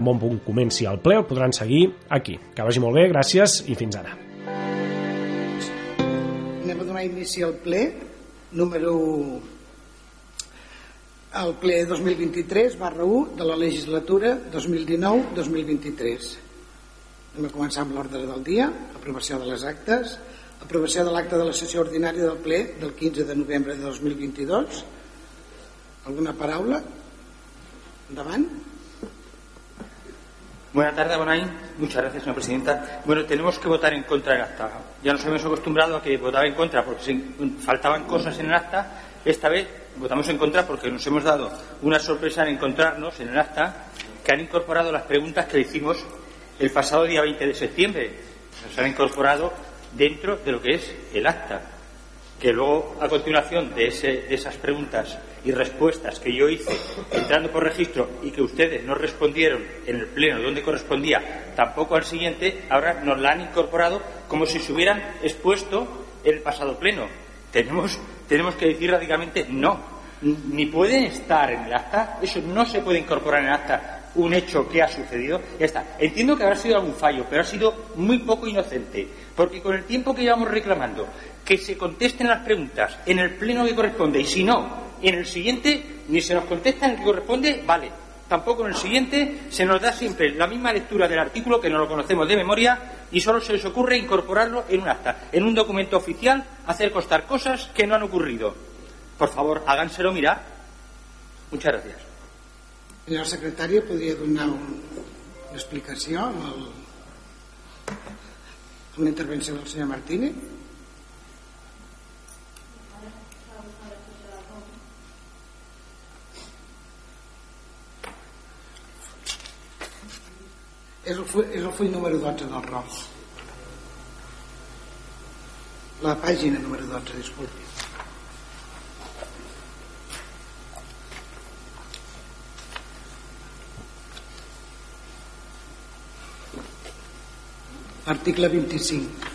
bon punt comenci el ple el podran seguir aquí. Que vagi molt bé, gràcies i fins ara. Anem a donar inici al ple número el ple 2023 barra 1 de la legislatura 2019-2023. Anem a començar amb l'ordre del dia, aprovació de les actes, aprovació de l'acte de la sessió ordinària del ple del 15 de novembre de 2022. Alguna paraula? Endavant. Buenas tardes, Bonain. Muchas gracias, señora presidenta. Bueno, tenemos que votar en contra del acta. Ya nos hemos acostumbrado a que votaba en contra porque faltaban cosas en el acta. Esta vez votamos en contra porque nos hemos dado una sorpresa en encontrarnos en el acta que han incorporado las preguntas que le hicimos el pasado día 20 de septiembre. Nos han incorporado dentro de lo que es el acta que luego, a continuación de, ese- de esas preguntas y respuestas que yo hice entrando por registro y que ustedes no respondieron en el pleno donde correspondía, tampoco al siguiente, ahora nos la han incorporado como si se hubieran expuesto en el pasado pleno. Tenemos, tenemos que decir radicalmente no. Ni pueden estar en el acta, eso no se puede incorporar en el acta un hecho que ha sucedido, ya está. Entiendo que habrá sido algún fallo, pero ha sido muy poco inocente, porque con el tiempo que llevamos reclamando que se contesten las preguntas en el pleno que corresponde y si no, en el siguiente ni se nos contesta en el que corresponde, vale. Tampoco en el siguiente se nos da siempre la misma lectura del artículo que no lo conocemos de memoria y solo se les ocurre incorporarlo en un acta, en un documento oficial, hacer constar cosas que no han ocurrido. Por favor, háganselo mirar. Muchas gracias. Senyora secretària, podria donar un, una explicació amb, el, amb la intervenció del senyor Martínez? És el, full, és el full número 12 del ROS. La pàgina número 12, disculpi. Article 25.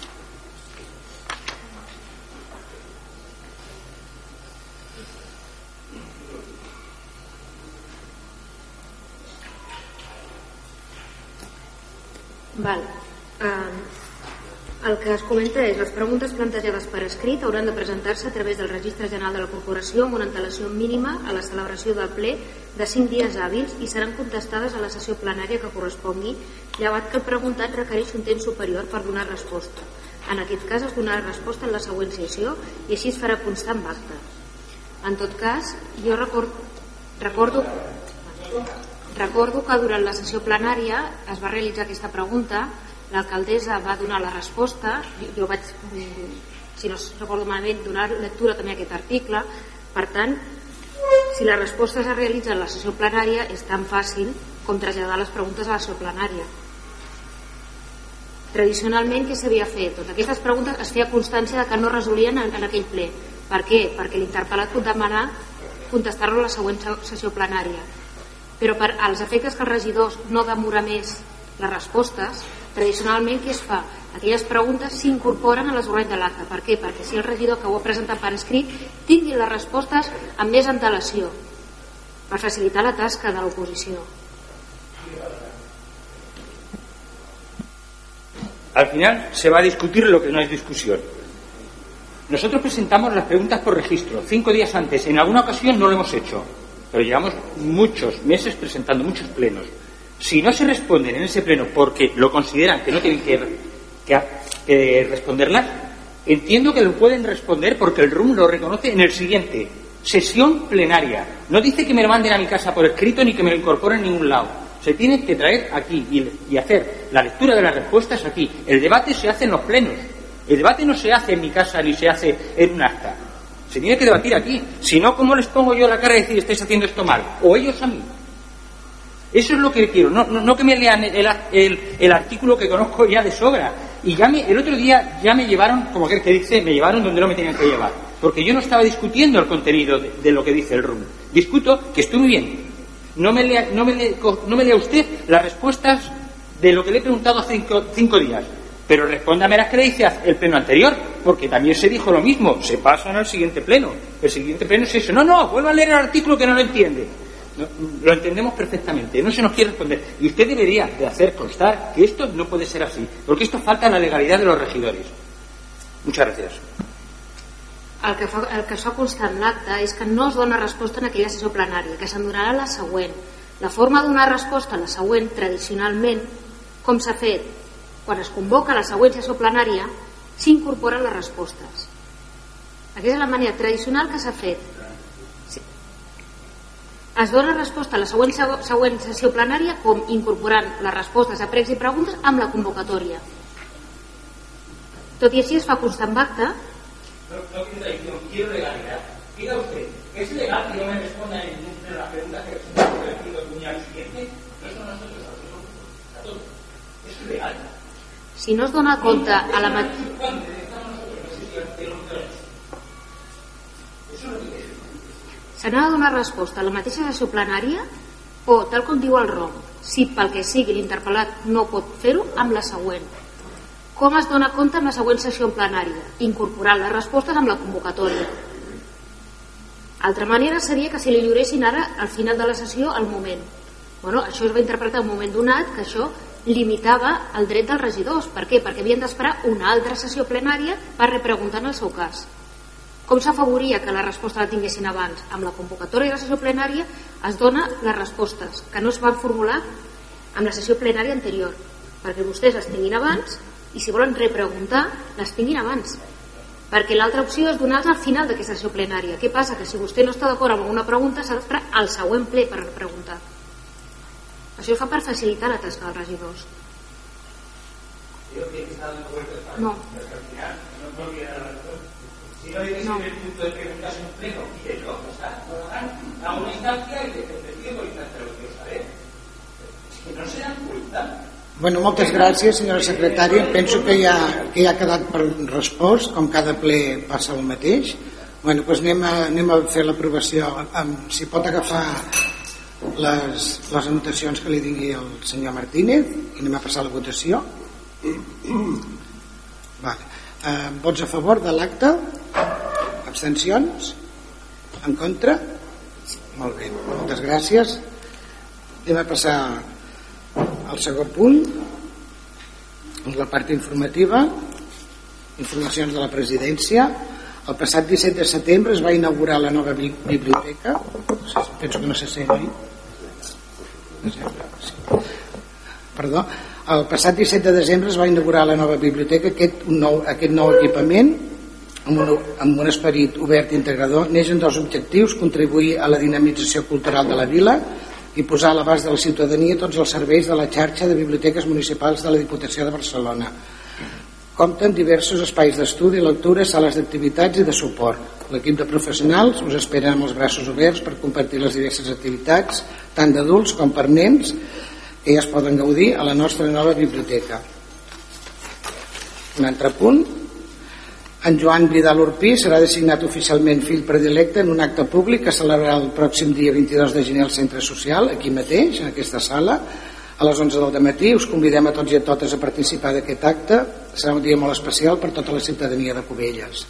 Val. Um, el que es comenta és les preguntes plantejades per escrit hauran de presentar-se a través del Registre General de la Corporació amb una antelació mínima a la celebració del ple de 5 dies hàbils i seran contestades a la sessió plenària que correspongui, llevat que el preguntat requereix un temps superior per donar resposta. En aquest cas es donarà resposta en la següent sessió i així es farà constar amb acte. En tot cas, jo record, recordo Recordo que durant la sessió plenària es va realitzar aquesta pregunta, l'alcaldessa va donar la resposta, jo, vaig, mm, si no recordo malament, donar lectura també a aquest article, per tant, si la resposta es realitza en la sessió plenària és tan fàcil com traslladar les preguntes a la sessió plenària. Tradicionalment, què s'havia fet? Doncs aquestes preguntes es feia constància de que no resolien en, en aquell ple. Per què? Perquè l'interpel·lat pot demanar contestar-lo a la següent sessió plenària però per als efectes que els regidors no demora més les respostes, tradicionalment què es fa? Aquelles preguntes s'incorporen a l'esborrat de l'acte. Per què? Perquè si el regidor que ho ha presentat per escrit tingui les respostes amb més antelació per facilitar la tasca de l'oposició. Al final se va a discutir lo que no es discusión. Nosotros presentamos las preguntas por registro, cinco días antes. En alguna ocasión no lo hemos hecho, pero llevamos muchos meses presentando muchos plenos. Si no se responden en ese pleno porque lo consideran que no tienen que, responderlas, entiendo que lo pueden responder porque el RUM lo reconoce en el siguiente. Sesión plenaria. No dice que me lo manden a mi casa por escrito ni que me lo incorporen en ningún lado. Se tiene que traer aquí y, y hacer la lectura de las respuestas aquí. El debate se hace en los plenos. El debate no se hace en mi casa ni se hace en un acta. Se tiene que debatir aquí. Si no, ¿cómo les pongo yo la cara y decir estáis haciendo esto mal? O ellos a mí. Eso es lo que quiero, no, que me lean el, el- artículo que conozco ya de sobra. Y ya me- el otro día ya me llevaron, como aquel que dice, me llevaron donde no me tenían que llevar. Porque yo no estaba discutiendo el contenido de, lo que dice el RUM. Discuto que estoy bien. No me, lea, no, me lea, no me lea usted las respuestas de lo que le he preguntado hace cinco días. Pero respóndame las dice el pleno anterior, porque también se dijo lo mismo. Se pasan al siguiente pleno. El siguiente pleno es eso. No, no, vuelva a leer el artículo que no lo entiende. lo entendemos perfectamente, no se nos quiere responder. Y usted debería de hacer constar que esto no puede ser así, porque esto falta a la legalidad de los regidores. Muchas gracias. El que, fa, el que en l'acte és que no es dona resposta en aquella sessió plenària, que se'n donarà la següent. La forma de donar resposta a la següent, tradicionalment, com s'ha fet, quan es convoca la següent sessió plenària, s'incorporen les respostes. Aquesta és la manera tradicional que s'ha fet. Es dona resposta a la següent, següent sessió plenària com incorporant les respostes a pregs i preguntes amb la convocatòria. Tot i així es fa constar en acte no, no contradicción, quiero legalidad. Diga usted, ¿es legal que no me responda en de las preguntas que el el siguiente? No son nosotros, a todos. ¿Es legal? Si no es dona compte a la mateixa... Se n'ha de donar resposta a la mateixa sessió plenària o, tal com diu el ROM, si pel que sigui l'interpel·lat no pot fer-ho, amb la següent. Com es dona compte en la següent sessió plenària? Incorporant les respostes amb la convocatòria. Altra manera seria que si li lliuressin ara al final de la sessió al moment. Bueno, això es va interpretar un moment donat que això limitava el dret dels regidors. Per què? Perquè havien d'esperar una altra sessió plenària per repreguntar en el seu cas. Com s'afavoria que la resposta la tinguessin abans? Amb la convocatòria de la sessió plenària es dona les respostes que no es van formular amb la sessió plenària anterior perquè vostès les tinguin abans i si volen repreguntar les tinguin abans perquè l'altra opció és donar-les al final d'aquesta sessió plenària què passa? que si vostè no està d'acord amb una pregunta s'ha d'esperar al següent ple per preguntar això fa per facilitar la tasca dels regidors. No. no a una instancia y es no Bueno, moltes gràcies, senyora secretària. Penso que ja, que ja ha quedat per respost, com cada ple passa el mateix. Bueno, doncs anem a, anem a fer l'aprovació. Si pot agafar les, les anotacions que li dingui el senyor Martínez i anem a passar la votació. Vale. Eh, vots a favor de l'acte? Abstencions? En contra? Molt bé, moltes gràcies. Anem a passar el segon punt la part informativa informacions de la presidència el passat 17 de setembre es va inaugurar la nova biblioteca penso que no se sent oi? Perdó el passat 17 de desembre es va inaugurar la nova biblioteca aquest, un nou, aquest nou equipament amb un, amb un esperit obert i integrador neixen dos objectius contribuir a la dinamització cultural de la vila i posar a l'abast de la ciutadania tots els serveis de la xarxa de biblioteques municipals de la Diputació de Barcelona. Compten diversos espais d'estudi, lectura, sales d'activitats i de suport. L'equip de professionals us espera amb els braços oberts per compartir les diverses activitats, tant d'adults com per nens, que ja es poden gaudir a la nostra nova biblioteca. Un altre punt, en Joan Vidal Urpí serà designat oficialment fill predilecte en un acte públic que celebrarà el pròxim dia 22 de gener al Centre Social, aquí mateix, en aquesta sala, a les 11 del matí. Us convidem a tots i a totes a participar d'aquest acte. Serà un dia molt especial per tota la ciutadania de Cubelles.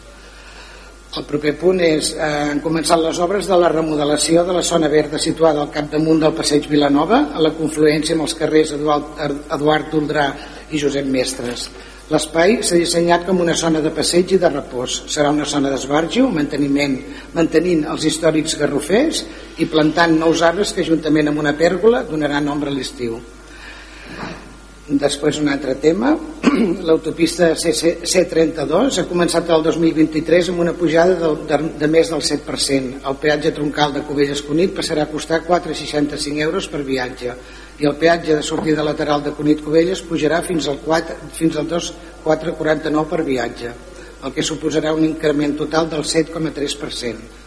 El proper punt és eh, han començat les obres de la remodelació de la zona verda situada al capdamunt del passeig Vilanova a la confluència amb els carrers Eduard, Eduard i Josep Mestres. L'espai s'ha dissenyat com una zona de passeig i de repòs. Serà una zona d'esbarjo, manteniment, mantenint els històrics garrofers i plantant nous arbres que juntament amb una pèrgola donaran nombre a l'estiu. Després un altre tema, l'autopista C32 ha començat el 2023 amb una pujada de, de, de més del 7%. El peatge troncal de Cubelles Cunit passarà a costar 4,65 euros per viatge i el peatge de sortida lateral de Cunit Covelles pujarà fins al, 4, fins al 2,449 per viatge, el que suposarà un increment total del 7,3%.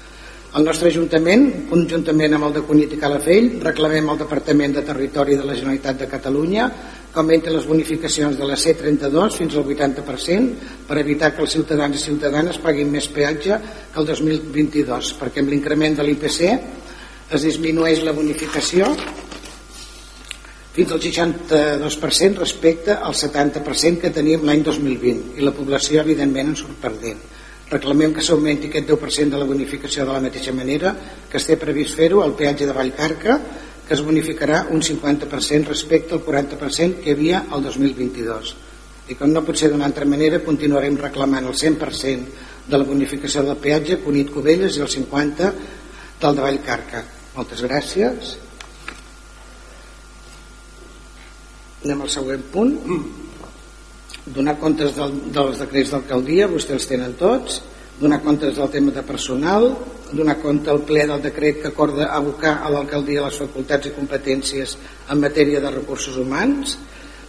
El nostre Ajuntament, conjuntament amb el de Cunit i Calafell, reclamem al Departament de Territori de la Generalitat de Catalunya que augmenti les bonificacions de la C32 fins al 80% per evitar que els ciutadans i ciutadanes paguin més peatge que el 2022, perquè amb l'increment de l'IPC es disminueix la bonificació fins al 62% respecte al 70% que teníem l'any 2020 i la població evidentment en surt perdent. Reclamem que s'augmenti aquest 10% de la bonificació de la mateixa manera que es té previst fer-ho al peatge de Vallcarca, que es bonificarà un 50% respecte al 40% que hi havia el 2022. I com no pot ser d'una altra manera, continuarem reclamant el 100% de la bonificació del peatge Cunit Cubelles i el 50% del de Vallcarca. Moltes gràcies. Anem al següent punt. Donar comptes del, dels decrets d'alcaldia, vostès els tenen tots. Donar comptes del tema de personal. Donar compte al ple del decret que acorda abocar a l'alcaldia les facultats i competències en matèria de recursos humans.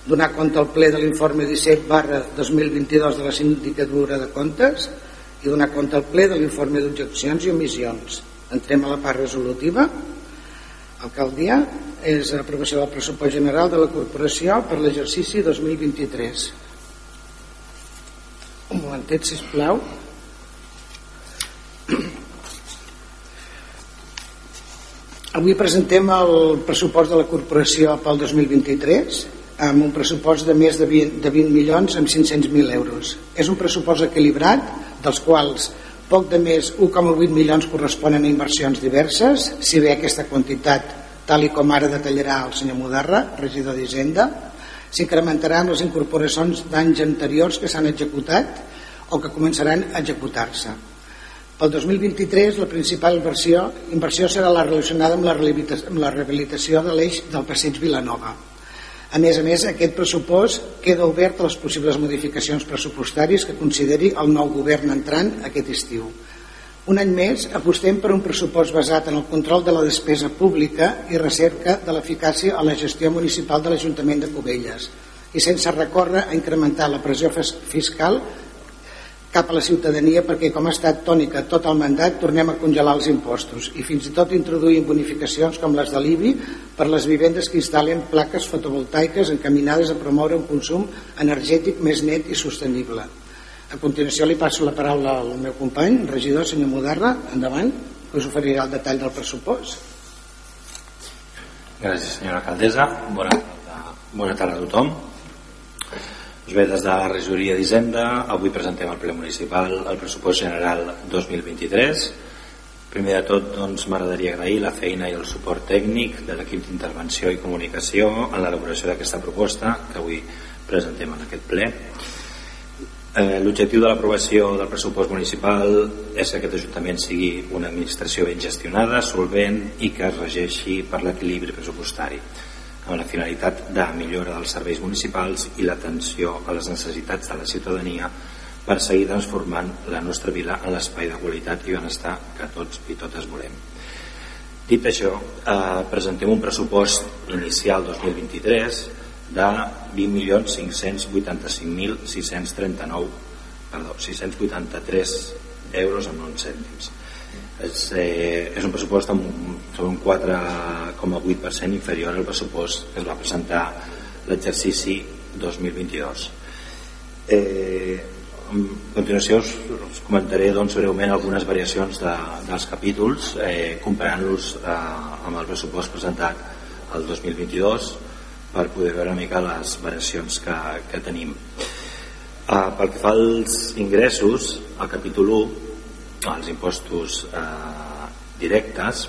Donar compte al ple de l'informe 17 barra 2022 de la Sindicatura de Comptes i donar compte al ple de l'informe d'objeccions i omissions. Entrem a la part resolutiva. Alcaldia és aprovació del pressupost general de la corporació per l'exercici 2023. Un momentet, sisplau. Avui presentem el pressupost de la corporació pel 2023 amb un pressupost de més de 20, de 20 milions amb 500.000 euros. És un pressupost equilibrat, dels quals poc de més 1,8 milions corresponen a inversions diverses, si bé aquesta quantitat, tal i com ara detallarà el senyor Mudarra, regidor d'Hisenda, s'incrementaran les incorporacions d'anys anteriors que s'han executat o que començaran a executar-se. Pel 2023 la principal inversió, inversió serà la relacionada amb la, amb la rehabilitació de l'eix del passeig Vilanova. A més a més, aquest pressupost queda obert a les possibles modificacions pressupostàries que consideri el nou govern entrant aquest estiu. Un any més apostem per un pressupost basat en el control de la despesa pública i recerca de l'eficàcia a la gestió municipal de l'Ajuntament de Cubelles i sense recórrer a incrementar la pressió fiscal cap a la ciutadania perquè com ha estat tònica tot el mandat tornem a congelar els impostos i fins i tot introduïm bonificacions com les de l'IBI per les vivendes que instal·len plaques fotovoltaiques encaminades a promoure un consum energètic més net i sostenible. A continuació li passo la paraula al meu company, regidor, senyor Mudarra, endavant, que us oferirà el detall del pressupost. Gràcies, senyora alcaldessa. Bona tarda, bona tarda a tothom. Doncs bé, des de la regidoria d'Hisenda, avui presentem al ple municipal el pressupost general 2023. Primer de tot, doncs, m'agradaria agrair la feina i el suport tècnic de l'equip d'intervenció i comunicació en l'elaboració d'aquesta proposta que avui presentem en aquest ple. Eh, L'objectiu de l'aprovació del pressupost municipal és que aquest Ajuntament sigui una administració ben gestionada, solvent i que es regeixi per l'equilibri pressupostari amb la finalitat de millora dels serveis municipals i l'atenció a les necessitats de la ciutadania per seguir transformant la nostra vila en l'espai de qualitat i benestar que tots i totes volem. Dit això, eh, presentem un pressupost inicial 2023 de 20.585.639 perdó, 683 euros amb 9 cèntims. És, eh, és un pressupost amb un, un 4,8% inferior al pressupost que es va presentar l'exercici 2022 eh, a continuació us, us comentaré doncs, breument algunes variacions de, dels capítols eh, comparant-los eh, amb el pressupost presentat el 2022 per poder veure una mica les variacions que, que tenim. Eh, pel que fa als ingressos al capítol 1 els impostos eh, directes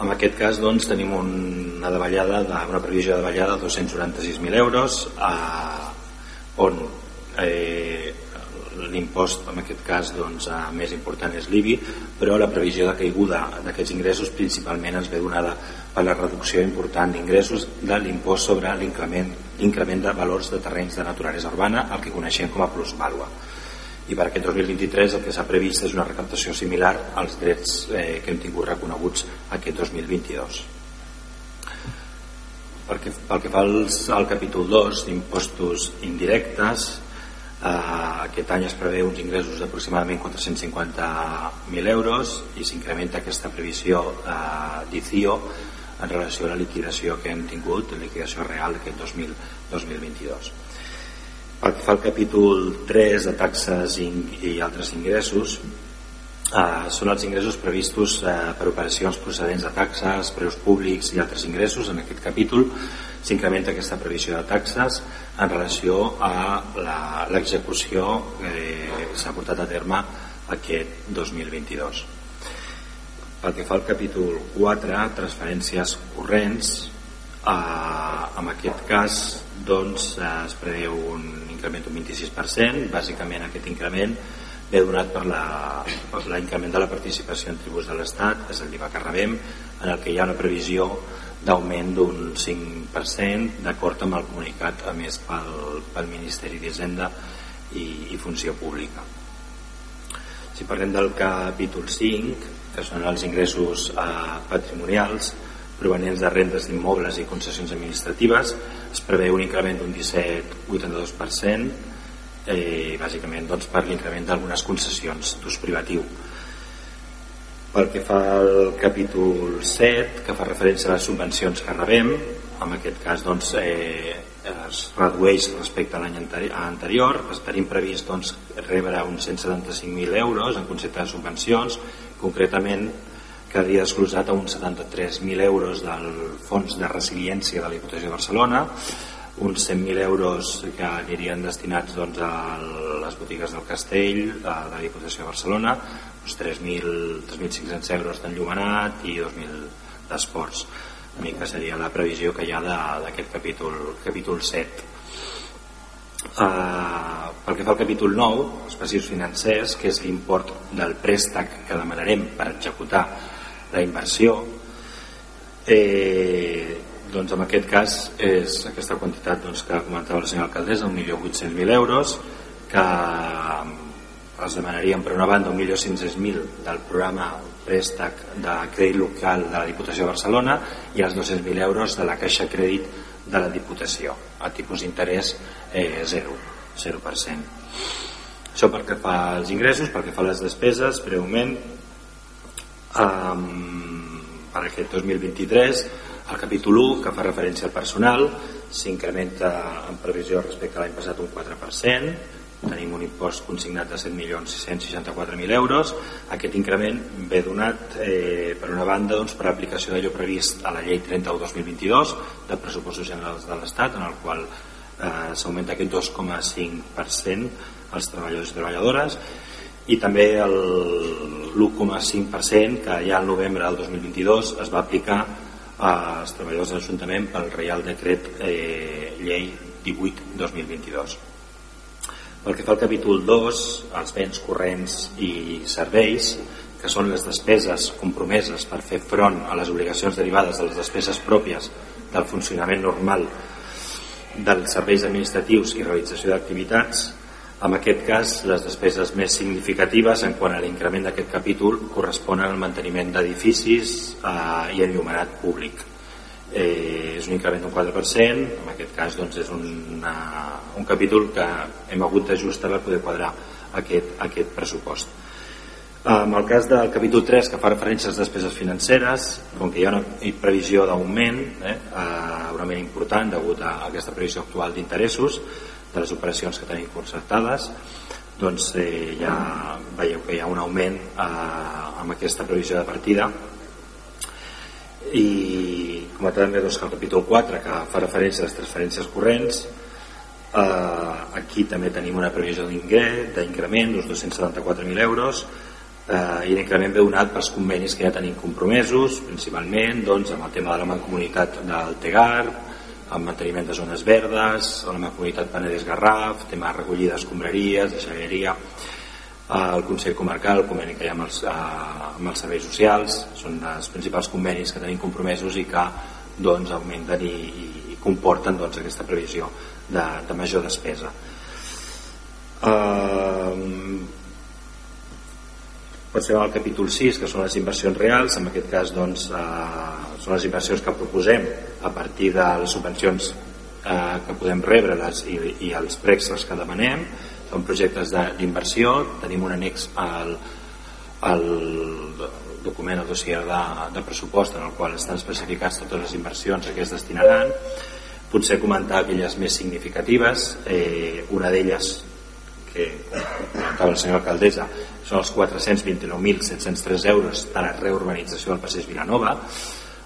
en aquest cas doncs, tenim una davallada de, una previsió de davallada de 296.000 euros eh, on eh, l'impost en aquest cas doncs, eh, més important és l'IBI però la previsió de caiguda d'aquests ingressos principalment ens ve donada per la reducció important d'ingressos de l'impost sobre l'increment de valors de terrenys de naturalesa urbana el que coneixem com a plusvàlua. I per aquest 2023 el que s'ha previst és una recaptació similar als drets eh, que hem tingut reconeguts aquest 2022 perquè, pel que fa als, al capítol 2 d'impostos indirectes eh, aquest any es preveu uns ingressos d'aproximadament 450.000 euros i s'incrementa aquesta previsió eh, d'ICIO en relació a la liquidació que hem tingut, la liquidació real d'aquest 2022 pel que fa al capítol 3 de taxes i, altres ingressos, eh, són els ingressos previstos eh, per operacions procedents de taxes, preus públics i altres ingressos. En aquest capítol s'incrementa aquesta previsió de taxes en relació a l'execució que s'ha portat a terme aquest 2022. Pel que fa al capítol 4, transferències corrents, eh, en aquest cas doncs, es preveu un increment d'un 26%, bàsicament aquest increment ve donat per l'increment de la participació en tributs de l'Estat, és el l'IVA que rebem, en el que hi ha una previsió d'augment d'un 5% d'acord amb el comunicat a més pel, pel Ministeri d'Hisenda i, i Funció Pública. Si parlem del capítol 5, que són els ingressos eh, patrimonials provenients de rendes d'immobles i concessions administratives, es preveu un increment d'un 17,82%, eh, bàsicament doncs, per l'increment d'algunes concessions d'ús privatiu. Pel que fa al capítol 7, que fa referència a les subvencions que rebem, en aquest cas doncs, eh, es redueix respecte a l'any anterior, tenim previst doncs, rebre uns 175.000 euros en concepte de subvencions, concretament quedaria desglosat a uns 73.000 euros del Fons de Resiliència de la Diputació de Barcelona, uns 100.000 euros que anirien destinats doncs, a les botigues del Castell, de la Diputació de Barcelona, uns 3.500 euros d'enllumenat i 2.000 d'esports. Una mica seria la previsió que hi ha d'aquest capítol, capítol 7. Eh, pel que fa al capítol 9, els passius financers, que és l'import del préstec que demanarem per executar la inversió, eh, doncs en aquest cas és aquesta quantitat doncs, que comentava la senyora alcaldessa, 1.800.000 euros, que els demanaríem per una banda 1.500.000 del programa préstec de crèdit local de la Diputació de Barcelona i els 200.000 euros de la Caixa Crèdit de la Diputació a tipus d'interès eh, 0, 0%. Això pel que fa als ingressos, pel que fa a les despeses, breument, um, per aquest 2023 el capítol 1, que fa referència al personal, s'incrementa en previsió respecte a l'any passat un 4%, tenim un impost consignat de 7.664.000 euros. Aquest increment ve donat, eh, per una banda, doncs, per aplicació d'allò previst a la llei 31-2022 de pressupostos generals de l'Estat, en el qual eh, s'augmenta aquest 2,5% als treballadors i treballadores, i també l'1,5% que ja al novembre del 2022 es va aplicar als treballadors de l'Ajuntament pel Reial Decret eh, Llei 18-2022. Pel que fa al capítol 2, els béns corrents i serveis, que són les despeses compromeses per fer front a les obligacions derivades de les despeses pròpies del funcionament normal dels serveis administratius i realització d'activitats, en aquest cas, les despeses més significatives en quant a l'increment d'aquest capítol corresponen al manteniment d'edificis eh, i enllumenat públic. Eh, és un increment d'un 4%, en aquest cas doncs, és una, un capítol que hem hagut d'ajustar per poder quadrar aquest, aquest pressupost. En el cas del capítol 3, que fa referència a les despeses financeres, com que hi ha una previsió d'augment, eh, eh, un augment important degut a aquesta previsió actual d'interessos, de les operacions que tenim concertades doncs eh, ja veieu que hi ha un augment eh, amb aquesta previsió de partida. I com a també doncs, el capítol 4 que fa referència a les transferències corrents eh, aquí també tenim una previsió d'increment d'uns 274.000 euros eh, i l'increment ve donat pels convenis que ja tenim compromesos principalment doncs, amb el tema de la mancomunitat del TEGAR el manteniment de zones verdes, la comunitat Penedès Garraf, tema de recollida d'escombraries, de xaveria, el Consell Comarcal, el conveni que hi ha amb els, amb els serveis socials, són els principals convenis que tenim compromesos i que doncs, augmenten i, i comporten doncs, aquesta previsió de, de major despesa. Passem al capítol 6, que són les inversions reals. En aquest cas, doncs, eh, són les inversions que proposem a partir de les subvencions eh, que podem rebre les, i, i els préstecs que demanem. Són projectes d'inversió. Tenim un annex al, al document, al dossier de, de pressupost, en el qual estan especificats totes les inversions a què es destinaran. Potser comentar aquelles més significatives. Eh, una d'elles, que comentava la senyora alcaldessa, són els 429.703 euros de la reurbanització del Passeig Vilanova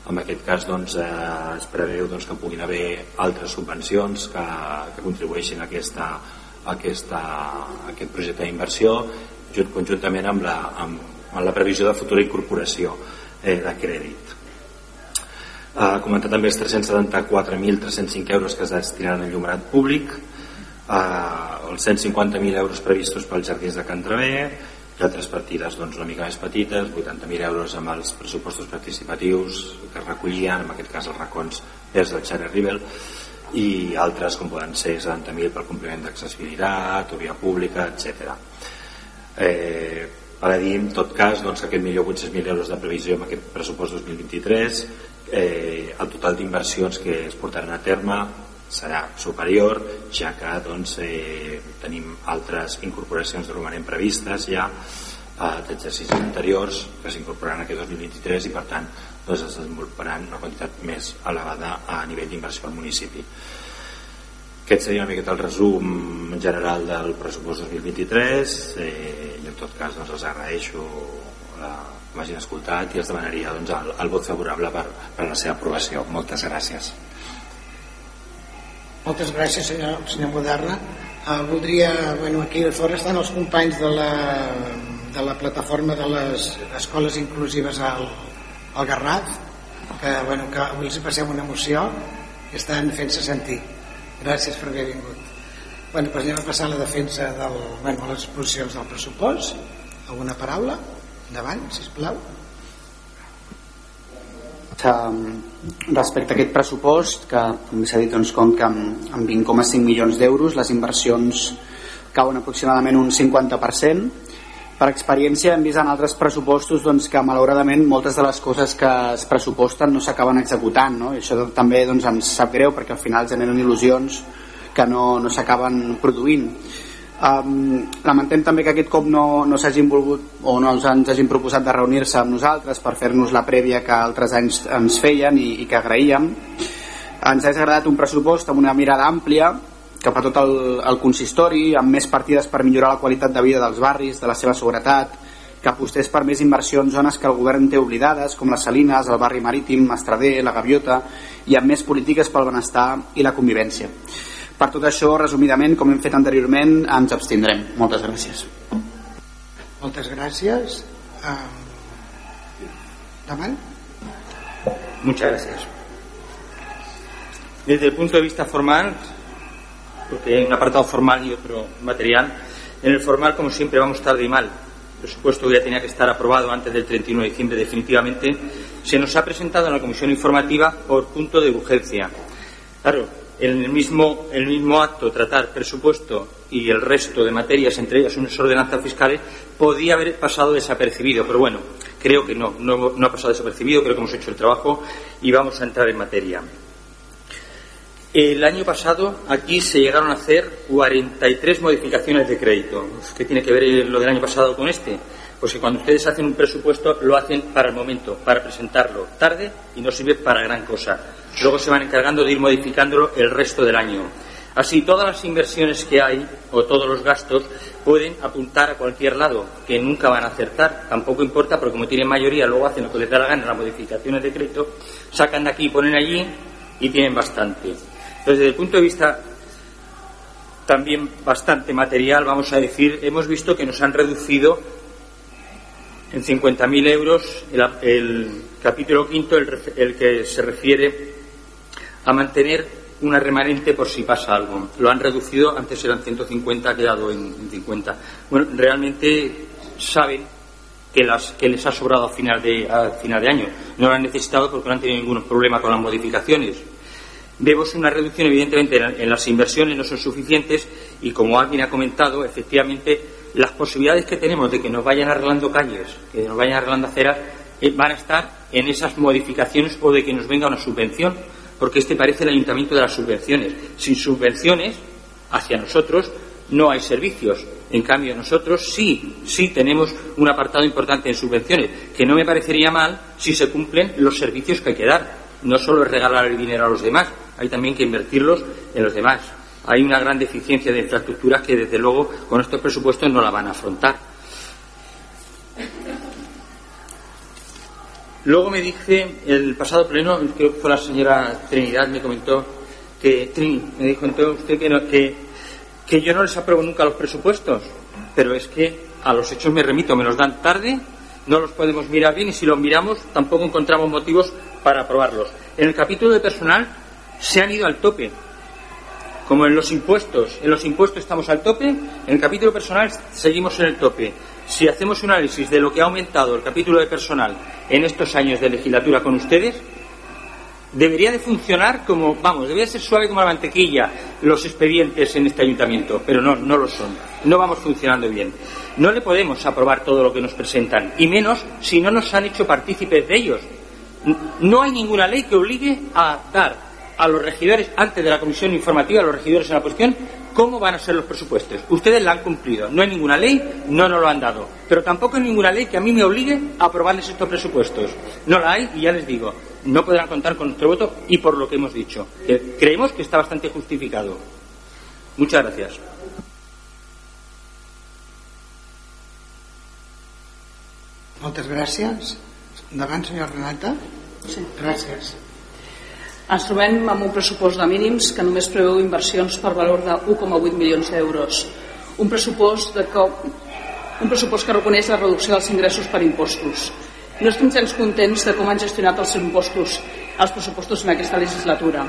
en aquest cas doncs, eh, es preveu doncs, que puguin haver altres subvencions que, que contribueixin a, aquesta, a, aquesta, a aquest projecte d'inversió conjuntament amb la, amb, amb la previsió de futura incorporació eh, de crèdit. Ha comentat també els 374.305 euros que es destinaran al llumenat públic, eh, els 150.000 euros previstos pels jardins de Can Travé, i altres partides doncs, una mica més petites, 80.000 euros amb els pressupostos participatius que es recollien, en aquest cas els racons vers del Xare Rivel, i altres com poden ser 70.000 per compliment d'accessibilitat o via pública, etc. Eh, a dir, en tot cas, doncs, que aquest milió 800.000 euros de previsió amb aquest pressupost 2023, eh, el total d'inversions que es portaran a terme serà superior, ja que doncs, eh, tenim altres incorporacions de romanent previstes ja eh, d'exercicis anteriors que s'incorporaran aquest 2023 i per tant doncs, es desenvoluparan una quantitat més elevada a nivell d'inversió al municipi. Aquest seria una miqueta el resum general del pressupost 2023 eh, i en tot cas doncs, els agraeixo eh, que m'hagin escoltat i els demanaria doncs, el, el vot favorable per, per la seva aprovació. Moltes gràcies. Moltes gràcies, senyor, senyor Moderna. Uh, voldria, bueno, aquí fora estan els companys de la, de la plataforma de les escoles inclusives al, al Garraf, que, bueno, que avui els passem una emoció i estan fent-se sentir. Gràcies per haver vingut. Bueno, doncs anem a passar a la defensa del, bueno, les exposicions del pressupost. Alguna paraula? Endavant, sisplau. plau respecte a aquest pressupost que com s'ha dit doncs, compta amb, amb 20,5 milions d'euros les inversions cauen aproximadament un 50% per experiència hem vist en altres pressupostos doncs, que malauradament moltes de les coses que es pressuposten no s'acaben executant no? i això també doncs, ens sap greu perquè al final generen il·lusions que no, no s'acaben produint Um, lamentem també que aquest cop no, no s'hagin volgut o no ens hagin proposat de reunir-se amb nosaltres per fer-nos la prèvia que altres anys ens feien i, i que agraïem ens ha agradat un pressupost amb una mirada àmplia cap a tot el, el consistori amb més partides per millorar la qualitat de vida dels barris, de la seva seguretat que apostés per més inversió en zones que el govern té oblidades com les Salines, el barri marítim, Mastrader, la Gaviota i amb més polítiques pel benestar i la convivència per tot això, resumidament, com hem fet anteriorment, ens abstindrem. Moltes gràcies. Moltes gràcies. Um, davant. Muchas gracias. Desde el punto de vista formal, porque hay un apartado formal y otro material, en el formal, como siempre, vamos tarde y mal. El presupuesto ya tenía que estar aprobado antes del 31 de diciembre definitivamente, se nos ha presentado en la comisión informativa por punto de urgencia. Claro, el mismo, el mismo acto tratar presupuesto y el resto de materias, entre ellas unas ordenanzas fiscales, podía haber pasado desapercibido. Pero bueno, creo que no, no, no ha pasado desapercibido, creo que hemos hecho el trabajo y vamos a entrar en materia. El año pasado aquí se llegaron a hacer 43 modificaciones de crédito. ¿Qué tiene que ver lo del año pasado con este? Pues que cuando ustedes hacen un presupuesto lo hacen para el momento, para presentarlo tarde y no sirve para gran cosa. Luego se van encargando de ir modificándolo el resto del año. Así, todas las inversiones que hay o todos los gastos pueden apuntar a cualquier lado, que nunca van a acertar. Tampoco importa, porque como tienen mayoría, luego hacen lo que les da la gana, las modificaciones de crédito, sacan de aquí, ponen allí y tienen bastante. Entonces, desde el punto de vista también bastante material, vamos a decir, hemos visto que nos han reducido en 50.000 euros el, capítulo quinto, el que se refiere a mantener una remanente por si pasa algo. Lo han reducido, antes eran 150, ha quedado en, 50. Bueno, realmente saben que, las, que les ha sobrado a final, de, a final de año. No lo han necesitado porque no han tenido ningún problema con las modificaciones. Vemos una reducción, evidentemente, en las inversiones no son suficientes y, como alguien ha comentado, efectivamente, las posibilidades que tenemos de que nos vayan arreglando calles, que nos vayan arreglando aceras, eh, van a estar en esas modificaciones o de que nos venga una subvención porque este parece el ayuntamiento de las subvenciones. Sin subvenciones, hacia nosotros, no hay servicios. En cambio, nosotros sí, sí tenemos un apartado importante en subvenciones, que no me parecería mal si se cumplen los servicios que hay que dar. No solo es regalar el dinero a los demás, hay también que invertirlos en los demás. Hay una gran deficiencia de infraestructuras que, desde luego, con estos presupuestos no la van a afrontar. Luego me dice, el pasado pleno, creo que fue la señora Trinidad, me comentó que, Trini, me dijo entonces usted que, no, que, que yo no les apruebo nunca los presupuestos, pero es que a los hechos me remito, me los dan tarde, no los podemos mirar bien y si los miramos tampoco encontramos motivos para aprobarlos. En el capítulo de personal se han ido al tope, como en los impuestos. En los impuestos estamos al tope, en el capítulo personal seguimos en el tope. Si hacemos un análisis de lo que ha aumentado el capítulo de personal en estos años de legislatura con ustedes, debería de funcionar como, vamos, debería ser suave como la mantequilla los expedientes en este ayuntamiento, pero no, no lo son. No vamos funcionando bien. No le podemos aprobar todo lo que nos presentan, y menos si no nos han hecho partícipes de ellos. No hay ninguna ley que obligue a dar a los regidores, antes de la comisión informativa, a los regidores en la cuestión, cómo van a ser los presupuestos. Ustedes la han cumplido. No hay ninguna ley, no nos lo han dado. Pero tampoco hay ninguna ley que a mí me obligue a aprobarles estos presupuestos. No la hay y ya les digo, no podrán contar con nuestro voto y por lo que hemos dicho. Que creemos que está bastante justificado. Muchas gracias. Moltes gràcies. Endavant, senyor Renata. Sí. Gràcies. Ens trobem amb un pressupost de mínims que només preveu inversions per valor de 1,8 milions d'euros. Un pressupost de co... un pressupost que reconeix la reducció dels ingressos per impostos. No estem gens contents de com han gestionat els impostos els pressupostos en aquesta legislatura.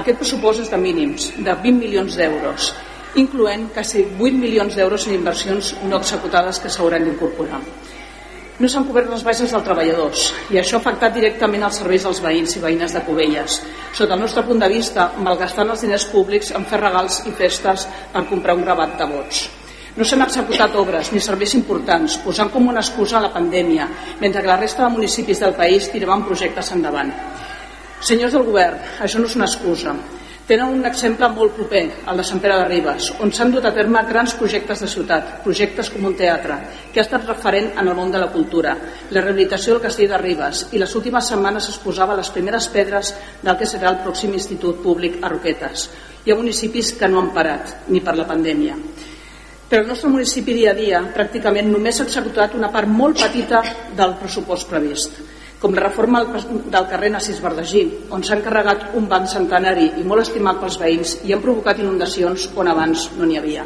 Aquest pressupost és de mínims, de 20 milions d'euros, incloent quasi 8 milions d'euros en inversions no executades que s'hauran d'incorporar. No s'han cobert les baixes dels treballadors i això ha afectat directament els serveis dels veïns i veïnes de Cubelles. Sota el nostre punt de vista, malgastant els diners públics en fer regals i festes per comprar un gravat de vots. No s'han executat obres ni serveis importants, posant com una excusa la pandèmia, mentre que la resta de municipis del país tiraven projectes endavant. Senyors del govern, això no és una excusa. Tenen un exemple molt proper, el de Sant Pere de Ribes, on s'han dut a terme grans projectes de ciutat, projectes com un teatre, que ha estat referent en el món de la cultura, la rehabilitació del castell de Ribes, i les últimes setmanes es posava les primeres pedres del que serà el pròxim Institut Públic a Roquetes. Hi ha municipis que no han parat, ni per la pandèmia. Però el nostre municipi dia a dia pràcticament només ha executat una part molt petita del pressupost previst com la reforma del carrer Nassis Verdagí, on s'ha encarregat un banc centenari i molt estimat pels veïns i han provocat inundacions on abans no n'hi havia.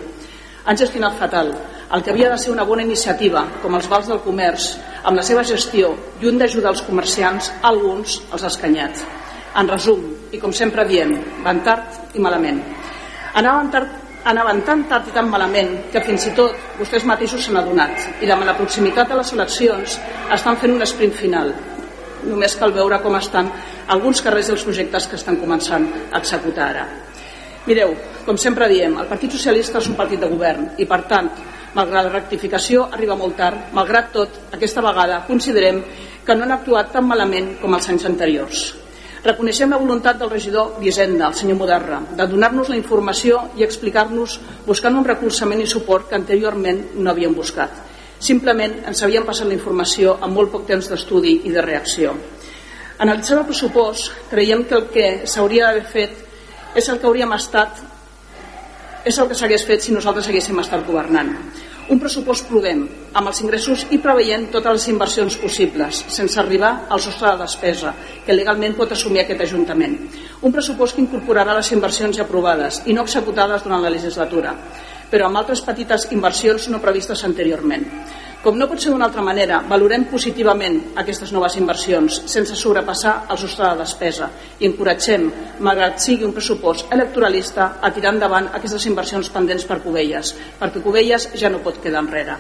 Han gestionat fatal el que havia de ser una bona iniciativa, com els vals del comerç, amb la seva gestió, lluny d'ajudar els comerciants, alguns els ha escanyat. En resum, i com sempre diem, van tard i malament. Anaven tard anaven tan tard i tan malament que fins i tot vostès mateixos s'han adonat i amb la proximitat de les eleccions estan fent un sprint final només cal veure com estan alguns carrers dels projectes que estan començant a executar ara. Mireu, com sempre diem, el Partit Socialista és un partit de govern i, per tant, malgrat la rectificació arriba molt tard, malgrat tot, aquesta vegada considerem que no han actuat tan malament com els anys anteriors. Reconeixem la voluntat del regidor d'Hisenda, el senyor Moderra, de donar-nos la informació i explicar-nos buscant un recolzament i suport que anteriorment no havíem buscat Simplement ens havien passat la informació amb molt poc temps d'estudi i de reacció. Analitzant el pressupost, creiem que el que s'hauria d'haver fet és el que hauríem estat és el que s'hagués fet si nosaltres haguéssim estat governant. Un pressupost prudent, amb els ingressos i preveient totes les inversions possibles, sense arribar al sostre de despesa que legalment pot assumir aquest Ajuntament. Un pressupost que incorporarà les inversions ja aprovades i no executades durant la legislatura però amb altres petites inversions no previstes anteriorment. Com no pot ser d'una altra manera, valorem positivament aquestes noves inversions sense sobrepassar el sostre de despesa i encoratgem, malgrat sigui un pressupost electoralista, a tirar endavant aquestes inversions pendents per Cubelles, perquè Cubelles ja no pot quedar enrere.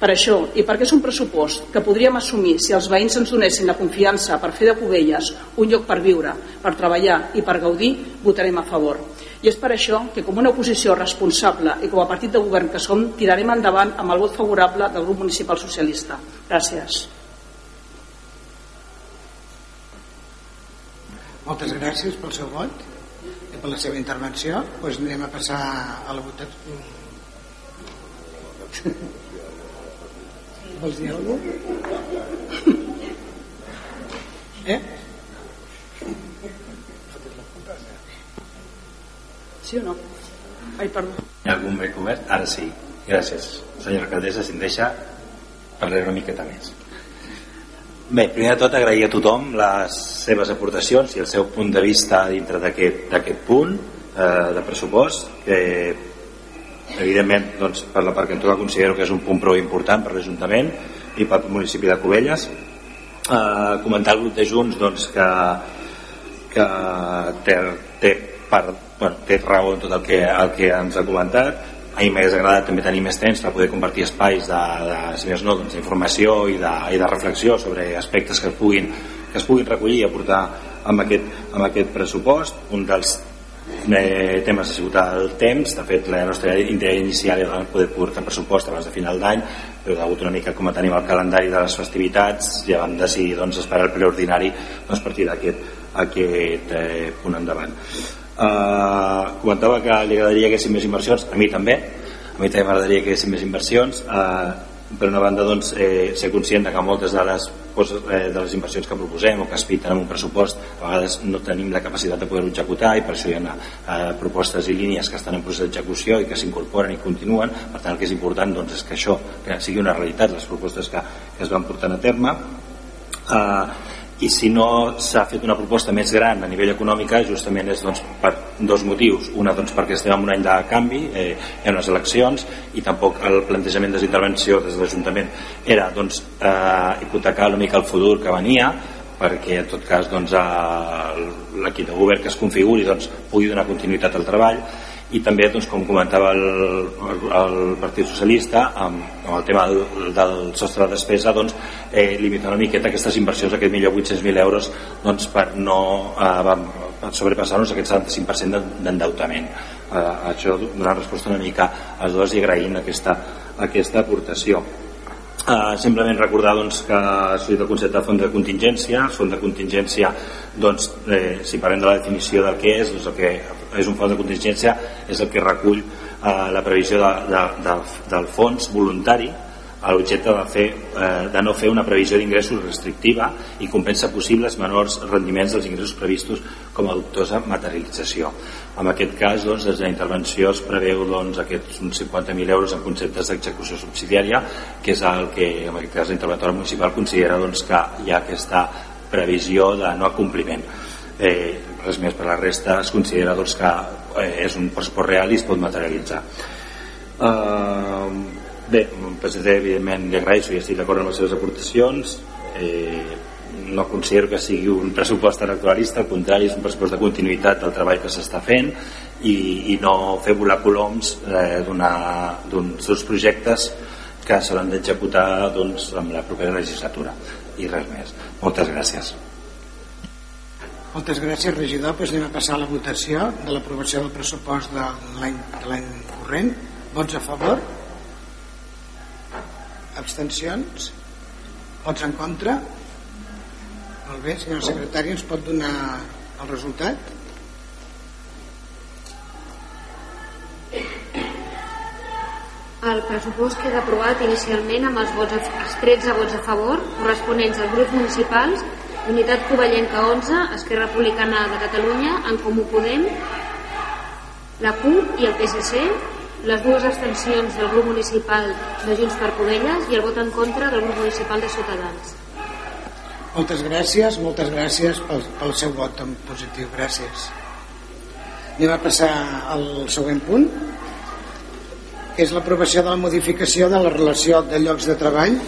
Per això, i perquè és un pressupost que podríem assumir si els veïns ens donessin la confiança per fer de Cubelles un lloc per viure, per treballar i per gaudir, votarem a favor. I és per això que com una oposició responsable i com a partit de govern que som, tirarem endavant amb el vot favorable del grup municipal socialista. Gràcies. Moltes gràcies pel seu vot i per la seva intervenció. Doncs anem a passar a la votació. Vols dir alguna cosa? Eh? Sí o no? Ai, perdó. Hi ha algun bé obert? Ara sí. Gràcies. Senyora alcaldessa, si em deixa, parlaré una miqueta més. Bé, primer de tot agrair a tothom les seves aportacions i el seu punt de vista dintre d'aquest punt eh, de pressupost que evidentment doncs, per la part que em toca considero que és un punt prou important per l'Ajuntament i pel municipi de Cubelles eh, comentar al grup de Junts doncs, que, que té, té, per, bueno, té raó en tot el que, el que ens ha comentat. A mi m'hagués agradat també tenir més temps per poder compartir espais de, de si més no, doncs, d'informació i, de, i de reflexió sobre aspectes que es puguin, que es puguin recollir i aportar amb aquest, amb aquest pressupost. Un dels eh, temes ha sigut el temps. De fet la nostra idea inicial era poder portar pressupost abans de final d'any però degut una mica com a tenim el calendari de les festivitats ja vam decidir doncs, esperar el preordinari doncs, partir d'aquest aquest eh, punt endavant Uh, comentava que li agradaria que haguessin més inversions a mi també. A mi també m'agradaria que haguessin més inversions. Uh, per una banda doncs, eh, ser conscient de que moltes de les, coses, eh, de les inversions que proposem o que es piten en un pressupost a vegades no tenim la capacitat de poder-ho executar i per això hi ha eh, propostes i línies que estan en procés d'execució i que s'incorporen i continuen. Per tant el que és important doncs, és que això que sigui una realitat les propostes que, que es van portant a terme. Eh, i si no s'ha fet una proposta més gran a nivell econòmica justament és doncs, per dos motius. Una doncs, perquè estem en un any de canvi eh, hi ha unes eleccions i tampoc el plantejament de intervenció des de l'Ajuntament era doncs, eh, hipotecar una mica el futur que venia perquè en tot cas doncs, l'equip de govern que es configuri doncs, pugui donar continuïtat al treball i també, doncs, com comentava el, el Partit Socialista amb, amb el tema del, del sostre de despesa doncs, eh, limitar una miqueta aquestes inversions aquest millor 800.000 euros doncs, per no eh, sobrepassar-nos aquest 75% d'endeutament. Eh, això donant resposta una mica als dos i agraint aquesta, aquesta aportació. Uh, simplement recordar doncs, que ha sortit el concepte de fons de contingència. El fons de contingència doncs, eh, si parlem de la definició del que és doncs el que és un fons de contingència és el que recull eh, la previsió de, de, de, del fons voluntari a l'objecte de, fer, eh, de no fer una previsió d'ingressos restrictiva i compensa possibles menors rendiments dels ingressos previstos com a dubtosa materialització. En aquest cas, doncs, des de la intervenció es preveu doncs, aquests uns 50.000 euros en conceptes d'execució subsidiària, que és el que, en aquest cas, la interventora municipal considera doncs, que hi ha aquesta previsió de no acompliment. Eh, res més per la resta es considera doncs, que eh, és un pressupost real i es pot materialitzar. Eh, Bé, el PSC evidentment li agraeixo i estic d'acord amb les seves aportacions eh, no considero que sigui un pressupost electoralista al contrari és un pressupost de continuïtat del treball que s'està fent i, i no fer volar coloms eh, d'uns dos projectes que s'hauran d'executar doncs, amb la propera legislatura i res més. Moltes gràcies. Moltes gràcies, regidor. Pues anem a passar a la votació de l'aprovació del pressupost de l'any corrent. Vots a favor? Abstencions? Vots en contra? Molt bé, senyor secretari, ens pot donar el resultat? El pressupost queda aprovat inicialment amb els, vots, els 13 vots a favor corresponents als grups municipals Unitat Covellenca 11, Esquerra Republicana de Catalunya, En Comú Podem, la CUP i el PSC, les dues abstencions del grup municipal de Junts per Covelles i el vot en contra del grup municipal de Ciutadans. Moltes gràcies, moltes gràcies pel, pel seu vot en positiu, gràcies. Anem a passar al següent punt, que és l'aprovació de la modificació de la relació de llocs de treball.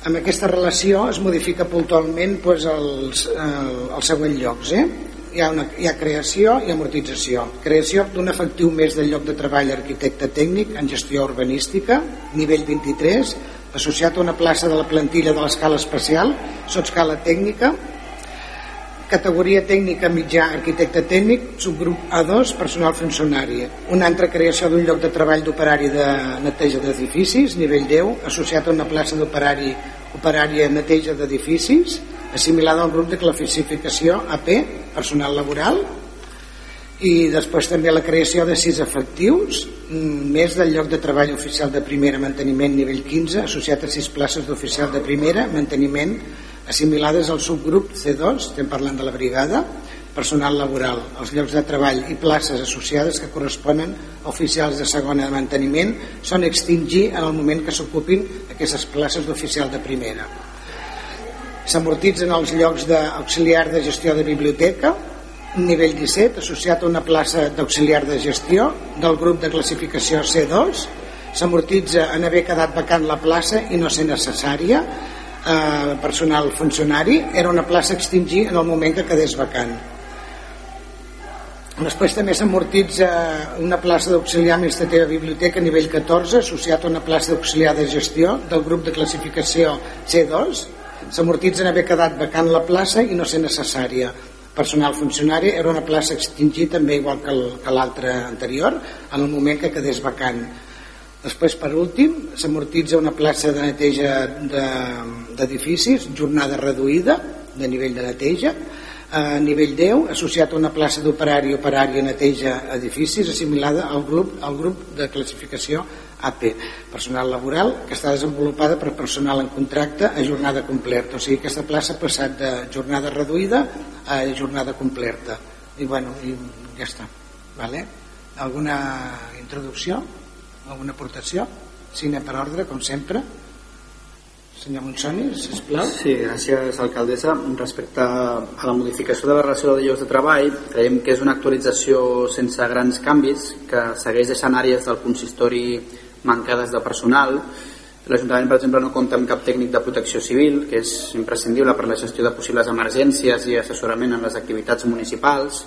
Amb aquesta relació es modifica puntualment doncs, els, eh, els següents llocs. Eh? hi ha, una, hi ha creació i amortització. Creació d'un efectiu més del lloc de treball arquitecte tècnic en gestió urbanística, nivell 23, associat a una plaça de la plantilla de l'escala especial, sotscala tècnica, categoria tècnica mitjà arquitecte tècnic, subgrup A2, personal funcionari. Una altra creació d'un lloc de treball d'operari de neteja d'edificis, nivell 10, associat a una plaça d'operari operària neteja d'edificis, assimilada al grup de classificació AP, personal laboral, i després també la creació de sis efectius, mm, més del lloc de treball oficial de primera manteniment nivell 15, associat a sis places d'oficial de primera manteniment assimilades al subgrup C2, estem parlant de la brigada, personal laboral, els llocs de treball i places associades que corresponen a oficials de segona de manteniment són extingir en el moment que s'ocupin aquestes places d'oficial de primera. S'amortitzen els llocs d'auxiliar de gestió de biblioteca, nivell 17, associat a una plaça d'auxiliar de gestió del grup de classificació C2, s'amortitza en haver quedat vacant la plaça i no ser necessària, eh, personal funcionari, era una plaça a extingir en el moment que quedés vacant. Després també s'amortitza una plaça d'auxiliar administrativa biblioteca a nivell 14 associat a una plaça d'auxiliar de gestió del grup de classificació C2. S'amortitza en haver quedat vacant la plaça i no ser necessària. Personal funcionari era una plaça extingir també igual que l'altra anterior en el moment que quedés vacant. Després, per últim, s'amortitza una plaça de neteja d'edificis, de, jornada reduïda de nivell de neteja, a nivell 10 associat a una plaça d'operari operari neteja edificis assimilada al grup, al grup de classificació AP, personal laboral que està desenvolupada per personal en contracte a jornada completa, o sigui aquesta plaça ha passat de jornada reduïda a jornada completa i bueno, i ja està vale? alguna introducció? Alguna aportació? Cine per ordre, com sempre Senyor Monsoni, sisplau. Sí, gràcies, alcaldessa. Respecte a la modificació de la relació de llocs de treball, creiem que és una actualització sense grans canvis, que segueix deixant àrees del consistori mancades de personal. L'Ajuntament, per exemple, no compta amb cap tècnic de protecció civil, que és imprescindible per la gestió de possibles emergències i assessorament en les activitats municipals,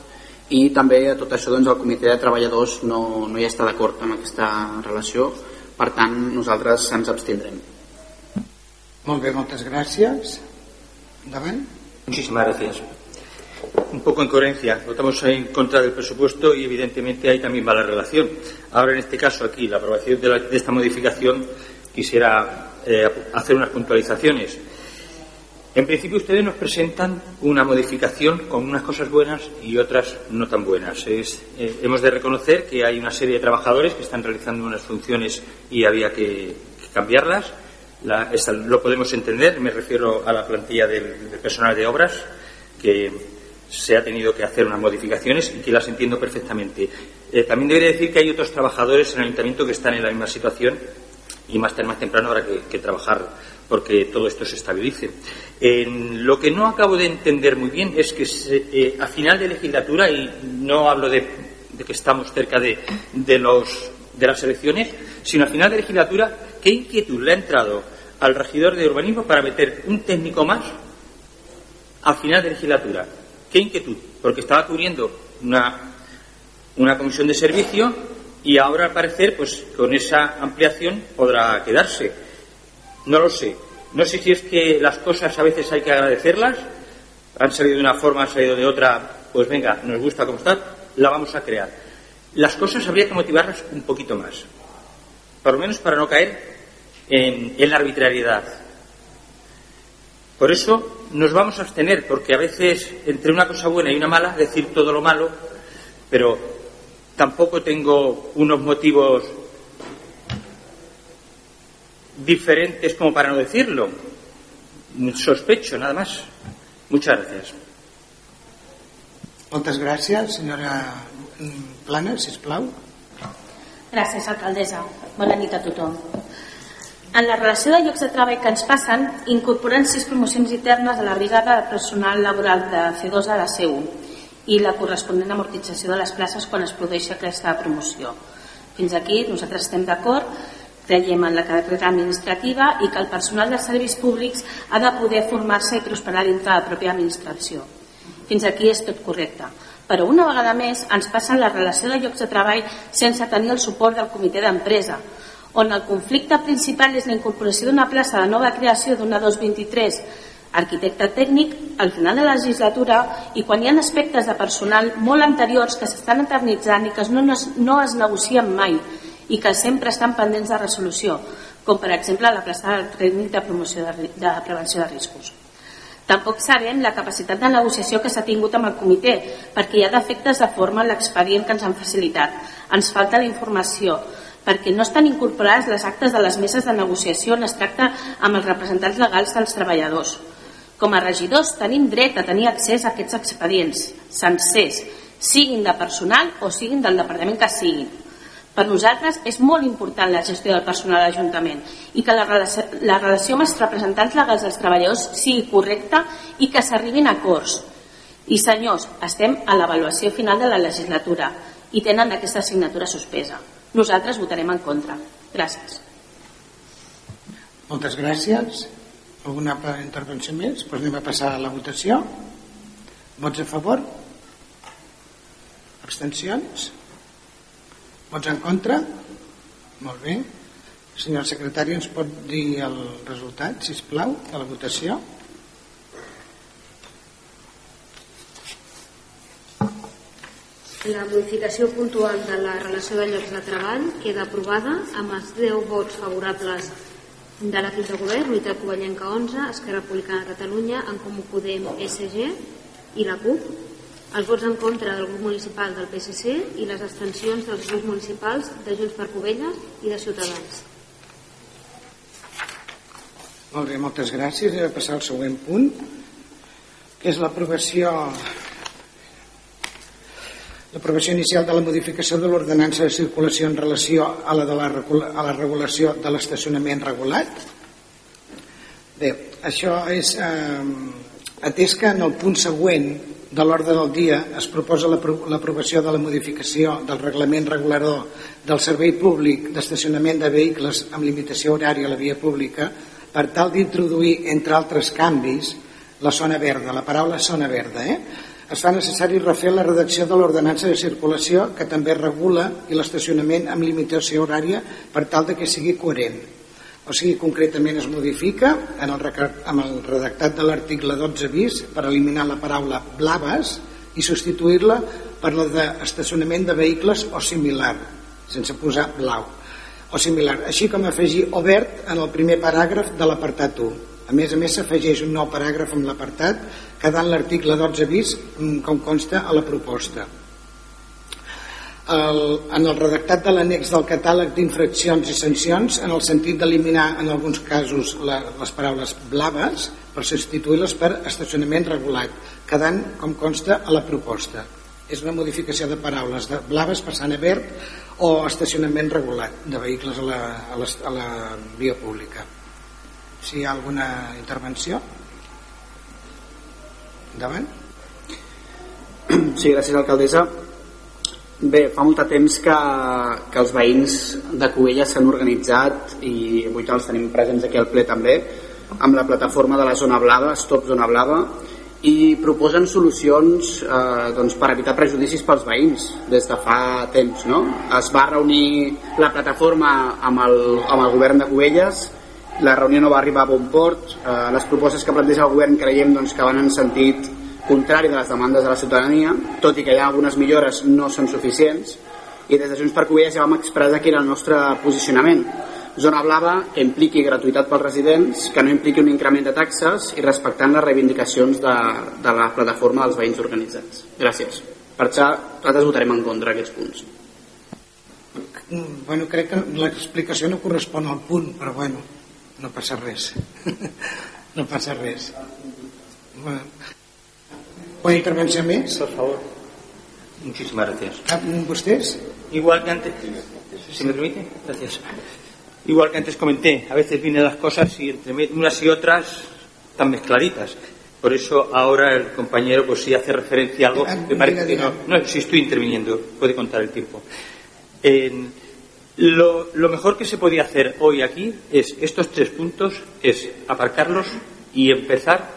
i també a tot això doncs, el comitè de treballadors no, no hi està d'acord amb aquesta relació, per tant nosaltres ens abstindrem. Molt bé, moltes gràcies. Endavant. Muchísimas gracias. Un poco en coherencia, votamos en contra del presupuesto y evidentemente hay también mala relación. Ahora, en este caso, aquí, la aprobación de, la, de esta modificación, quisiera eh, hacer unas puntualizaciones. En principio, ustedes nos presentan una modificación con unas cosas buenas y otras no tan buenas. Eh, hemos de reconocer que hay una serie de trabajadores que están realizando unas funciones y había que, cambiarlas la, lo podemos entender, me refiero a la plantilla del, del, personal de obras, que se ha tenido que hacer unas modificaciones y que las entiendo perfectamente. Eh, también debería decir que hay otros trabajadores en el ayuntamiento que están en la misma situación y más, más temprano habrá que, trabajar porque todo esto se estabilice. Lo que no acabo de entender muy bien es que se, eh, a final de legislatura, y no hablo de, de que estamos cerca de, de, los, de las elecciones, sino a final de legislatura, ¿qué inquietud le ha entrado al regidor de urbanismo para meter un técnico más al final de legislatura. ¿Qué inquietud? Porque estaba cubriendo una, una comisión de servicio y ahora al parecer, pues con esa ampliación podrá quedarse. No lo sé. No sé si es que las cosas a veces hay que agradecerlas, han salido de una forma, han salido de otra, pues venga, nos gusta como está, la vamos a crear. Las cosas habría que motivarlas un poquito más, por lo menos para no caer en, en la arbitrariedad. Por eso nos vamos a abstener, porque a veces entre una cosa buena y una mala, decir todo lo malo, pero tampoco tengo unos motivos diferentes como para no decirlo. Sospecho, nada más. Muchas gracias. Moltes gràcies, senyora Plana, sisplau. Gràcies, alcaldessa. Bona nit a tothom. En la relació de llocs de treball que ens passen, incorporen sis promocions internes a la brigada de personal laboral de C2 a la C1 i la corresponent amortització de les places quan es produeix aquesta promoció. Fins aquí nosaltres estem d'acord, creiem en la carrera administrativa i que el personal dels serveis públics ha de poder formar-se i prosperar dintre de la pròpia administració. Fins aquí és tot correcte. Però una vegada més ens passen la relació de llocs de treball sense tenir el suport del comitè d'empresa, on el conflicte principal és la incorporació d'una plaça de nova creació d'una 223 arquitecte tècnic al final de la legislatura i quan hi ha aspectes de personal molt anteriors que s'estan eternitzant i que no, no es negocien mai i que sempre estan pendents de resolució, com per exemple la plaça del tècnic de promoció de, de prevenció de riscos. Tampoc sabem la capacitat de negociació que s'ha tingut amb el comitè, perquè hi ha defectes de forma en l'expedient que ens han facilitat. Ens falta la informació, perquè no estan incorporades les actes de les meses de negociació on es tracta amb els representants legals dels treballadors. Com a regidors tenim dret a tenir accés a aquests expedients sencers, siguin de personal o siguin del departament que siguin. Per nosaltres és molt important la gestió del personal a l'Ajuntament i que la relació, la relació amb els representants legals dels treballadors sigui correcta i que s'arribin a acords. I senyors, estem a l'avaluació final de la legislatura i tenen aquesta assignatura suspesa. Nosaltres votarem en contra. Gràcies. Moltes gràcies. Alguna intervenció més? Doncs anem a passar a la votació. Vots a favor? Abstencions? Vots en contra? Molt bé. Senyor secretari, ens pot dir el resultat, si plau, de la votació? La modificació puntual de la relació de llocs de treball queda aprovada amb els 10 vots favorables de l'equip de govern, Unitat Covellenca 11, Esquerra Republicana de Catalunya, en Comú Podem, SG i la CUP, els vots en contra del grup municipal del PSC i les abstencions dels grups municipals de Junts per Covelles i de Ciutadans. Molt bé, moltes gràcies. Anem a passar al següent punt, que és l'aprovació l'aprovació inicial de la modificació de l'ordenança de circulació en relació a la, de la, a la regulació de l'estacionament regulat. Bé, això és eh, atès que en el punt següent de l'ordre del dia es proposa l'aprovació de la modificació del reglament regulador del servei públic d'estacionament de vehicles amb limitació horària a la via pública per tal d'introduir, entre altres canvis, la zona verda, la paraula zona verda, eh? Es fa necessari refer la redacció de l'ordenança de circulació que també regula i l'estacionament amb limitació horària per tal de que sigui coherent. O sigui, concretament es modifica en el, amb el redactat de l'article 12 bis per eliminar la paraula blaves i substituir-la per la d'estacionament de vehicles o similar, sense posar blau, o similar, així com afegir obert en el primer paràgraf de l'apartat 1. Més a més s'afegeix un nou paràgraf amb l'apartat quedant l'article 12 bis mm, com consta a la proposta. El, en el redactat de l'annex del catàleg d'infraccions i sancions en el sentit d'eliminar en alguns casos la, les paraules blaves per substituir-les per estacionament regulat quedant com consta a la proposta és una modificació de paraules de blaves passant a verd o estacionament regulat de vehicles a la, a la, a la via pública si hi ha alguna intervenció Endavant. Sí, gràcies, alcaldessa. Bé, fa molt de temps que, que els veïns de Covelles s'han organitzat i avui els tenim presents aquí al ple també amb la plataforma de la zona blava, Stop Zona Blava i proposen solucions eh, doncs, per evitar prejudicis pels veïns des de fa temps. No? Es va reunir la plataforma amb el, amb el govern de Covelles la reunió no va arribar a bon port. Eh, les propostes que planteja el govern creiem doncs, que van en sentit contrari de les demandes de la ciutadania tot i que hi ha algunes millores no són suficients i des de Junts per Covelles ja vam expressar quin era el nostre posicionament. Zona blava que impliqui gratuïtat pels residents que no impliqui un increment de taxes i respectant les reivindicacions de, de la plataforma dels veïns organitzats. Gràcies. Per això nosaltres votarem en contra d'aquests punts. Bueno, crec que l'explicació no correspon al punt però bueno no passa res no passa res bueno. ¿Una intervención más? Por favor. Muchísimas gracias. ¿Ustedes? Igual que antes, si me permite, gracias. Igual que antes comenté, a veces vienen las cosas y entre unas y otras están mezcladitas. Por eso ahora el compañero pues si hace referencia a algo, ah, me parece que no, no, si estoy interviniendo, puede contar el tiempo. En, lo, mejor que se podía hacer hoy aquí es estos tres puntos, es aparcarlos y empezar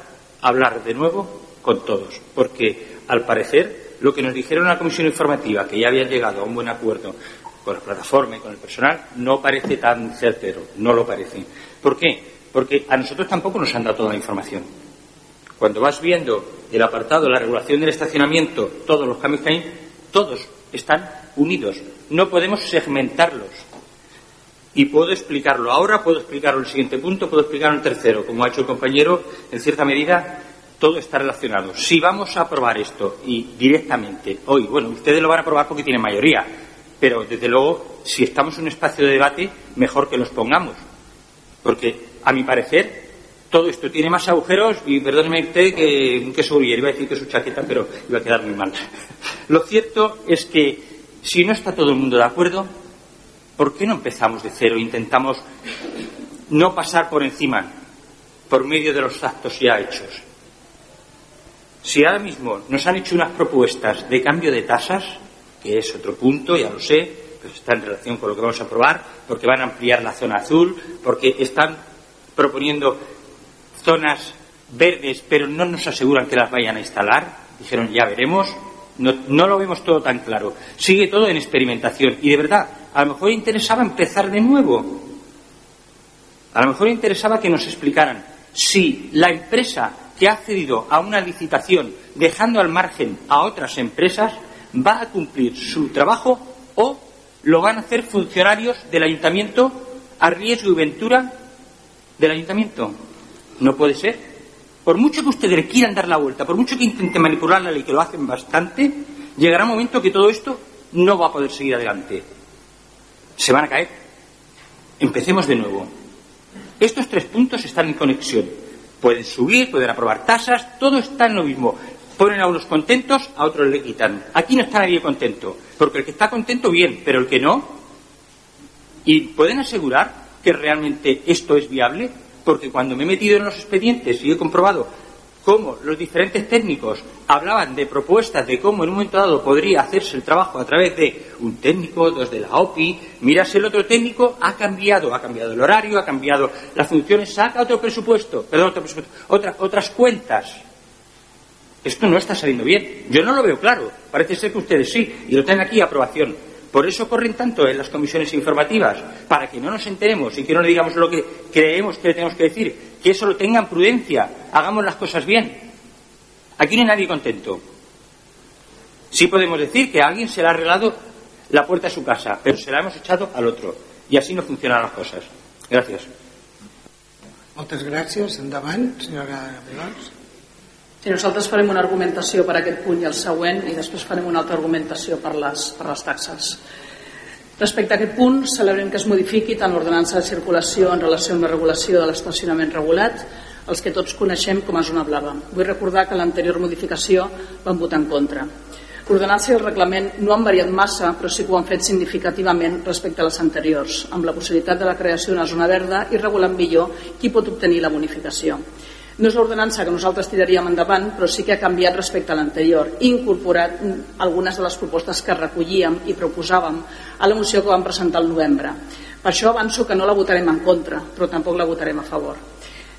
a hablar de nuevo con todos, porque al parecer lo que nos dijeron en la comisión informativa, que ya habían llegado a un buen acuerdo con la plataforma y con el personal, no parece tan certero, no lo parece. ¿Por qué? Porque a nosotros tampoco nos han dado toda la información. Cuando vas viendo el apartado la regulación del estacionamiento, todos los cambios que hay, todos están unidos. No podemos segmentarlos. Y puedo explicarlo ahora, puedo explicarlo en el siguiente punto, puedo explicarlo en el tercero. Como ha hecho el compañero, en cierta medida todo está relacionado. Si vamos a aprobar esto y directamente hoy, bueno, ustedes lo van a aprobar porque tienen mayoría, pero desde luego, si estamos en un espacio de debate, mejor que los pongamos. Porque, a mi parecer, todo esto tiene más agujeros y perdóneme usted que un queso Iba a decir que su chaqueta, pero iba a quedar muy mal. Lo cierto es que si no está todo el mundo de acuerdo, ¿por qué no empezamos de cero? Intentamos no pasar por encima, por medio de los actos ya hechos. Si ahora mismo nos han hecho unas propuestas de cambio de tasas, que es otro punto, ya lo sé, pero está en relación con lo que vamos a aprobar, porque van a ampliar la zona azul, porque están proponiendo zonas verdes, pero no nos aseguran que las vayan a instalar. Dijeron, ya veremos. No, no, lo vemos todo tan claro. Sigue todo en experimentación. Y de verdad, a lo mejor interesaba empezar de nuevo. A lo mejor interesaba que nos explicaran si la empresa que ha accedido a una licitación dejando al margen a otras empresas va a cumplir su trabajo o lo van a hacer funcionarios del ayuntamiento a riesgo y ventura del ayuntamiento. No puede ser. Por mucho que ustedes le quieran dar la vuelta, por mucho que intenten manipular la ley, que lo hacen bastante, llegará un momento que todo esto no va a poder seguir adelante. Se van a caer. Empecemos de nuevo. Estos tres puntos están en conexión. Pueden subir, pueden aprobar tasas, todo está en lo mismo. Ponen a unos contentos, a otros le quitan. Aquí no está nadie contento, porque el que está contento, bien, pero el que no. ¿Y pueden asegurar que realmente esto es viable? Porque cuando me he metido en los expedientes y he comprobado cómo los diferentes técnicos hablaban de propuestas de cómo en un momento dado podría hacerse el trabajo a través de un técnico, dos de la OPI, miras el otro técnico, ha cambiado, ha cambiado el horario, ha cambiado las funciones, saca otro presupuesto, perdón, otro presupuesto, otras cuentas. Esto no está saliendo bien. Yo no lo veo claro. Parece ser que ustedes sí, y lo tienen aquí aprobación. Por eso corren tanto en las comisiones informativas, para que no nos enteremos y que no le digamos lo que creemos que le tenemos que decir, que eso lo tengan prudencia, hagamos las cosas bien. Aquí no hay nadie contento. Sí podemos decir que a alguien se le ha arreglado la puerta de su casa, pero se la hemos echado al otro. Y así no funcionan las cosas. Gracias. Moltes gràcies. Endavant, senyora Vilars. Sí, nosaltres farem una argumentació per aquest punt i el següent i després farem una altra argumentació per les, per les taxes. Respecte a aquest punt, celebrem que es modifiqui tant l'ordenança de circulació en relació amb la regulació de l'estacionament regulat, els que tots coneixem com a zona blava. Vull recordar que l'anterior modificació van votar en contra. L'ordenança i el reglament no han variat massa, però sí que ho han fet significativament respecte a les anteriors, amb la possibilitat de la creació d'una zona verda i regulant millor qui pot obtenir la bonificació. No és l'ordenança que nosaltres tiraríem endavant, però sí que ha canviat respecte a l'anterior incorporat algunes de les propostes que recollíem i proposàvem a la moció que vam presentar al novembre. Per això avanço que no la votarem en contra, però tampoc la votarem a favor.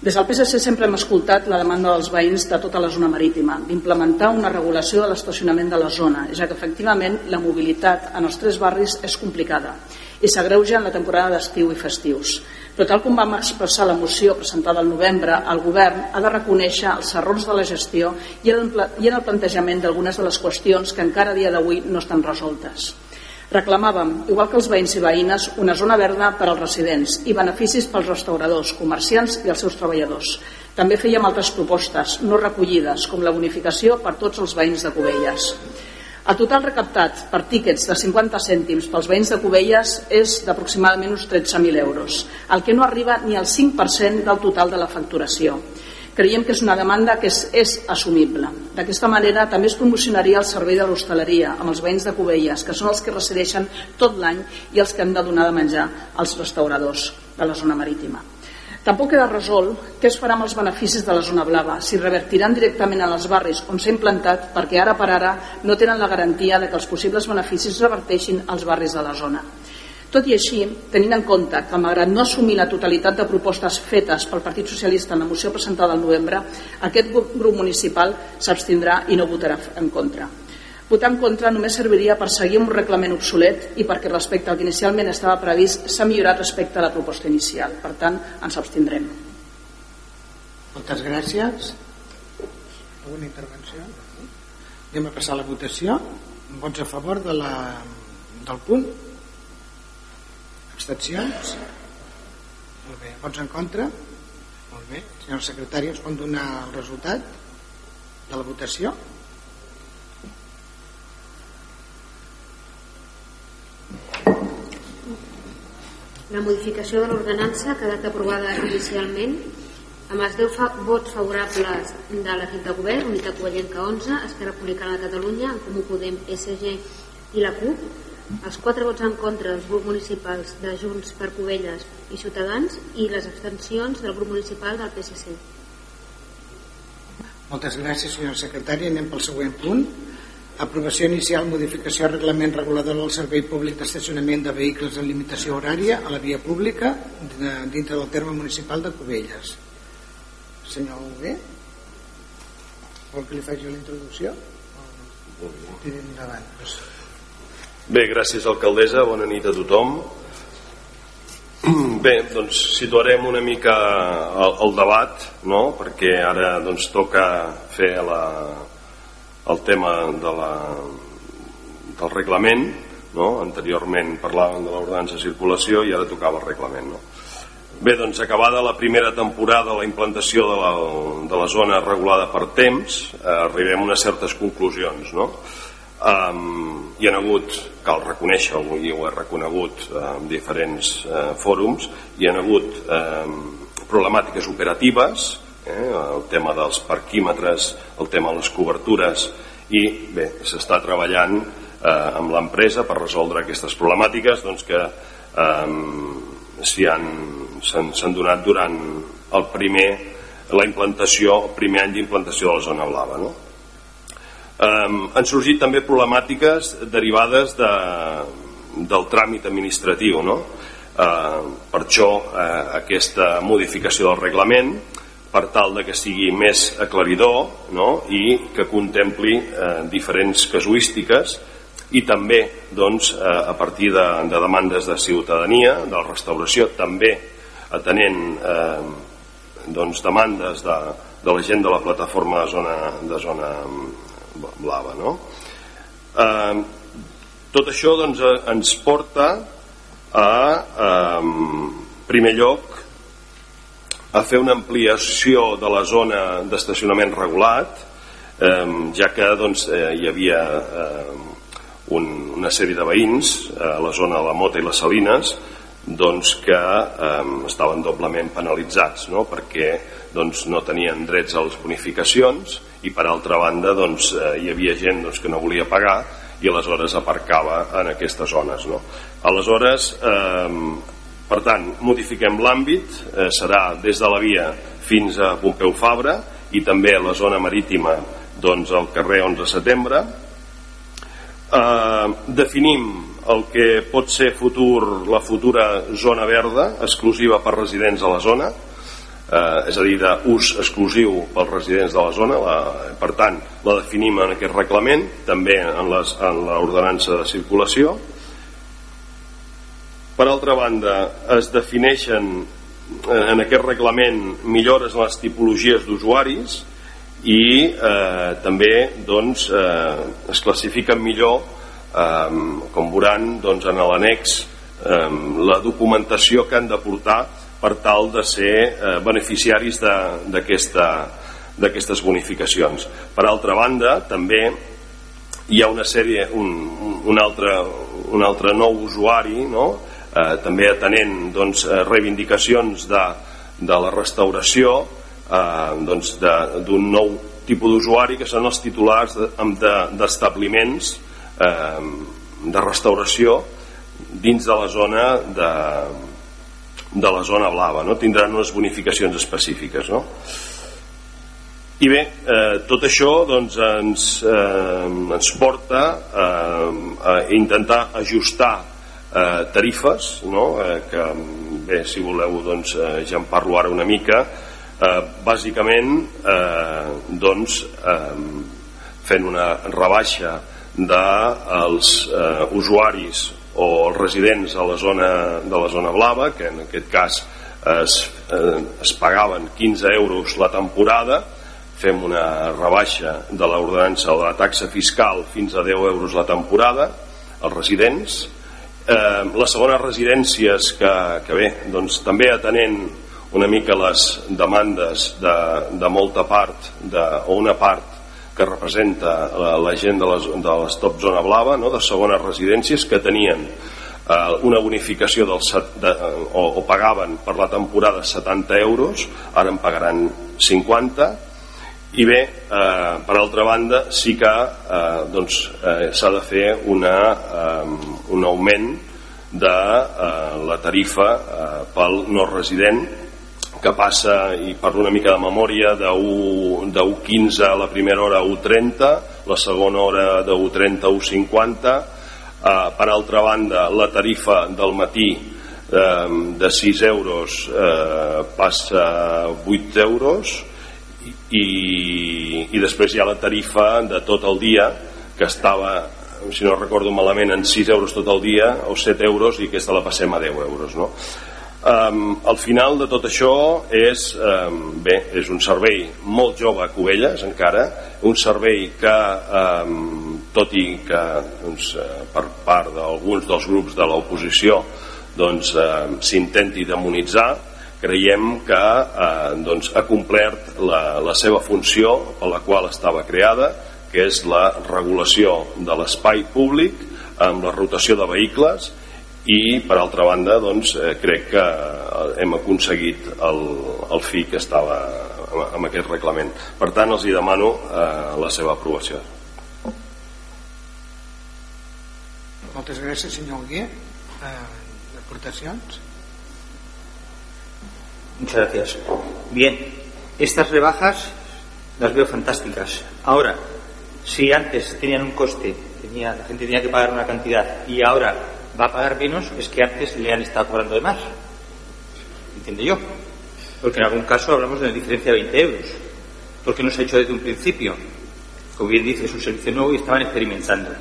Des del PSC sempre hem escoltat la demanda dels veïns de tota la zona marítima d'implementar una regulació de l'estacionament de la zona, ja que efectivament la mobilitat en els tres barris és complicada i s'agreuja en la temporada d'estiu i festius. Però tal com vam expressar la moció presentada al novembre, el govern ha de reconèixer els errors de la gestió i en el plantejament d'algunes de les qüestions que encara a dia d'avui no estan resoltes. Reclamàvem, igual que els veïns i veïnes, una zona verda per als residents i beneficis pels restauradors, comerciants i els seus treballadors. També fèiem altres propostes no recollides, com la bonificació per tots els veïns de Cubelles. El total recaptat per tíquets de 50 cèntims pels veïns de Cubelles és d'aproximadament uns 13.000 euros, el que no arriba ni al 5% del total de la facturació. Creiem que és una demanda que és, és assumible. D'aquesta manera també es promocionaria el servei de l'hostaleria amb els veïns de Cubelles, que són els que resideixen tot l'any i els que han de donar de menjar als restauradors de la zona marítima. Tampoc queda resolt què es farà amb els beneficis de la zona blava, si revertiran directament a els barris on s'ha implantat perquè ara per ara no tenen la garantia de que els possibles beneficis reverteixin als barris de la zona. Tot i així, tenint en compte que malgrat no assumir la totalitat de propostes fetes pel Partit Socialista en la moció presentada al novembre, aquest grup municipal s'abstindrà i no votarà en contra. Votar en contra només serviria per seguir un reglament obsolet i perquè respecte al que inicialment estava previst s'ha millorat respecte a la proposta inicial. Per tant, ens abstindrem. Moltes gràcies. Alguna intervenció? Anem a passar a la votació. Vots a favor de la, del punt? Abstencions? Molt bé. Vots en contra? Molt bé. Senyor secretari, ens pot donar el resultat de la votació? La modificació de l'ordenança ha quedat aprovada inicialment Amb els 10 fa vots favorables de l'equip de govern, Unitat Covellenca 11, Esquerra Republicana de Catalunya, en Comú Podem, SG i la CUP, els 4 vots en contra dels grups municipals de Junts per Covelles i Ciutadans i les abstencions del grup municipal del PSC. Moltes gràcies, senyora secretària. Anem pel següent punt. Aprovació inicial, modificació reglament regulador del servei públic d'estacionament de vehicles en limitació horària a la via pública dintre del terme municipal de Cubelles. Senyor Hugué, vol que li faci la introducció? Tirem endavant. Doncs. Bé, gràcies alcaldessa, bona nit a tothom. Bé, doncs situarem una mica el, el debat, no? perquè ara doncs, toca fer la, el tema de la, del reglament, no? anteriorment parlàvem de l'ordenança de circulació i ara tocava el reglament. No? Bé, doncs acabada la primera temporada la implantació de la, de la zona regulada per temps, eh, arribem a unes certes conclusions. No? Um, hi ha hagut, cal reconèixer i ho he reconegut eh, en diferents eh, fòrums, hi ha hagut eh, problemàtiques operatives, eh, el tema dels parquímetres, el tema de les cobertures, i bé, s'està treballant eh, amb l'empresa per resoldre aquestes problemàtiques doncs, que eh, s'han donat durant el primer, la implantació, el primer any d'implantació de la zona blava. No? Um, han sorgit també problemàtiques derivades de, del tràmit administratiu no? uh, per això uh, aquesta modificació del reglament per tal de que sigui més aclaridor no? i que contempli uh, diferents casuístiques i també doncs, uh, a partir de, de demandes de ciutadania, de la restauració, també atenent eh, doncs, demandes de, de la gent de la plataforma de zona, de zona blava no? eh, tot això doncs, eh, ens porta a eh, primer lloc a fer una ampliació de la zona d'estacionament regulat eh, ja que doncs, eh, hi havia eh, un, una sèrie de veïns eh, a la zona de la Mota i les Salines doncs, que eh, estaven doblement penalitzats no? perquè doncs, no tenien drets a les bonificacions i per altra banda doncs, eh, hi havia gent doncs, que no volia pagar i aleshores aparcava en aquestes zones no? aleshores eh, per tant modifiquem l'àmbit eh, serà des de la via fins a Pompeu Fabra i també a la zona marítima doncs al carrer 11 de setembre eh, definim el que pot ser futur, la futura zona verda exclusiva per residents a la zona eh, és a dir, d'ús exclusiu pels residents de la zona, la, per tant, la definim en aquest reglament, també en l'ordenança de circulació. Per altra banda, es defineixen eh, en aquest reglament millores en les tipologies d'usuaris i eh, també doncs, eh, es classifiquen millor, eh, com veuran doncs, en l'annex, eh, la documentació que han de portar per tal de ser eh, beneficiaris d'aquestes bonificacions. Per altra banda, també hi ha una sèrie, un, un, altre, un altre nou usuari, no? Eh, també atenent doncs, reivindicacions de, de la restauració eh, doncs d'un de, nou tipus d'usuari que són els titulars d'establiments de, eh, de restauració dins de la zona de, de la zona blava, no? tindran unes bonificacions específiques. No? I bé, eh, tot això doncs, ens, eh, ens porta eh, a intentar ajustar eh, tarifes, no? eh, que bé, si voleu doncs, eh, ja en parlo ara una mica, eh, bàsicament eh, doncs, eh, fent una rebaixa dels de, eh, usuaris o els residents a la zona, de la zona blava, que en aquest cas es, eh, es pagaven 15 euros la temporada, fem una rebaixa de l'ordenança de la taxa fiscal fins a 10 euros la temporada als residents. Eh, les segones residències que, que bé, doncs, també atenent una mica les demandes de, de molta part de, o una part que representa la, la gent de les, de les top zona blava, no? de segones residències que tenien eh, una bonificació del, set- de, o, o pagaven per la temporada 70 euros, ara en pagaran 50 i bé, eh, per altra banda sí que eh, doncs, eh, s'ha de fer una, eh, un augment de eh, la tarifa eh, pel no resident que passa, i parlo una mica de memòria, de 1 de 1.15 a la primera hora a 1.30, la segona hora de 1.30 a 1.50, eh, per altra banda la tarifa del matí eh, de 6 euros eh, passa a 8 euros i, i després hi ha la tarifa de tot el dia que estava si no recordo malament en 6 euros tot el dia o 7 euros i aquesta la passem a 10 euros no? Um, al final de tot això és, um, bé, és un servei molt jove a Cubelles encara, un servei que um, tot i que doncs, eh, per part d'alguns dels grups de l'oposició doncs, eh, s'intenti demonitzar creiem que eh, doncs, ha complert la, la seva funció per la qual estava creada que és la regulació de l'espai públic amb la rotació de vehicles i per altra banda doncs, eh, crec que eh, hem aconseguit el, el fi que estava amb- amb aquest reglament per tant els hi demano eh, la seva aprovació Moltes gràcies, senyor Alguer. Eh, aportacions? Muchas gracias. Bien, estas rebajas las veo fantásticas. Ahora, si antes tenían un coste, tenía, la gente tenía que pagar una cantidad y ahora va a pagar menos, es que antes le han estado cobrando de más. Entiendo yo. Porque en algún caso hablamos de una diferencia de 20 euros. Porque no se ha hecho desde un principio. Como bien dice, es un servicio nuevo y estaban experimentando.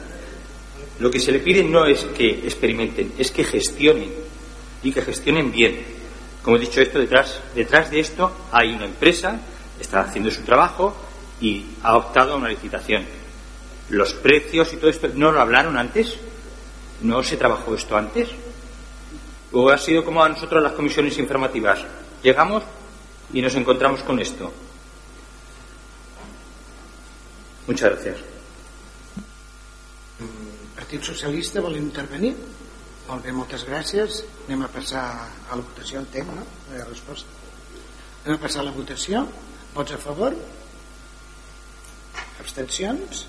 Lo que se le pide no es que experimenten, es que gestionen y que gestionen bien. Como he dicho esto, detrás, detrás de esto hay una empresa, está haciendo su trabajo y ha optado a una licitación. Los precios y todo esto, ¿no lo hablaron antes? ¿No se trabajó esto antes? ¿O ha sido como a nosotros las comisiones informativas? Llegamos y nos encontramos con esto. Muchas gracias. Partit Socialista vol intervenir? Molt bé, moltes gràcies. Anem a passar a la votació, entenc, no? No hi ha resposta. Anem a passar a la votació. Vots a favor? Abstencions?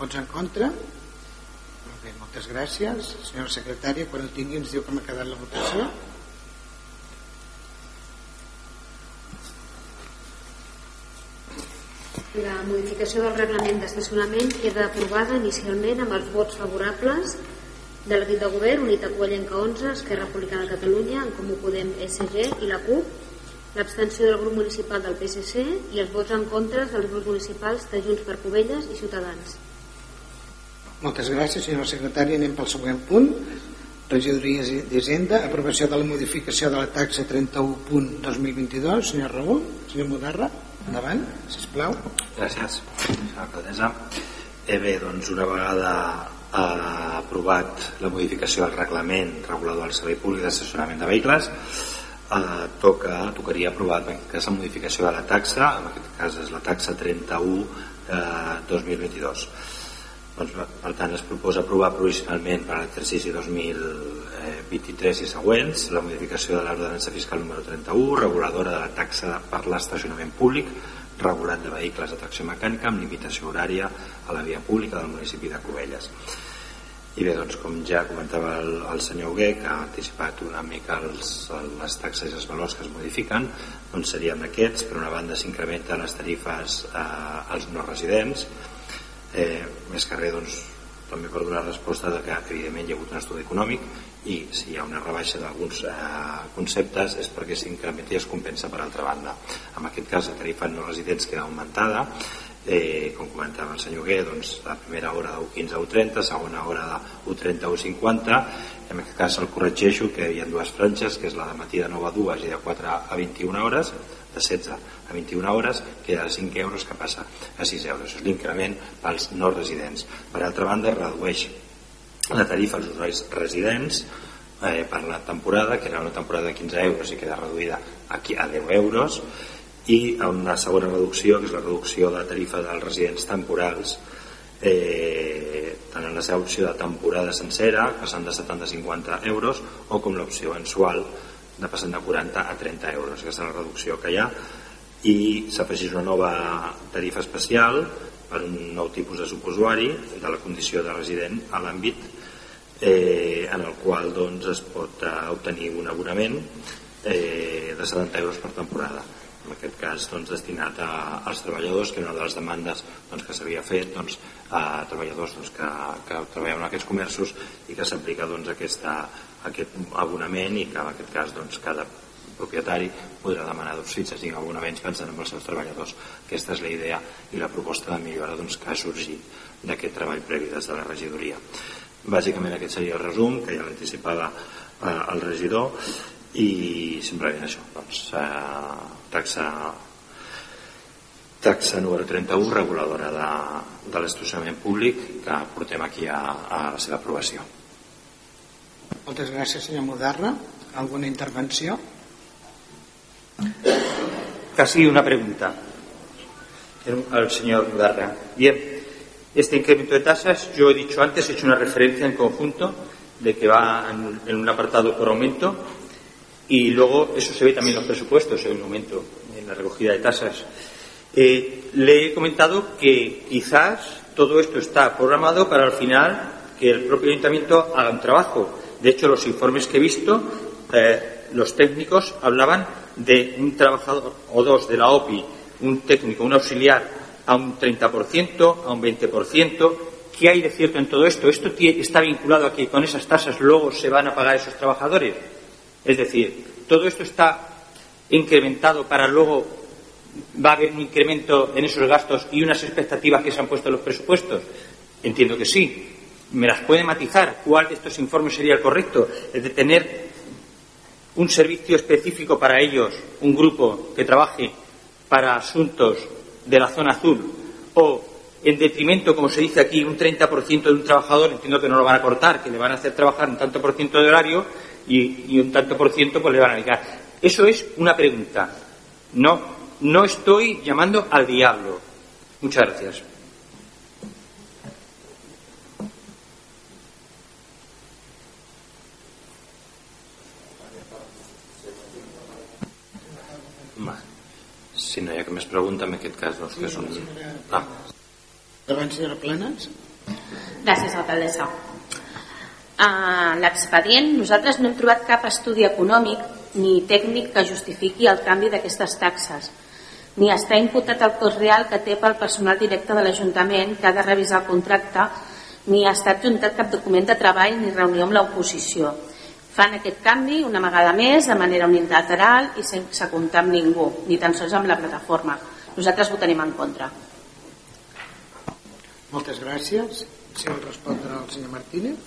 Vots en contra? Molt bé, moltes gràcies. Senyora secretària, quan ho tingui ens diu com ha quedat la votació. La modificació del reglament d'estacionament queda aprovada inicialment amb els vots favorables de l'equip de govern, Unitat Covellenca 11, Esquerra Republicana de Catalunya, en Comú Podem, SG i la CUP, l'abstenció del grup municipal del PSC i els vots en contra dels grups municipals de Junts per Covelles i Ciutadans. Moltes gràcies, senyora secretària. Anem pel següent punt. Regidoria d'Hisenda, aprovació de la modificació de la taxa 31.2022. Senyor Raül, senyor Mudarra, endavant, sisplau. Gràcies, senyora alcaldessa. Eh, bé, doncs una vegada ha aprovat la modificació del reglament regulador del servei públic d'estacionament de vehicles, eh, toca, tocaria aprovar en cas la modificació de la taxa, en aquest cas és la taxa 31 de 2022. Doncs, per tant, es proposa aprovar provisionalment per a l'exercici 2023 i següents la modificació de l'ordenança fiscal número 31, reguladora de la taxa per l'estacionament públic, regulat de vehicles de tracció mecànica amb limitació horària a la via pública del municipi de Cubelles. I bé, doncs, com ja comentava el, el senyor Hugué, que ha anticipat una mica els, les taxes i els valors que es modifiquen, doncs serien aquests. Per una banda, s'incrementen les tarifes eh, als no residents, eh, més que res doncs, també per donar resposta de que evidentment hi ha hagut un estudi econòmic i si hi ha una rebaixa d'alguns eh, conceptes és perquè s'incrementa i es compensa per altra banda. En aquest cas la tarifa no residents queda augmentada. Eh, com comentava el senyor Gué doncs, la primera hora de 15 a 30 segona hora de 30 a 50 en aquest cas el corregeixo que hi ha dues franges que és la de matí de 9 a 2 i de 4 a 21 hores de 16 a 21 hores queda de 5 euros que passa a 6 euros. És l'increment pels no residents. Per altra banda redueix la tarifa als usuaris residents eh, per la temporada que era una temporada de 15 euros i queda reduïda aquí a 10 euros i una segona reducció que és la reducció de tarifa dels residents temporals eh, tant en la seva opció de temporada sencera, passant de 70 a 50 euros, o com l'opció mensual, de passant de 40 a 30 euros. Aquesta és la reducció que hi ha. I s'afegeix una nova tarifa especial per un nou tipus de subusuari de la condició de resident a l'àmbit eh, en el qual doncs, es pot eh, obtenir un abonament eh, de 70 euros per temporada en aquest cas doncs, destinat a, als treballadors que una de les demandes doncs, que s'havia fet doncs, a treballadors doncs, que, que treballen en aquests comerços i que s'aplica doncs, aquesta, aquest abonament i que en aquest cas doncs, cada propietari podrà demanar dos fills cinc abonaments pensant en els seus treballadors. Aquesta és la idea i la proposta de millora doncs, que ha sorgit d'aquest treball previ des de la regidoria. Bàsicament aquest seria el resum, que ja l'anticipava eh, el regidor, i simplement això, doncs, eh, taxa taxa número 31, reguladora de, de l'estacionament públic, que portem aquí a, a la seva aprovació. Moltes gràcies, senyor Mudarra. ¿Alguna intervenció? Casi una pregunta al señor Mudarra. Bien, este incremento de tasas, yo he dicho antes, he hecho una referencia en conjunto de que va en, en un apartado por aumento y luego eso se ve también en los presupuestos, hay un aumento en la recogida de tasas. Eh, le he comentado que quizás todo esto está programado para al final que el propio ayuntamiento haga un trabajo. De hecho, los informes que he visto, eh, los técnicos hablaban de un trabajador o dos de la OPI, un técnico, un auxiliar, a un 30%, a un 20%. ¿Qué hay de cierto en todo esto? ¿Esto está vinculado a que con esas tasas luego se van a pagar esos trabajadores? Es decir, todo esto está incrementado para luego va a haber un incremento en esos gastos y unas expectativas que se han puesto en los presupuestos. Entiendo que sí. ¿Me las puede matizar? ¿Cuál de estos informes sería el correcto? ¿El de tener un servicio específico para ellos, un grupo que trabaje para asuntos de la zona azul? ¿O en detrimento, como se dice aquí, un 30% de un trabajador, entiendo que no lo van a cortar, que le van a hacer trabajar un tanto por ciento de horario y, un tanto por ciento pues le van a dedicar. Eso es una pregunta. No, no estoy llamando al diablo. Muchas gracias. Si no hi ha cap més pregunta, en aquest cas, doncs, que és un... Ah. Davant, senyora Planes. Gràcies, alcaldessa. A l'expedient nosaltres no hem trobat cap estudi econòmic ni tècnic que justifiqui el canvi d'aquestes taxes ni està imputat el cost real que té pel personal directe de l'Ajuntament que ha de revisar el contracte ni ha estat juntat cap document de treball ni reunió amb l'oposició. Fan aquest canvi una vegada més de manera unilateral i sense comptar amb ningú, ni tan sols amb la plataforma. Nosaltres votarem en contra. Moltes gràcies. Si vol respondre el senyor Martínez.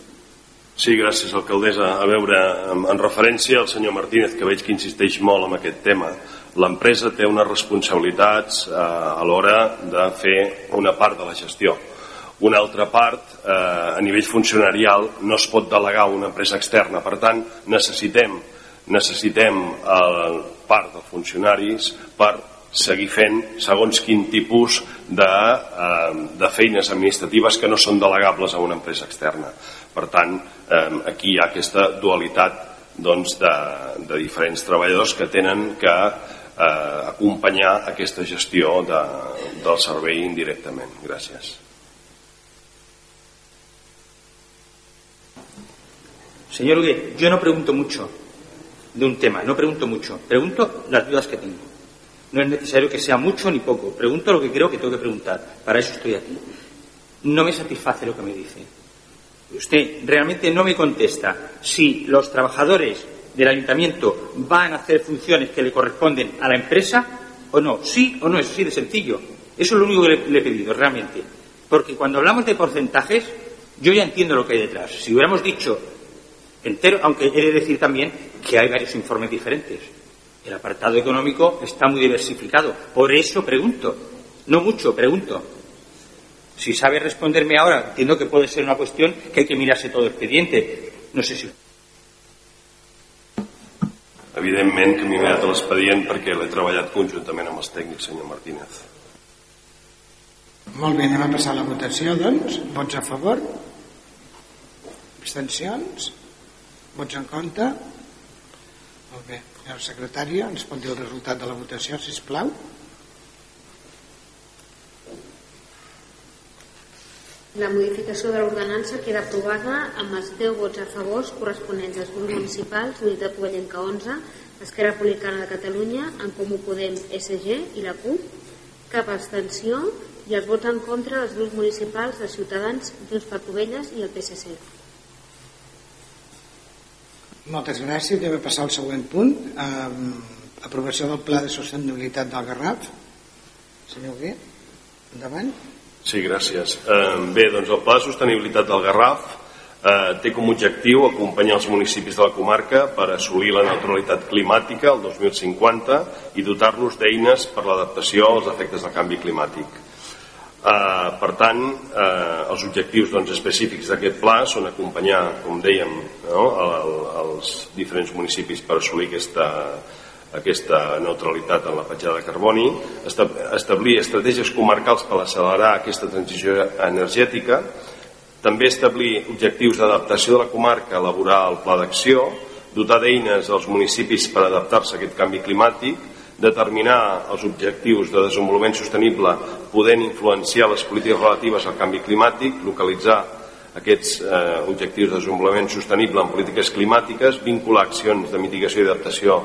Sí, gràcies, alcaldessa. A veure, en, en referència al senyor Martínez, que veig que insisteix molt en aquest tema, l'empresa té unes responsabilitats eh, a l'hora de fer una part de la gestió. Una altra part, eh, a nivell funcionarial, no es pot delegar una empresa externa. Per tant, necessitem, necessitem el part dels funcionaris per seguir fent segons quin tipus de, eh, de feines administratives que no són delegables a una empresa externa. Per tant, eh, aquí hi ha aquesta dualitat doncs, de, de diferents treballadors que tenen que eh, acompanyar aquesta gestió de, del servei indirectament. Gràcies. Señor Ugue, yo no pregunto mucho de un tema, no pregunto mucho, pregunto las dudas que tengo. No es necesario que sea mucho ni poco, pregunto lo que creo que tengo que preguntar, para eso estoy aquí. No me satisface lo que me dice. Usted realmente no me contesta si los trabajadores del ayuntamiento van a hacer funciones que le corresponden a la empresa o no. Sí o no, es así de sencillo. Eso es lo único que le, le he pedido, realmente. Porque cuando hablamos de porcentajes, yo ya entiendo lo que hay detrás. Si hubiéramos dicho entero, aunque he de decir también que hay varios informes diferentes. El apartado económico está muy diversificado. Por eso pregunto. No mucho, pregunto. Si sabe responderme ahora, entiendo que puede ser una cuestión que hay que mirarse todo el expediente. No sé si. Evidentment que m'he mirat l'expedient perquè l'he treballat conjuntament amb els tècnics, senyor Martínez. Molt bé, anem a passar a la votació, doncs. Vots a favor? Abstencions? Vots en contra? Molt bé. Senyora secretària, ens pot dir el resultat de la votació, si plau? La modificació de l'ordenança queda aprovada amb els 10 vots a favor corresponents als grups municipals Unitat Covellenca 11, Esquerra Republicana de Catalunya, En Comú Podem, SG i la CUP, cap abstenció i els vots en contra dels grups municipals de Ciutadans, Junts per Covelles i el PSC. Moltes gràcies. Anem a passar al següent punt. Um, aprovació del Pla de Sostenibilitat del Garraf. Senyor Gué, endavant. Sí, gràcies. Eh, bé, doncs el Pla de Sostenibilitat del Garraf eh, té com a objectiu acompanyar els municipis de la comarca per assolir la neutralitat climàtica el 2050 i dotar-los d'eines per l'adaptació als efectes del canvi climàtic. Eh, per tant, eh, els objectius doncs, específics d'aquest pla són acompanyar, com dèiem, no, el, els diferents municipis per assolir aquesta, aquesta neutralitat en la petjada de carboni, establir estratègies comarcals per accelerar aquesta transició energètica, també establir objectius d'adaptació de la comarca, elaborar el pla d'acció, dotar d'eines als municipis per adaptar-se a aquest canvi climàtic, determinar els objectius de desenvolupament sostenible podent influenciar les polítiques relatives al canvi climàtic, localitzar aquests eh, objectius de desenvolupament sostenible en polítiques climàtiques, vincular accions de mitigació i adaptació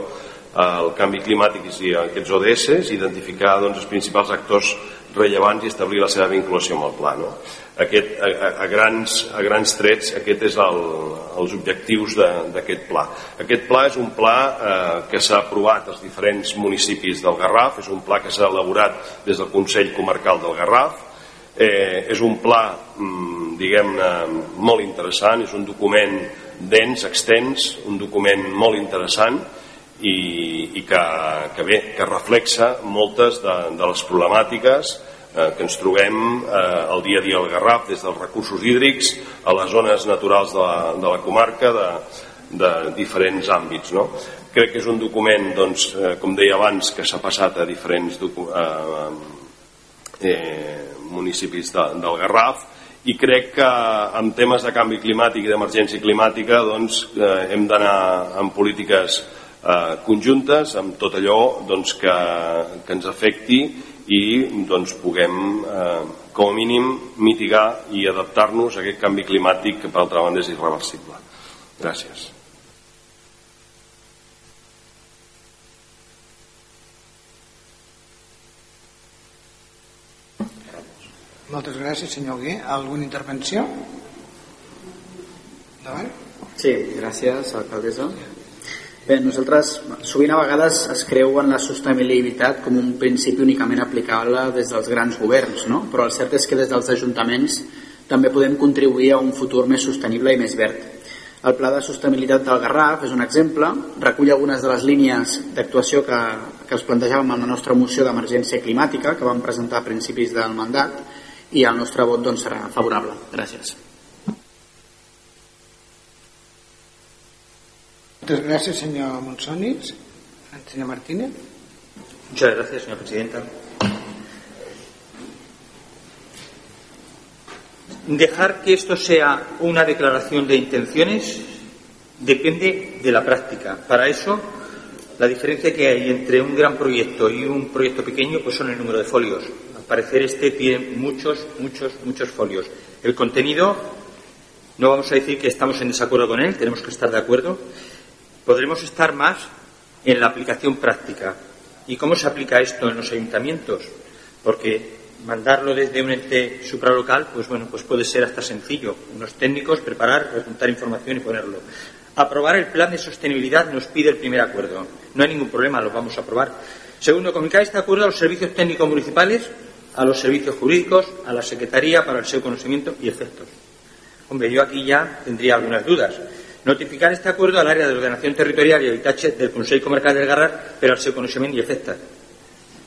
el canvi climàtic i aquests ODS, identificar doncs, els principals actors rellevants i establir la seva vinculació amb el pla. No? Aquest, a, a, grans, a grans trets, aquest és el, els objectius d'aquest pla. Aquest pla és un pla eh, que s'ha aprovat als diferents municipis del Garraf, és un pla que s'ha elaborat des del Consell Comarcal del Garraf, eh, és un pla, mm, diguem-ne, molt interessant, és un document dens, extens, un document molt interessant, i, i que, que bé, que reflexa moltes de, de les problemàtiques eh, que ens trobem eh, el dia a dia al Garraf, des dels recursos hídrics a les zones naturals de la, de la comarca de, de diferents àmbits. No? Crec que és un document, doncs, eh, com deia abans, que s'ha passat a diferents eh, eh, municipis de, del Garraf i crec que en temes de canvi climàtic i d'emergència climàtica doncs, eh, hem d'anar en polítiques eh, conjuntes amb tot allò doncs, que, que ens afecti i doncs, puguem eh, com a mínim mitigar i adaptar-nos a aquest canvi climàtic que per altra banda és irreversible. Gràcies. Moltes gràcies, senyor Gué. Alguna intervenció? Davant. Sí, gràcies, alcaldessa. Bé, nosaltres sovint a vegades es creu en la sostenibilitat com un principi únicament aplicable des dels grans governs, no? però el cert és que des dels ajuntaments també podem contribuir a un futur més sostenible i més verd. El Pla de Sostenibilitat del Garraf és un exemple, recull algunes de les línies d'actuació que, que els plantejàvem en la nostra moció d'emergència climàtica que vam presentar a principis del mandat i el nostre vot doncs, serà favorable. Gràcies. Muchas gracias, señor Monsonis. Señor Martínez. Muchas gracias, señora presidenta. Dejar que esto sea una declaración de intenciones depende de la práctica. Para eso, la diferencia que hay entre un gran proyecto y un proyecto pequeño pues son el número de folios. Al parecer este tiene muchos, muchos, muchos folios. El contenido, no vamos a decir que estamos en desacuerdo con él, tenemos que estar de acuerdo podremos estar más en la aplicación práctica. ¿Y cómo se aplica esto en los ayuntamientos? Porque mandarlo desde un ente supralocal, pues bueno, pues puede ser hasta sencillo. Unos técnicos preparar, preguntar información y ponerlo. Aprobar el plan de sostenibilidad nos pide el primer acuerdo. No hay ningún problema, lo vamos a aprobar. Segundo, comunicar este acuerdo a los servicios técnicos municipales, a los servicios jurídicos, a la Secretaría para el seu conocimiento y efectos. Hombre, yo aquí ya tendría algunas dudas. Notificar este acuerdo al área de ordenación territorial y habitatge del Consejo Comarcal del Garraf pero al seu conocimiento y efectos.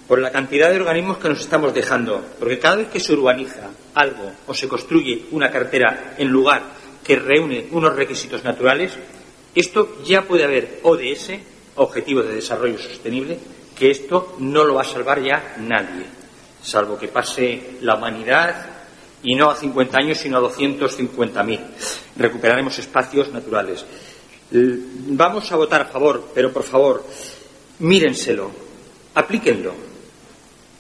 Por la cantidad de organismos que nos estamos dejando. Porque cada vez que se urbaniza algo o se construye una cartera en lugar que reúne unos requisitos naturales, esto ya puede haber ODS, Objetivo de Desarrollo Sostenible, que esto no lo va a salvar ya nadie. salvo que pase la humanidad y no a 50 años, sino a 250.000. Recuperaremos espacios naturales. Vamos a votar a favor, pero por favor, mírenselo, aplíquenlo.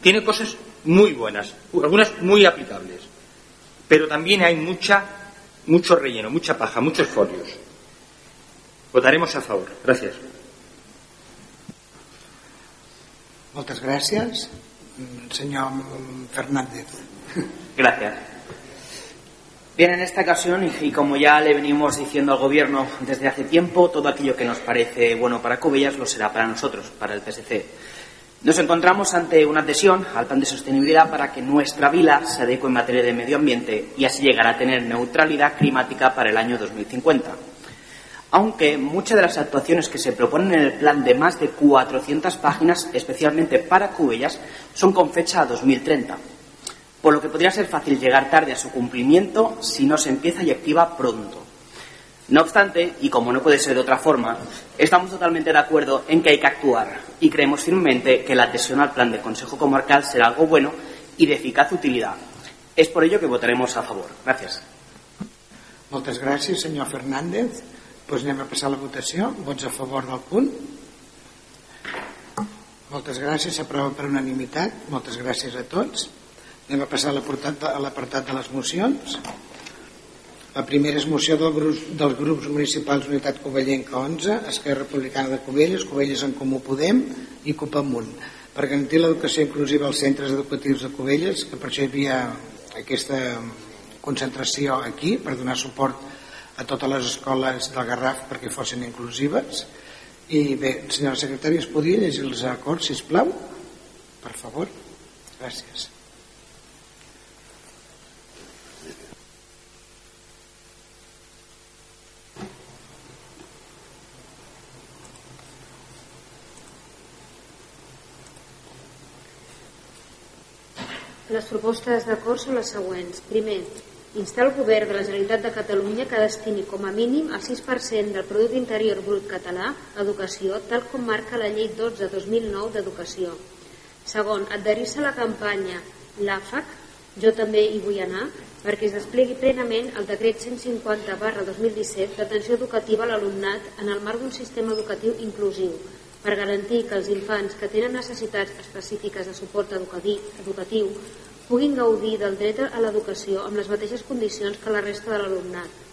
Tiene cosas muy buenas, algunas muy aplicables, pero también hay mucha, mucho relleno, mucha paja, muchos folios. Votaremos a favor. Gracias. Muchas gracias. Señor Fernández. Gracias. Bien, en esta ocasión, y como ya le venimos diciendo al Gobierno desde hace tiempo, todo aquello que nos parece bueno para Cubellas lo será para nosotros, para el PSC. Nos encontramos ante una adhesión al plan de sostenibilidad para que nuestra vila se adecue en materia de medio ambiente y así llegar a tener neutralidad climática para el año 2050 aunque muchas de las actuaciones que se proponen en el plan de más de 400 páginas, especialmente para Cubellas, son con fecha a 2030, por lo que podría ser fácil llegar tarde a su cumplimiento si no se empieza y activa pronto. No obstante, y como no puede ser de otra forma, estamos totalmente de acuerdo en que hay que actuar y creemos firmemente que la adhesión al plan de Consejo Comarcal será algo bueno y de eficaz utilidad. Es por ello que votaremos a favor. Gracias. Muchas gracias, señor Fernández. Doncs anem a passar a la votació. Vots a favor del punt? Moltes gràcies. S'aprova per unanimitat. Moltes gràcies a tots. Anem a passar a l'apartat de les mocions. La primera és moció del grup, dels grups municipals Unitat Covellenca 11, Esquerra Republicana de Covelles, Covelles en Comú Podem i Copamunt per garantir l'educació inclusiva als centres educatius de Covelles, que per això hi havia aquesta concentració aquí per donar suport a totes les escoles del Garraf perquè fossin inclusives. I bé, senyora secretària es podria llegir els acords, si plau per favor. Gràcies Les propostes d'acord són les següents. Primer, instar el govern de la Generalitat de Catalunya que destini com a mínim el 6% del producte interior brut català a educació, tal com marca la llei 12-2009 d'educació. Segon, adherir-se a la campanya l'AFAC, jo també hi vull anar, perquè es desplegui plenament el decret 150 barra 2017 d'atenció educativa a l'alumnat en el marc d'un sistema educatiu inclusiu, per garantir que els infants que tenen necessitats específiques de suport educatiu puguin gaudir del dret a l'educació amb les mateixes condicions que la resta de l'alumnat.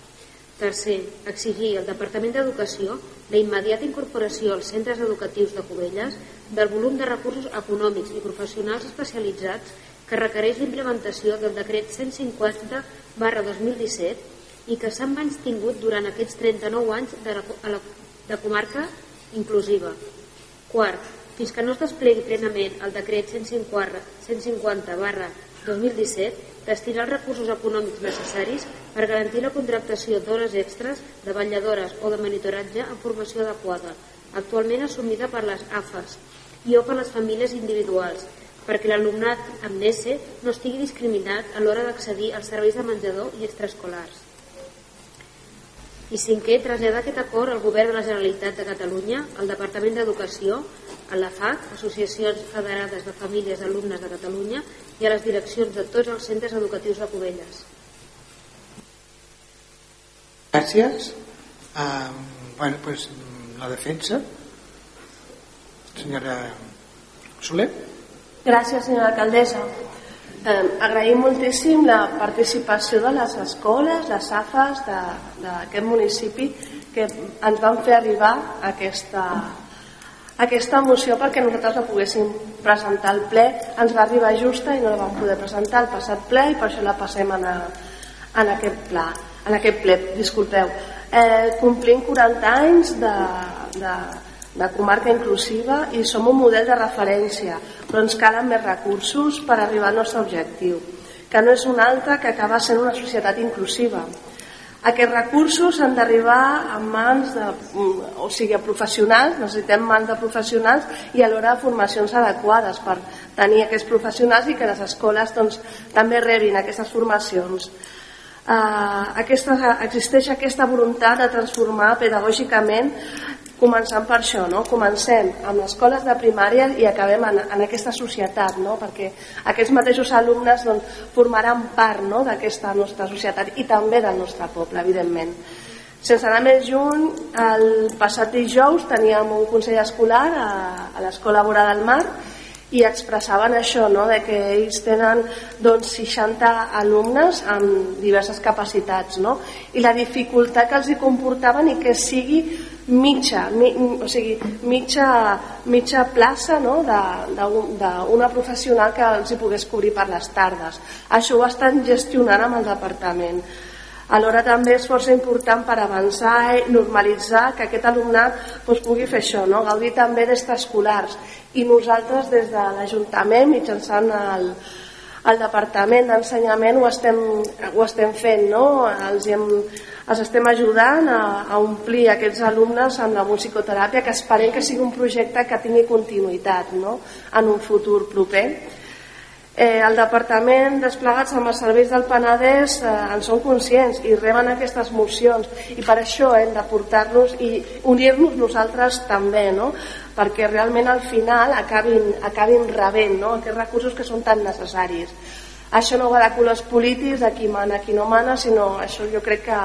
Tercer, exigir al Departament d'Educació la immediata incorporació als centres educatius de Cubelles del volum de recursos econòmics i professionals especialitzats que requereix l'implementació del decret 150 barra 2017 i que s'han tingut durant aquests 39 anys de, la, de comarca inclusiva. Quart, fins que no es desplegui plenament el decret 150, 150 barra 2017 destinar els recursos econòmics necessaris per garantir la contractació d'hores extres de vetlladores o de monitoratge en formació adequada, actualment assumida per les AFAS i o per les famílies individuals, perquè l'alumnat amb NESE no estigui discriminat a l'hora d'accedir als serveis de menjador i extraescolars. I cinquè, traslladar aquest acord al Govern de la Generalitat de Catalunya, al Departament d'Educació, a la FAC, Associacions Federades de Famílies d'Alumnes de Catalunya i a les direccions de tots els centres educatius de Cubelles. Gràcies. Uh, bueno, pues, la defensa. Senyora Soler. Gràcies, senyora alcaldessa. Agraïm moltíssim la participació de les escoles, les AFAs d'aquest municipi que ens van fer arribar aquesta, aquesta moció perquè nosaltres la poguéssim presentar al ple. Ens va arribar justa i no la vam poder presentar al passat ple i per això la passem en, a, en aquest pla en aquest ple, disculpeu. Eh, complim 40 anys de, de, de comarca inclusiva i som un model de referència però ens calen més recursos per arribar al nostre objectiu que no és un altre que acabar sent una societat inclusiva aquests recursos han d'arribar a mans de, mm, o sigui, a professionals, necessitem mans de professionals i alhora formacions adequades per tenir aquests professionals i que les escoles doncs, també rebin aquestes formacions. Uh, aquesta, existeix aquesta voluntat de transformar pedagògicament començant per això, no? comencem amb les escoles de primària i acabem en, en aquesta societat, no? perquè aquests mateixos alumnes doncs, formaran part no? d'aquesta nostra societat i també del nostre poble, evidentment. Sense anar més lluny, el passat dijous teníem un consell escolar a, a l'Escola Vora del Mar i expressaven això, no? de que ells tenen doncs, 60 alumnes amb diverses capacitats no? i la dificultat que els hi comportaven i que sigui mitja, mi, o sigui, mitja, mitja plaça no? d'una professional que els hi pogués cobrir per les tardes. Això ho estan gestionant amb el departament. Alhora també és força important per avançar i normalitzar que aquest alumnat doncs, pugui fer això, no? gaudir també d'extraescolars. I nosaltres des de l'Ajuntament, mitjançant el, el Departament d'Ensenyament, ho, estem, ho estem fent. No? Els, hem, els estem ajudant a, a omplir aquests alumnes amb la musicoteràpia, que esperem que sigui un projecte que tingui continuïtat no? en un futur proper eh, el departament desplegats amb els serveis del Penedès eh, en són conscients i reben aquestes mocions i per això hem de portar-los i unir-nos nosaltres també no? Perquè realment al final acabin, acabin rebent no? aquests recursos que són tan necessaris això no va de colors polítics de qui mana, qui no mana sinó això jo crec que,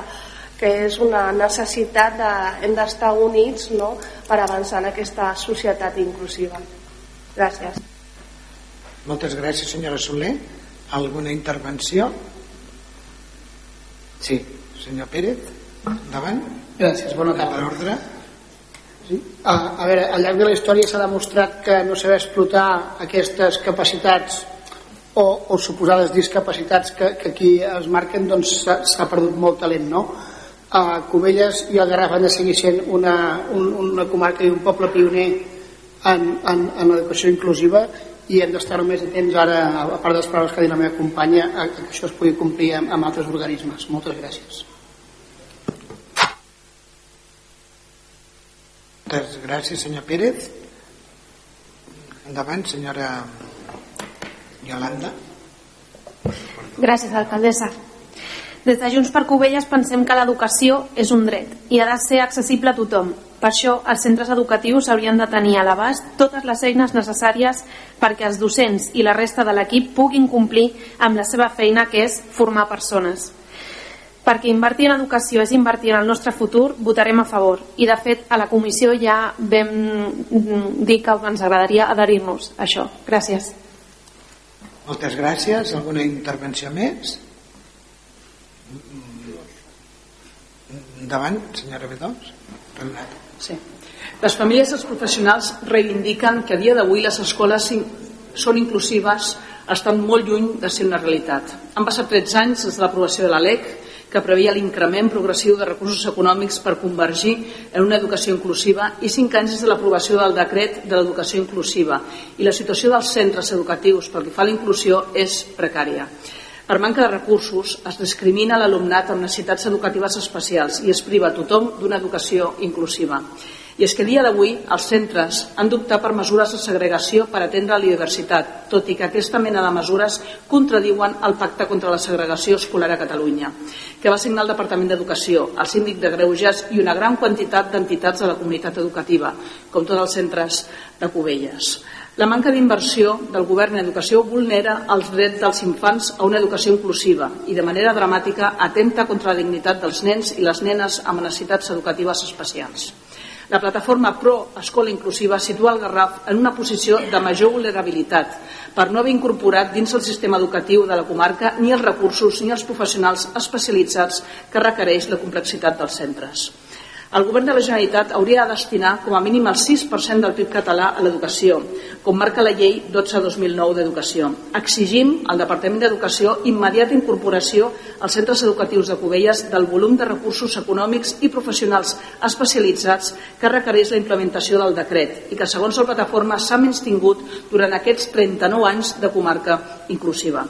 que és una necessitat de, hem d'estar units no? per avançar en aquesta societat inclusiva gràcies moltes gràcies, senyora Soler. Alguna intervenció? Sí, senyor Pérez, endavant. Gràcies, bona tarda. L'ordre. Sí. A, a veure, al llarg de la història s'ha demostrat que no saber explotar aquestes capacitats o, o suposades discapacitats que, que aquí es marquen doncs s'ha perdut molt talent no? a Cubelles i el Garraf han de seguir sent una, un, una comarca i un poble pioner en, en, en l'educació inclusiva i hem d'estar més atents ara, a part de les paraules que ha dit la meva companya, a que això es pugui complir amb, amb altres organismes. Moltes gràcies. Moltes gràcies, senyor Pérez. Endavant, senyora Yolanda. Gràcies, alcaldessa. Des de Junts per Covelles pensem que l'educació és un dret i ha de ser accessible a tothom. Per això, els centres educatius haurien de tenir a l'abast totes les eines necessàries perquè els docents i la resta de l'equip puguin complir amb la seva feina, que és formar persones. Perquè invertir en educació és invertir en el nostre futur, votarem a favor. I, de fet, a la comissió ja vam dir que ens agradaria adherir-nos a això. Gràcies. Moltes gràcies. Alguna intervenció més? Endavant, senyora Bedós. Sí. Les famílies i els professionals reivindiquen que a dia d'avui les escoles són inclusives estan molt lluny de ser una realitat. Han passat 13 anys des de l'aprovació de la LEC, que previa l'increment progressiu de recursos econòmics per convergir en una educació inclusiva i 5 anys des de l'aprovació del decret de l'educació inclusiva i la situació dels centres educatius pel que fa a la inclusió és precària. Per manca de recursos es discrimina l'alumnat amb necessitats educatives especials i es priva tothom d'una educació inclusiva. I és que dia d'avui els centres han d'optar per mesures de segregació per atendre la diversitat, tot i que aquesta mena de mesures contradiuen el Pacte contra la Segregació Escolar a Catalunya, que va signar el Departament d'Educació, el Síndic de Greuges i una gran quantitat d'entitats de la comunitat educativa, com tots els centres de Cubelles. La manca d'inversió del govern en educació vulnera els drets dels infants a una educació inclusiva i de manera dramàtica atenta contra la dignitat dels nens i les nenes amb necessitats educatives especials. La plataforma Pro Escola Inclusiva situa el Garraf en una posició de major vulnerabilitat per no haver incorporat dins el sistema educatiu de la comarca ni els recursos ni els professionals especialitzats que requereix la complexitat dels centres el govern de la Generalitat hauria de destinar com a mínim el 6% del PIB català a l'educació, com marca la llei 12-2009 d'Educació. Exigim al Departament d'Educació immediata incorporació als centres educatius de Cubelles del volum de recursos econòmics i professionals especialitzats que requereix la implementació del decret i que, segons la plataforma, s'ha menys tingut durant aquests 39 anys de comarca inclusiva.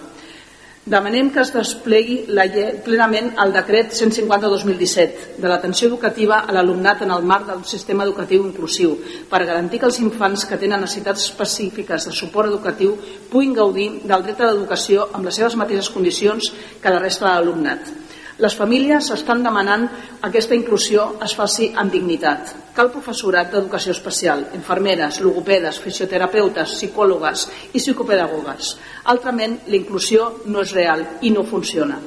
Demanem que es desplegui la llei, plenament el decret 150-2017 de l'atenció educativa a l'alumnat en el marc del sistema educatiu inclusiu per garantir que els infants que tenen necessitats específiques de suport educatiu puguin gaudir del dret a l'educació amb les seves mateixes condicions que la resta de l'alumnat. Les famílies estan demanant que aquesta inclusió es faci amb dignitat. Cal professorat d'educació especial, infermeres, logopedes, fisioterapeutes, psicòlogues i psicopedagogues. Altrament, la inclusió no és real i no funciona.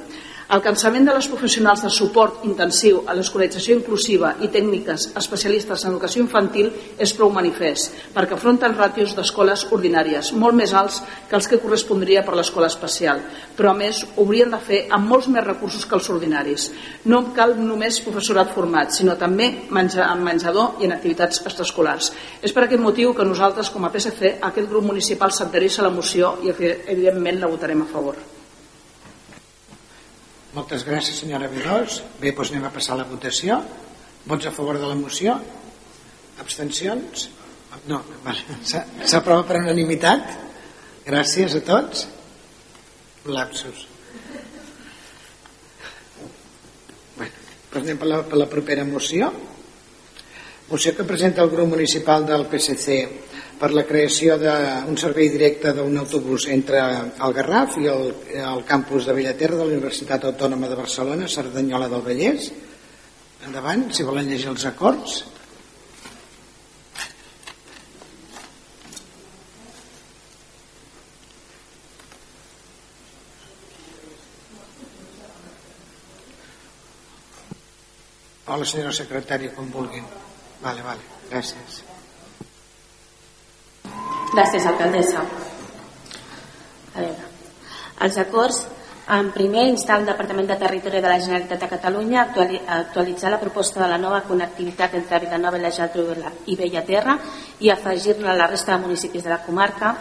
El cansament de les professionals de suport intensiu a l'escolarització inclusiva i tècniques especialistes en educació infantil és prou manifest, perquè afronten ràtios d'escoles ordinàries, molt més alts que els que correspondria per l'escola especial, però a més haurien de fer amb molts més recursos que els ordinaris. No cal només professorat format, sinó també menja, en menjador i en activitats extraescolars. És per aquest motiu que nosaltres, com a PSC, aquest grup municipal s'adhereix a la moció i evidentment la votarem a favor. Moltes gràcies, senyora Vilós. Bé, doncs anem a passar a la votació. Vots a favor de la moció? Abstencions? No, s'aprova per unanimitat. Gràcies a tots. Lapsus. Bé, doncs anem per la, per la propera moció. Moció que presenta el grup municipal del PSC per la creació d'un servei directe d'un autobús entre el Garraf i el, el campus de Bellaterra de la Universitat Autònoma de Barcelona, Cerdanyola del Vallès. Endavant, si volen llegir els acords. Hola, senyora secretària, com vulguin. Vale, vale, gràcies. Gràcies, alcaldessa. A veure, els acords en primer, instar el Departament de Territori de la Generalitat de Catalunya a actualitzar la proposta de la nova connectivitat entre Vilanova i la Geltrú i Bellaterra i afegir-la a la resta de municipis de la comarca.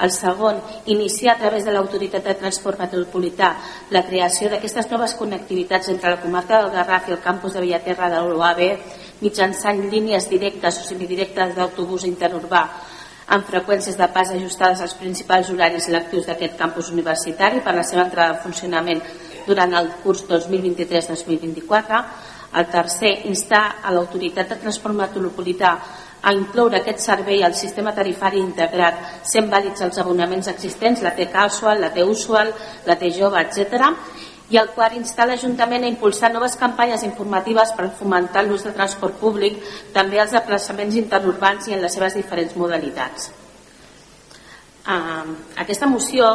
El segon, iniciar a través de l'Autoritat de Transport Metropolità la creació d'aquestes noves connectivitats entre la comarca del Garraf i el campus de Bellaterra de l'UAB mitjançant línies directes o semidirectes d'autobús interurbà amb freqüències de pas ajustades als principals horaris lectius d'aquest campus universitari per la seva entrada en funcionament durant el curs 2023-2024. El tercer, instar a l'autoritat de transport metropolità a incloure aquest servei al sistema tarifari integrat, sent vàlids els abonaments existents, la T-Casual, la T-Usual, la T-Jove, etc i el quart instar l'Ajuntament a impulsar noves campanyes informatives per fomentar l'ús de transport públic, també els desplaçaments interurbans i en les seves diferents modalitats. Aquesta moció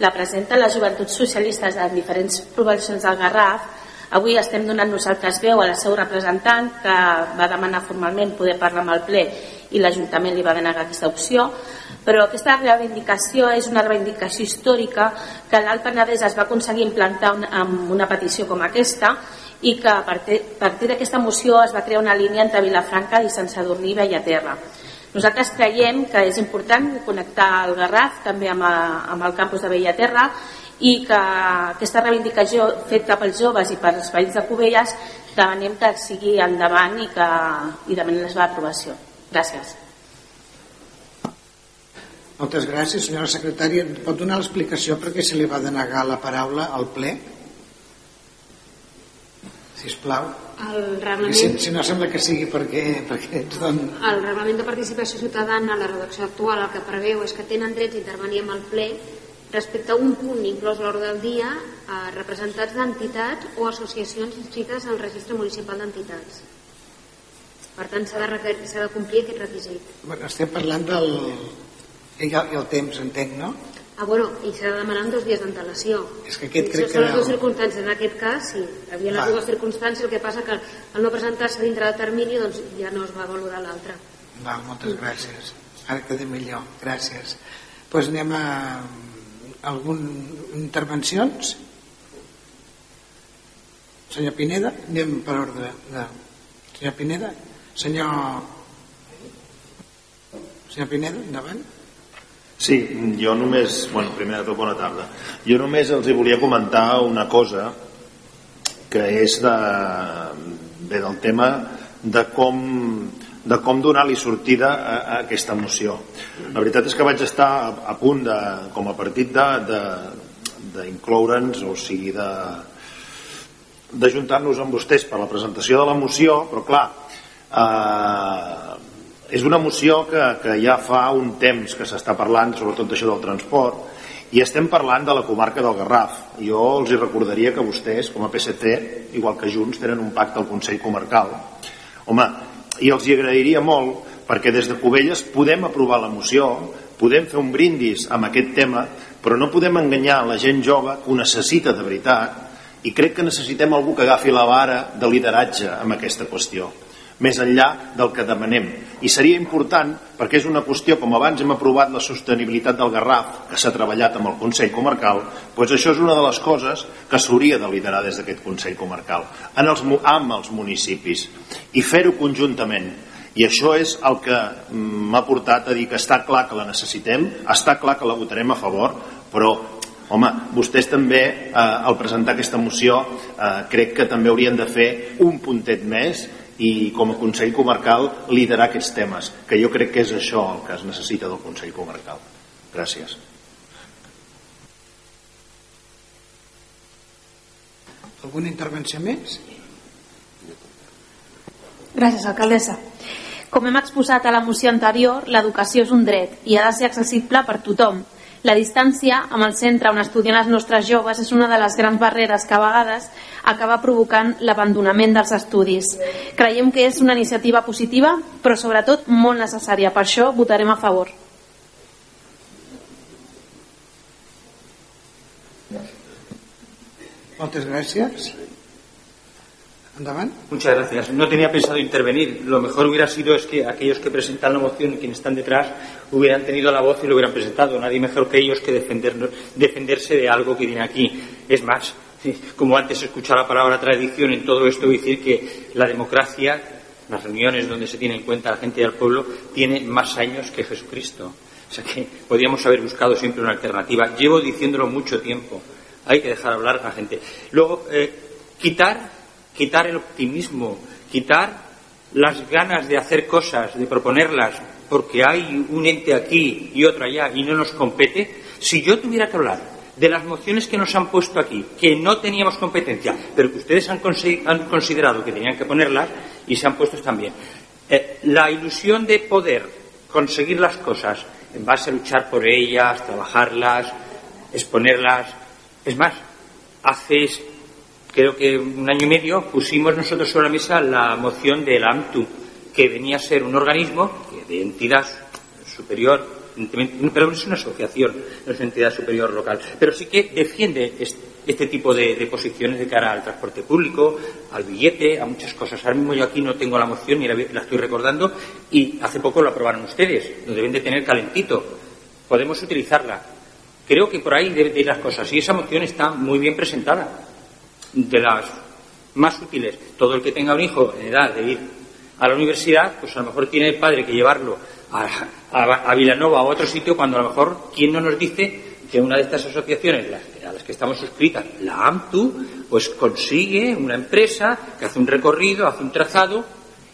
la presenta les joventuts socialistes de diferents poblacions del Garraf. Avui estem donant nosaltres veu a la seu representant que va demanar formalment poder parlar amb el ple i l'Ajuntament li va denegar aquesta opció però aquesta reivindicació és una reivindicació històrica que l'Alt Penedès es va aconseguir implantar amb una petició com aquesta i que a partir, d'aquesta moció es va crear una línia entre Vilafranca i Sant Sadurní i Bellaterra. Nosaltres creiem que és important connectar el Garraf també amb, a, amb el campus de Bellaterra i que aquesta reivindicació feta pels joves i pels veïns de Cubelles demanem que sigui endavant i que i demanem la seva aprovació. Gràcies. Moltes gràcies, senyora secretària. Pot donar l'explicació per què se li va denegar la paraula al ple? Si us plau. El reglament... Si, si no sembla que sigui perquè, perquè ens don... El reglament de participació ciutadana, la redacció actual, el que preveu és que tenen drets a intervenir amb el ple respecte a un punt inclòs a l'ordre del dia a representats d'entitats o associacions inscrites al registre municipal d'entitats. Per tant, s'ha de, de complir aquest requisit. Bueno, estem parlant del, i el, i el temps, entenc, no? Ah, bueno, i s'ha de demanar dos dies d'antelació. És que aquest crec que... Són les dues circumstàncies. En aquest cas, sí, hi havia les dues circumstàncies, el que passa que al no presentar-se dintre del termini doncs ja no es va valorar l'altre. Val, moltes gràcies. Ara queda millor. Gràcies. Doncs pues anem a algunes intervencions. Senyor Pineda, anem per ordre. De... Senyor Pineda, senyor... Senyor Pineda, endavant. Sí, jo només, bueno, primer de tot bona tarda. Jo només els hi volia comentar una cosa que és de, bé, del tema de com, de com donar-li sortida a, a aquesta moció. La veritat és que vaig estar a, a punt de, com a partit d'incloure'ns, o sigui, de d'ajuntar-nos amb vostès per la presentació de la moció, però clar, eh, és una moció que, que ja fa un temps que s'està parlant, sobretot d'això del transport, i estem parlant de la comarca del Garraf. Jo els hi recordaria que vostès, com a PSC, igual que Junts, tenen un pacte al Consell Comarcal. Home, i els hi agrairia molt perquè des de Cubelles podem aprovar la moció, podem fer un brindis amb aquest tema, però no podem enganyar la gent jove que ho necessita de veritat i crec que necessitem algú que agafi la vara de lideratge amb aquesta qüestió més enllà del que demanem. I seria important, perquè és una qüestió, com abans hem aprovat la sostenibilitat del Garraf, que s'ha treballat amb el Consell Comarcal, doncs això és una de les coses que s'hauria de liderar des d'aquest Consell Comarcal, en els, amb els municipis, i fer-ho conjuntament. I això és el que m'ha portat a dir que està clar que la necessitem, està clar que la votarem a favor, però home, vostès també eh, al presentar aquesta moció eh, crec que també haurien de fer un puntet més i com a Consell Comarcal liderar aquests temes, que jo crec que és això el que es necessita del Consell Comarcal. Gràcies. Alguna intervenció més? Gràcies, alcaldessa. Com hem exposat a la moció anterior, l'educació és un dret i ha de ser accessible per tothom, la distància amb el centre on estudien els nostres joves és una de les grans barreres que a vegades acaba provocant l'abandonament dels estudis. Creiem que és una iniciativa positiva, però sobretot molt necessària. Per això votarem a favor. Moltes gràcies. Muchas gracias. No tenía pensado intervenir. Lo mejor hubiera sido es que aquellos que presentan la moción y quienes están detrás hubieran tenido la voz y lo hubieran presentado. Nadie mejor que ellos que defenderse de algo que viene aquí. Es más, como antes he escuchado la palabra tradición en todo esto, decir que la democracia, las reuniones donde se tiene en cuenta la gente del pueblo, tiene más años que Jesucristo. O sea que podríamos haber buscado siempre una alternativa. Llevo diciéndolo mucho tiempo. Hay que dejar hablar a la gente. Luego, eh, quitar quitar el optimismo, quitar las ganas de hacer cosas, de proponerlas, porque hay un ente aquí y otro allá y no nos compete, si yo tuviera que hablar de las mociones que nos han puesto aquí, que no teníamos competencia, pero que ustedes han, considerado que tenían que ponerlas y se han puesto también, eh, la ilusión de poder conseguir las cosas en base a luchar por ellas, trabajarlas, exponerlas, es más, hace creo que un año y medio pusimos nosotros sobre la mesa la moción del AMTU, que venía a ser un organismo de entidad superior, pero es una asociación, no es entidad superior local, pero sí que defiende este tipo de, posiciones de cara al transporte público, al billete, a muchas cosas. Ahora mismo yo aquí no tengo la moción ni la, estoy recordando y hace poco la aprobaron ustedes, lo deben de tener calentito. Podemos utilizarla. Creo que por ahí deben de ir las cosas y esa moción está muy bien presentada de las más útiles. Todo el que tenga un hijo en edad de ir a la universidad, pues a lo mejor tiene el padre que llevarlo a, a, Vilanova o a otro sitio, cuando a lo mejor, ¿quién no nos dice que una de estas asociaciones a las que estamos suscritas, la AMTU, pues consigue una empresa que hace un recorrido, hace un trazado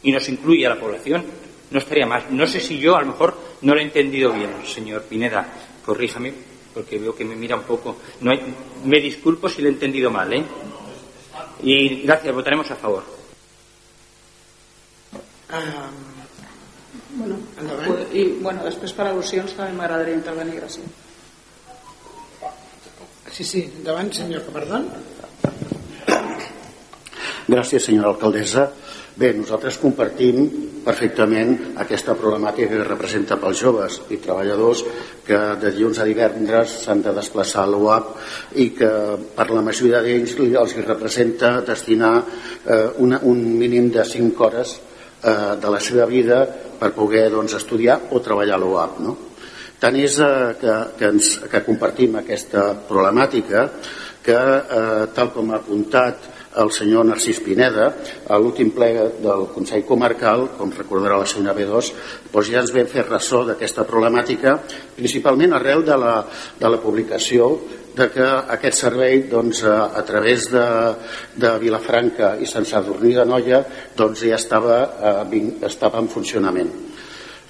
y nos incluye a la población? No estaría más. No sé si yo a lo mejor no lo he entendido bien, señor Pineda. Corríjame, porque veo que me mira un poco. No hay... Me disculpo si lo he entendido mal, ¿eh? Y gracias, votaremos a favor. Um, bueno, i bueno, després per al·lusions també m'agradaria intervenir, gràcies. Sí, sí, endavant, senyor Capardón. Gràcies, senyora alcaldessa. Bé, nosaltres compartim perfectament aquesta problemàtica que representa pels joves i treballadors que de dilluns a divendres s'han de desplaçar a l'UAP i que per la majoria d'ells els representa destinar eh, una, un mínim de 5 hores eh, de la seva vida per poder doncs, estudiar o treballar a l'UAP. No? Tant és eh, que, que, ens, que compartim aquesta problemàtica que, eh, tal com ha apuntat el senyor Narcís Pineda, a l'últim ple del Consell Comarcal, com recordarà la senyora B2, doncs ja ens vam fer ressò d'aquesta problemàtica, principalment arrel de la, de la publicació de que aquest servei doncs, a, a través de, de Vilafranca i Sant Sadurní de Noia doncs, ja estava, eh, estava en funcionament.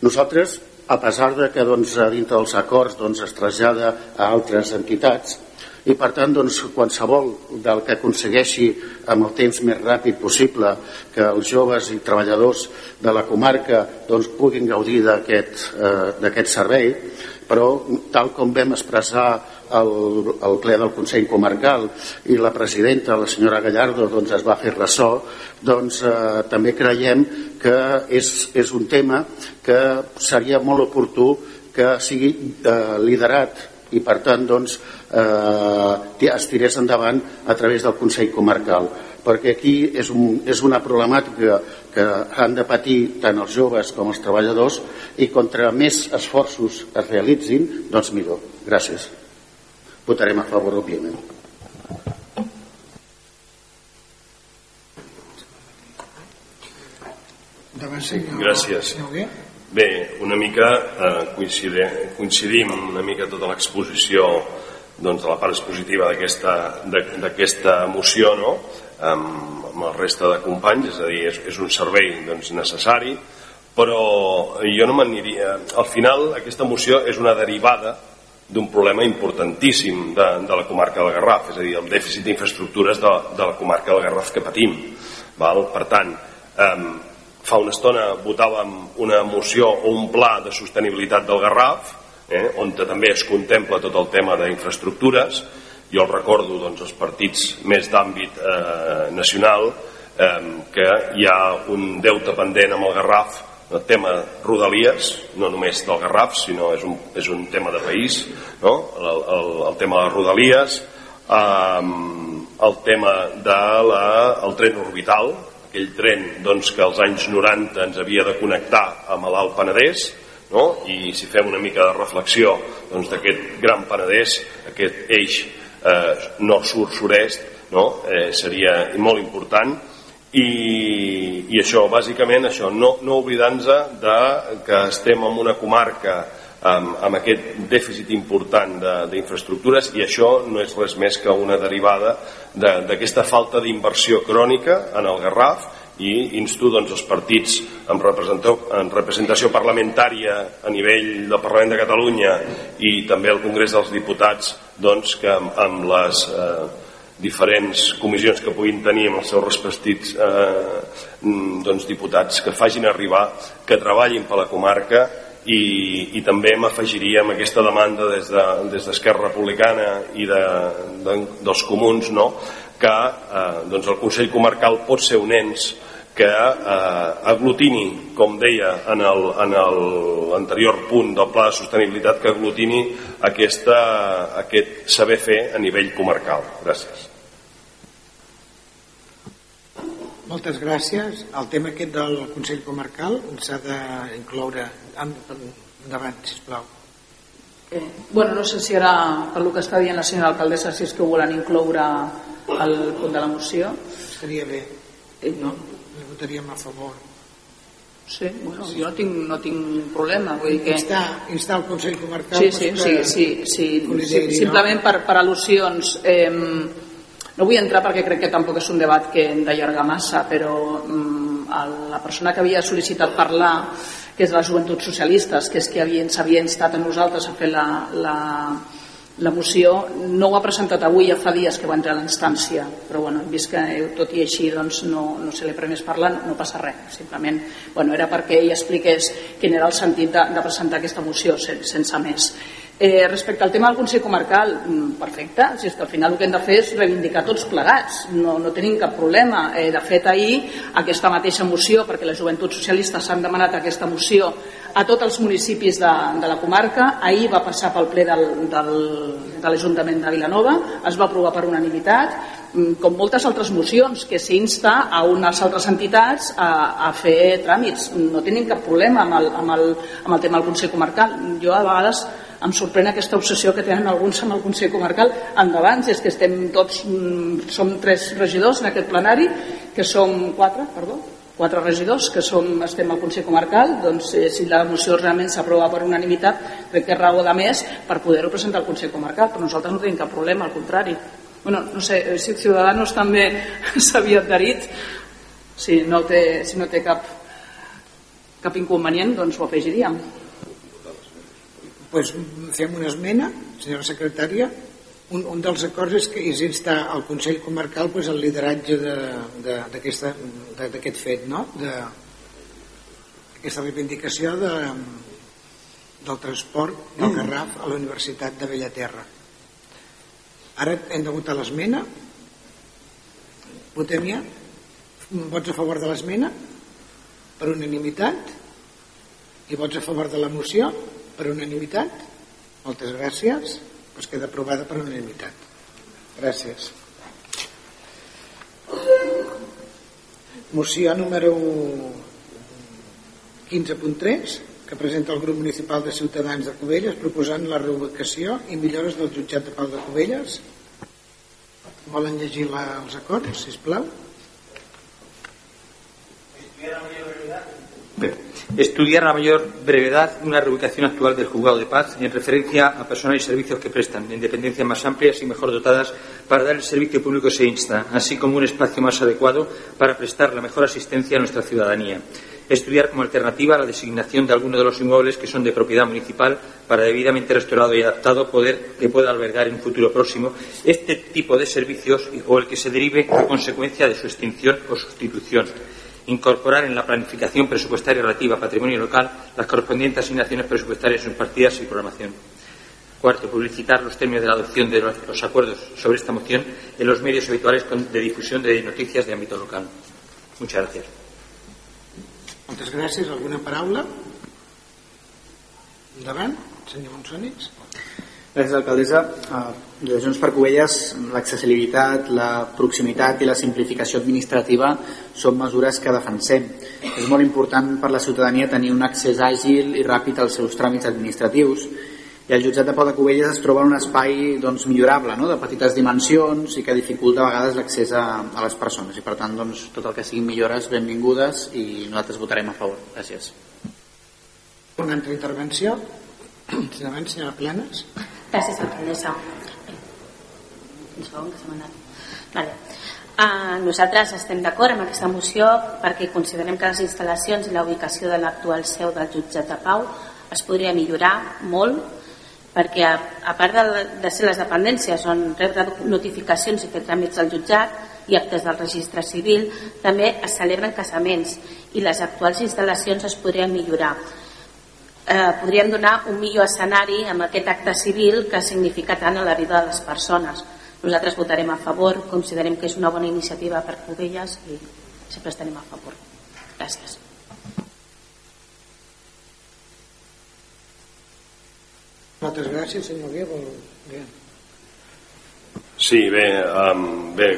Nosaltres, a pesar de que doncs, dintre dels acords doncs, es trasllada a altres entitats, i per tant doncs, qualsevol del que aconsegueixi amb el temps més ràpid possible que els joves i treballadors de la comarca doncs, puguin gaudir d'aquest eh, servei però tal com vam expressar el, el ple del Consell Comarcal i la presidenta, la senyora Gallardo, doncs es va fer ressò, doncs eh, també creiem que és, és un tema que seria molt oportú que sigui eh, liderat i per tant doncs, eh, es tirés endavant a través del Consell Comarcal perquè aquí és, un, és una problemàtica que han de patir tant els joves com els treballadors i contra més esforços es realitzin, doncs millor. Gràcies. Votarem a favor, òbviament. Gràcies. Bé, una mica eh, coincidim, coincidim una mica tota l'exposició doncs, de la part expositiva d'aquesta moció no? amb, amb la resta de companys, és a dir, és, és un servei doncs, necessari, però jo no m'aniria... Al final, aquesta moció és una derivada d'un problema importantíssim de, de la comarca del Garraf, és a dir, el dèficit d'infraestructures de, de la comarca del Garraf que patim. Val? Per tant, eh, fa una estona votàvem una moció o un pla de sostenibilitat del Garraf, eh, on també es contempla tot el tema d'infraestructures, jo el recordo doncs, els partits més d'àmbit eh, nacional eh, que hi ha un deute pendent amb el Garraf el tema Rodalies, no només del Garraf, sinó és un, és un tema de país, no? el, el, el tema de les Rodalies, eh, el tema de la, el tren orbital, aquell tren doncs, que als anys 90 ens havia de connectar amb l'Alt Penedès, no? i si fem una mica de reflexió doncs, d'aquest doncs, gran Penedès, aquest eix eh, nord-sud-sud-est no? eh, seria molt important i, i això, bàsicament això, no, no oblidant-nos de que estem en una comarca amb, amb aquest dèficit important d'infraestructures i això no és res més que una derivada d'aquesta de, falta d'inversió crònica en el Garraf i insto doncs, els partits en en representació parlamentària a nivell del Parlament de Catalunya i també al Congrés dels Diputats doncs, que amb, amb les eh, diferents comissions que puguin tenir amb els seus respectius eh, doncs, diputats que facin arribar, que treballin per la comarca i, i també m'afegiria amb aquesta demanda des d'Esquerra de, des Republicana i de, de, dels comuns no? que eh, doncs el Consell Comarcal pot ser un ens que eh, aglutini, com deia en l'anterior punt del pla de sostenibilitat, que aglutini aquesta, aquest saber fer a nivell comarcal. Gràcies. Moltes gràcies. El tema aquest del Consell Comarcal s'ha d'incloure endavant, sisplau. Eh, bueno, no sé si ara, per el que està dient la senyora alcaldessa, si és que ho volen incloure al punt de la moció. Seria bé. Eh, no, votaríem a favor. Sí, bueno, jo no tinc, no tinc problema. Vull dir que... instar, instar el Consell Comarcal sí, sí, sí, sí, sí, sí, simplement per, per al·lusions eh, no vull entrar perquè crec que tampoc és un debat que hem d'allargar massa però mm, la persona que havia sol·licitat parlar que és de les joventuts socialistes que és que s'havia havia instat a nosaltres a fer la, la, la moció no ho ha presentat avui, ja fa dies que va entrar a l'instància, però bueno, hem vist que tot i així doncs, no, no se li premés parlant, no passa res, simplement bueno, era perquè ell expliqués quin era el sentit de, de presentar aquesta moció sense, sense més. Eh, respecte al tema del Consell Comarcal, mm, perfecte, si és que al final el que hem de fer és reivindicar tots plegats, no, no tenim cap problema. Eh, de fet, ahir, aquesta mateixa moció, perquè les joventuts socialistes han demanat aquesta moció a tots els municipis de, de la comarca, ahir va passar pel ple del, del, de l'Ajuntament de Vilanova, es va aprovar per unanimitat, mm, com moltes altres mocions, que s'insta a unes altres entitats a, a fer tràmits. No tenim cap problema amb el, amb el, amb el tema del Consell Comarcal. Jo a vegades em sorprèn aquesta obsessió que tenen alguns amb el Consell Comarcal. Endavant, és que estem tots mm, som tres regidors en aquest plenari que som quatre, perdó quatre regidors que som, estem al Consell Comarcal doncs eh, si la moció realment s'aprova per unanimitat crec que és raó de més per poder-ho presentar al Consell Comarcal però nosaltres no tenim cap problema, al contrari. Bueno, no sé, eh, si Ciudadanos també s'havia adherit si no té, si no té cap cap inconvenient doncs ho afegiríem pues, fem una esmena, senyora secretària. Un, un dels acords és que és instar al Consell Comarcal pues, el lideratge d'aquest fet, no? de, aquesta reivindicació de, del transport del Garraf a la Universitat de Bellaterra. Ara hem de votar l'esmena. Votem ja. Vots a favor de l'esmena? Per unanimitat? I vots a favor de la moció? Per unanimitat? Moltes gràcies. Pues queda aprovada per unanimitat. Gràcies. Moció número 15.3 que presenta el grup municipal de Ciutadans de Cubelles proposant la reubicació i millores del jutjat de Pau de Cubelles. Volen llegir la, els acords, si plau? Estudiar a mayor brevedad una reubicación actual del juzgado de paz en referencia a personal y servicios que prestan, en dependencias más amplias y mejor dotadas para dar el servicio público se insta, así como un espacio más adecuado para prestar la mejor asistencia a nuestra ciudadanía estudiar como alternativa la designación de algunos de los inmuebles que son de propiedad municipal para debidamente restaurado y adaptado poder que pueda albergar en un futuro próximo este tipo de servicios o el que se derive a consecuencia de su extinción o sustitución. Incorporar en la planificación presupuestaria relativa a patrimonio local las correspondientes asignaciones presupuestarias en partidas y programación. Cuarto, publicitar los términos de la adopción de los, acuerdos sobre esta moción en los medios habituales de difusión de noticias de ámbito local. Muchas gracias. Moltes gràcies. Alguna paraula? Endavant, senyor Monsònix. Gràcies, alcaldessa. Uh, de Junts per Covelles, l'accessibilitat, la proximitat i la simplificació administrativa són mesures que defensem. És molt important per la ciutadania tenir un accés àgil i ràpid als seus tràmits administratius i el jutjat de Pau de Cubelles es troba en un espai doncs, millorable, no? de petites dimensions i que dificulta a vegades l'accés a, a les persones i per tant doncs, tot el que siguin millores benvingudes i nosaltres votarem a favor. Gràcies. Una altra intervenció? Senyora Planes. Gràcies, alcaldessa. Un segon que s'ha manat. Vale. Uh, nosaltres estem d'acord amb aquesta moció perquè considerem que les instal·lacions i la ubicació de l'actual seu del jutjat de Pau es podria millorar molt perquè a, a part de, de ser les dependències on rebre notificacions i fer tràmits al jutjat i actes del registre civil, també es celebren casaments i les actuals instal·lacions es podrien millorar. Eh, podrien donar un millor escenari amb aquest acte civil que significa tant a la vida de les persones. Nosaltres votarem a favor, considerem que és una bona iniciativa per Covelles i sempre estarem a favor. Gràcies. Moltes gràcies, senyor Guia. Sí, bé, um, bé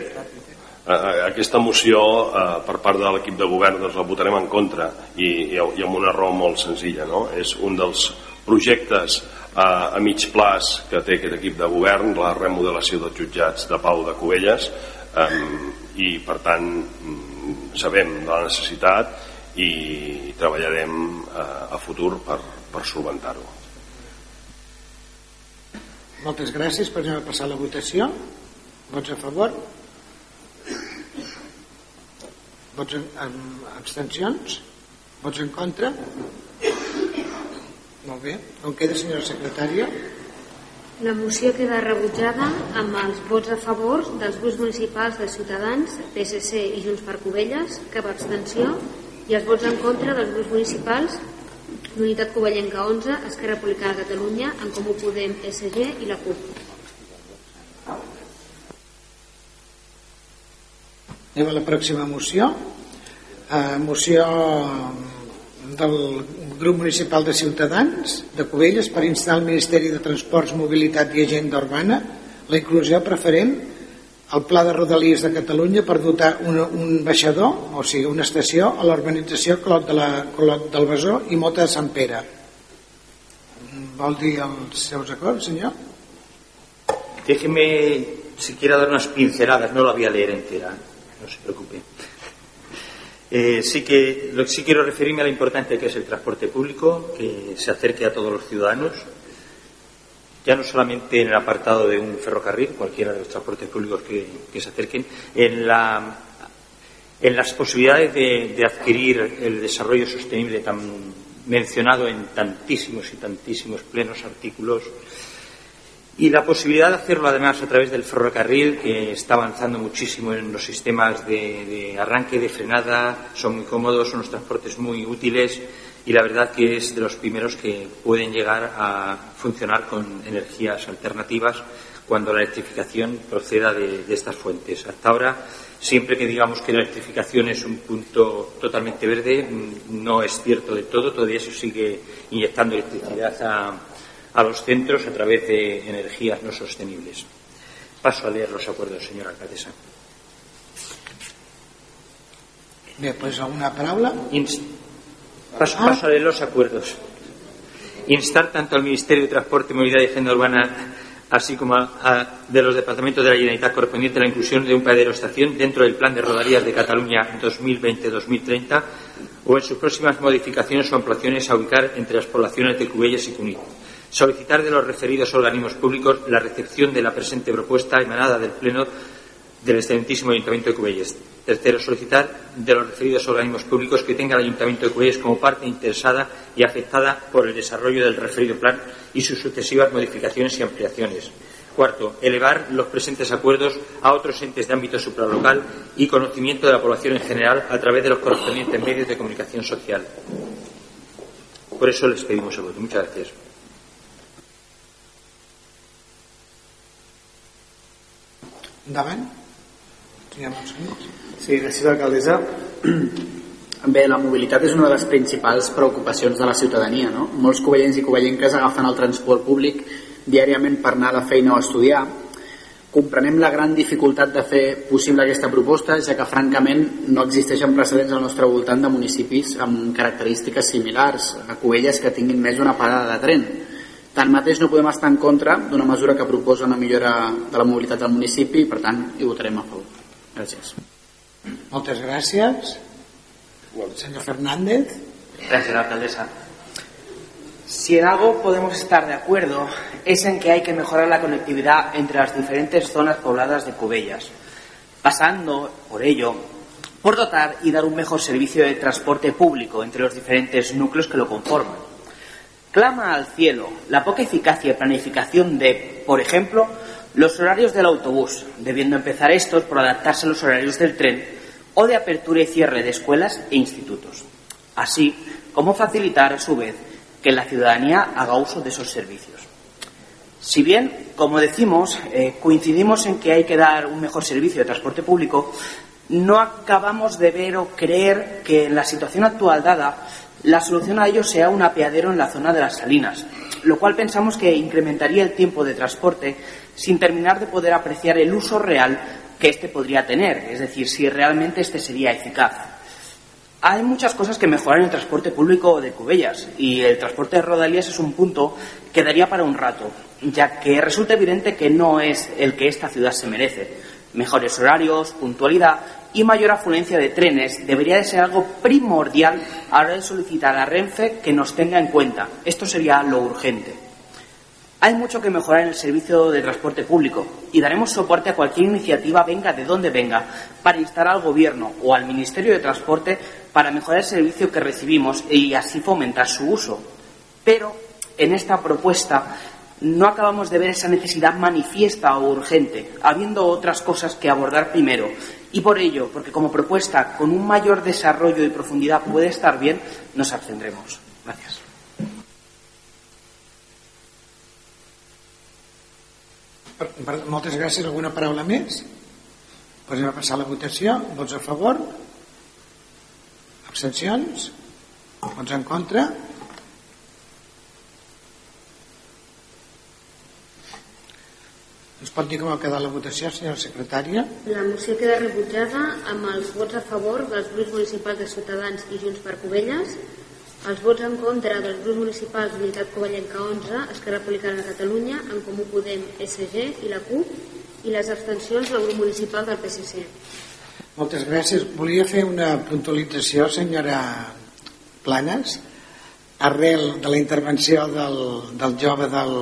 aquesta moció uh, per part de l'equip de govern doncs la votarem en contra i, i, i amb una raó molt senzilla no? és un dels projectes uh, a mig plaç que té aquest equip de govern la remodelació dels jutjats de Pau de Cubelles um, i per tant mm, sabem de la necessitat i treballarem uh, a futur per, per solventar-ho moltes gràcies. per passar la votació. Vots a favor? Vots en, en abstencions? Vots en contra? Molt bé. Com queda, senyora secretària? La moció queda rebutjada amb els vots a favor dels grups municipals de Ciutadans, PSC i Junts per Covelles, cap abstenció, i els vots en contra dels grups municipals l'Unitat Covellenca 11, Esquerra Republicana de Catalunya, en Comú Podem, SG i la CUP. Anem a la pròxima moció. Uh, moció del grup municipal de Ciutadans de Cubelles per instar al Ministeri de Transports, Mobilitat i Agenda Urbana la inclusió preferent el Pla de Rodalies de Catalunya per dotar un, un baixador, o sigui, una estació a l'urbanització Clot, de la, Clot del Besó i Mota de Sant Pere. Vol dir els seus acords, senyor? Déjeme siquiera dar unas pinceladas, no la voy a leer entera, no se preocupe. Eh, sí que sí quiero referirme a la importancia que es el transporte público, que se acerque a todos los ciudadanos, ya no solamente en el apartado de un ferrocarril, cualquiera de los transportes públicos que, se acerquen, en, la, en las posibilidades de, de, adquirir el desarrollo sostenible tan mencionado en tantísimos y tantísimos plenos artículos y la posibilidad de hacerlo además a través del ferrocarril que está avanzando muchísimo en los sistemas de, de arranque, de frenada, son muy cómodos, son los transportes muy útiles y la verdad que es de los primeros que pueden llegar a funcionar con energías alternativas cuando la electrificación proceda de, de estas fuentes. Hasta ahora, siempre que digamos que la electrificación es un punto totalmente verde, mm, no es cierto de todo, todavía se sigue inyectando electricidad a, a los centros a través de energías no sostenibles. Paso a leer los acuerdos, señora alcaldesa. Bé, pues alguna paraula? Inst- Paso, paso a leer los acuerdos. Instar tanto al Ministerio de Transporte, Movilidad y Agenda Urbana, así como a, a- de los departamentos de la Generalitat correspondiente a la inclusión de un paradero estación dentro del Plan de Rodalías de Cataluña 2020-2030 o en sus próximas modificaciones o ampliaciones a ubicar entre las poblaciones de Cubelles y Cunit. Solicitar de los referidos organismos públicos la recepción de la presente propuesta emanada del Pleno del excelentísimo Ayuntamiento de Cubelles. Tercero, solicitar de los referidos organismos públicos que tenga el Ayuntamiento de Cubelles como parte interesada y afectada por el desarrollo del referido plan y sus sucesivas modificaciones y ampliaciones. Cuarto, elevar los presentes acuerdos a otros entes de ámbito supralocal y conocimiento de la población en general a través de los correspondientes medios de comunicación social. Por eso les pedimos el voto. Muchas gracias. Endavant. Sí, gràcies, alcaldessa. Bé, la mobilitat és una de les principals preocupacions de la ciutadania. No? Molts covellents i covellenques agafen el transport públic diàriament per anar a la feina o a estudiar. Comprenem la gran dificultat de fer possible aquesta proposta, ja que francament no existeixen precedents al nostre voltant de municipis amb característiques similars a Covelles que tinguin més d'una parada de tren. Tanmateix no podem estar en contra d'una mesura que proposa una millora de la mobilitat del municipi i per tant hi votarem a favor. Gràcies. Moltes gràcies. Senyor Fernández. Gracias, alcaldesa. Si en algo podemos estar de acuerdo es en que hay que mejorar la conectividad entre las diferentes zonas pobladas de Cubellas, pasando, por ello, por dotar y dar un mejor servicio de transporte público entre los diferentes núcleos que lo conforman. Clama al cielo la poca eficacia y planificación de, por ejemplo, los horarios del autobús, debiendo empezar estos por adaptarse a los horarios del tren o de apertura y cierre de escuelas e institutos, así como facilitar, a su vez, que la ciudadanía haga uso de esos servicios. Si bien, como decimos, eh, coincidimos en que hay que dar un mejor servicio de transporte público, no acabamos de ver o creer que en la situación actual dada la solución a ello sea un apeadero en la zona de las salinas, lo cual pensamos que incrementaría el tiempo de transporte sin terminar de poder apreciar el uso real que éste podría tener, es decir, si realmente este sería eficaz. Hay muchas cosas que mejorar en el transporte público de Cubellas y el transporte de Rodalías es un punto que daría para un rato, ya que resulta evidente que no es el que esta ciudad se merece. Mejores horarios, puntualidad y mayor afluencia de trenes debería de ser algo primordial a la hora de solicitar a Renfe que nos tenga en cuenta. Esto sería lo urgente. Hay mucho que mejorar en el servicio de transporte público y daremos soporte a cualquier iniciativa, venga de donde venga, para instar al Gobierno o al Ministerio de Transporte para mejorar el servicio que recibimos y así fomentar su uso. Pero en esta propuesta no acabamos de ver esa necesidad manifiesta o urgente, habiendo otras cosas que abordar primero. Y por ello, porque como propuesta con un mayor desarrollo y profundidad puede estar bien, nos abstendremos. Gracias. Moltes gràcies. Alguna paraula més? Pues anem a passar la votació. Vots a favor? Abstencions? Vots en contra? Ens pot dir com ha quedat la votació, senyora secretària? La moció queda rebutjada amb els vots a favor dels grups municipals de Ciutadans i Junts per Covelles, els vots en contra dels grups municipals d'Unitat Covellenca 11, Esquerra Republicana de Catalunya, En Comú Podem, SG i la CUP, i les abstencions del grup municipal del PSC. Moltes gràcies. Volia fer una puntualització, senyora Planes, arrel de la intervenció del, del jove del,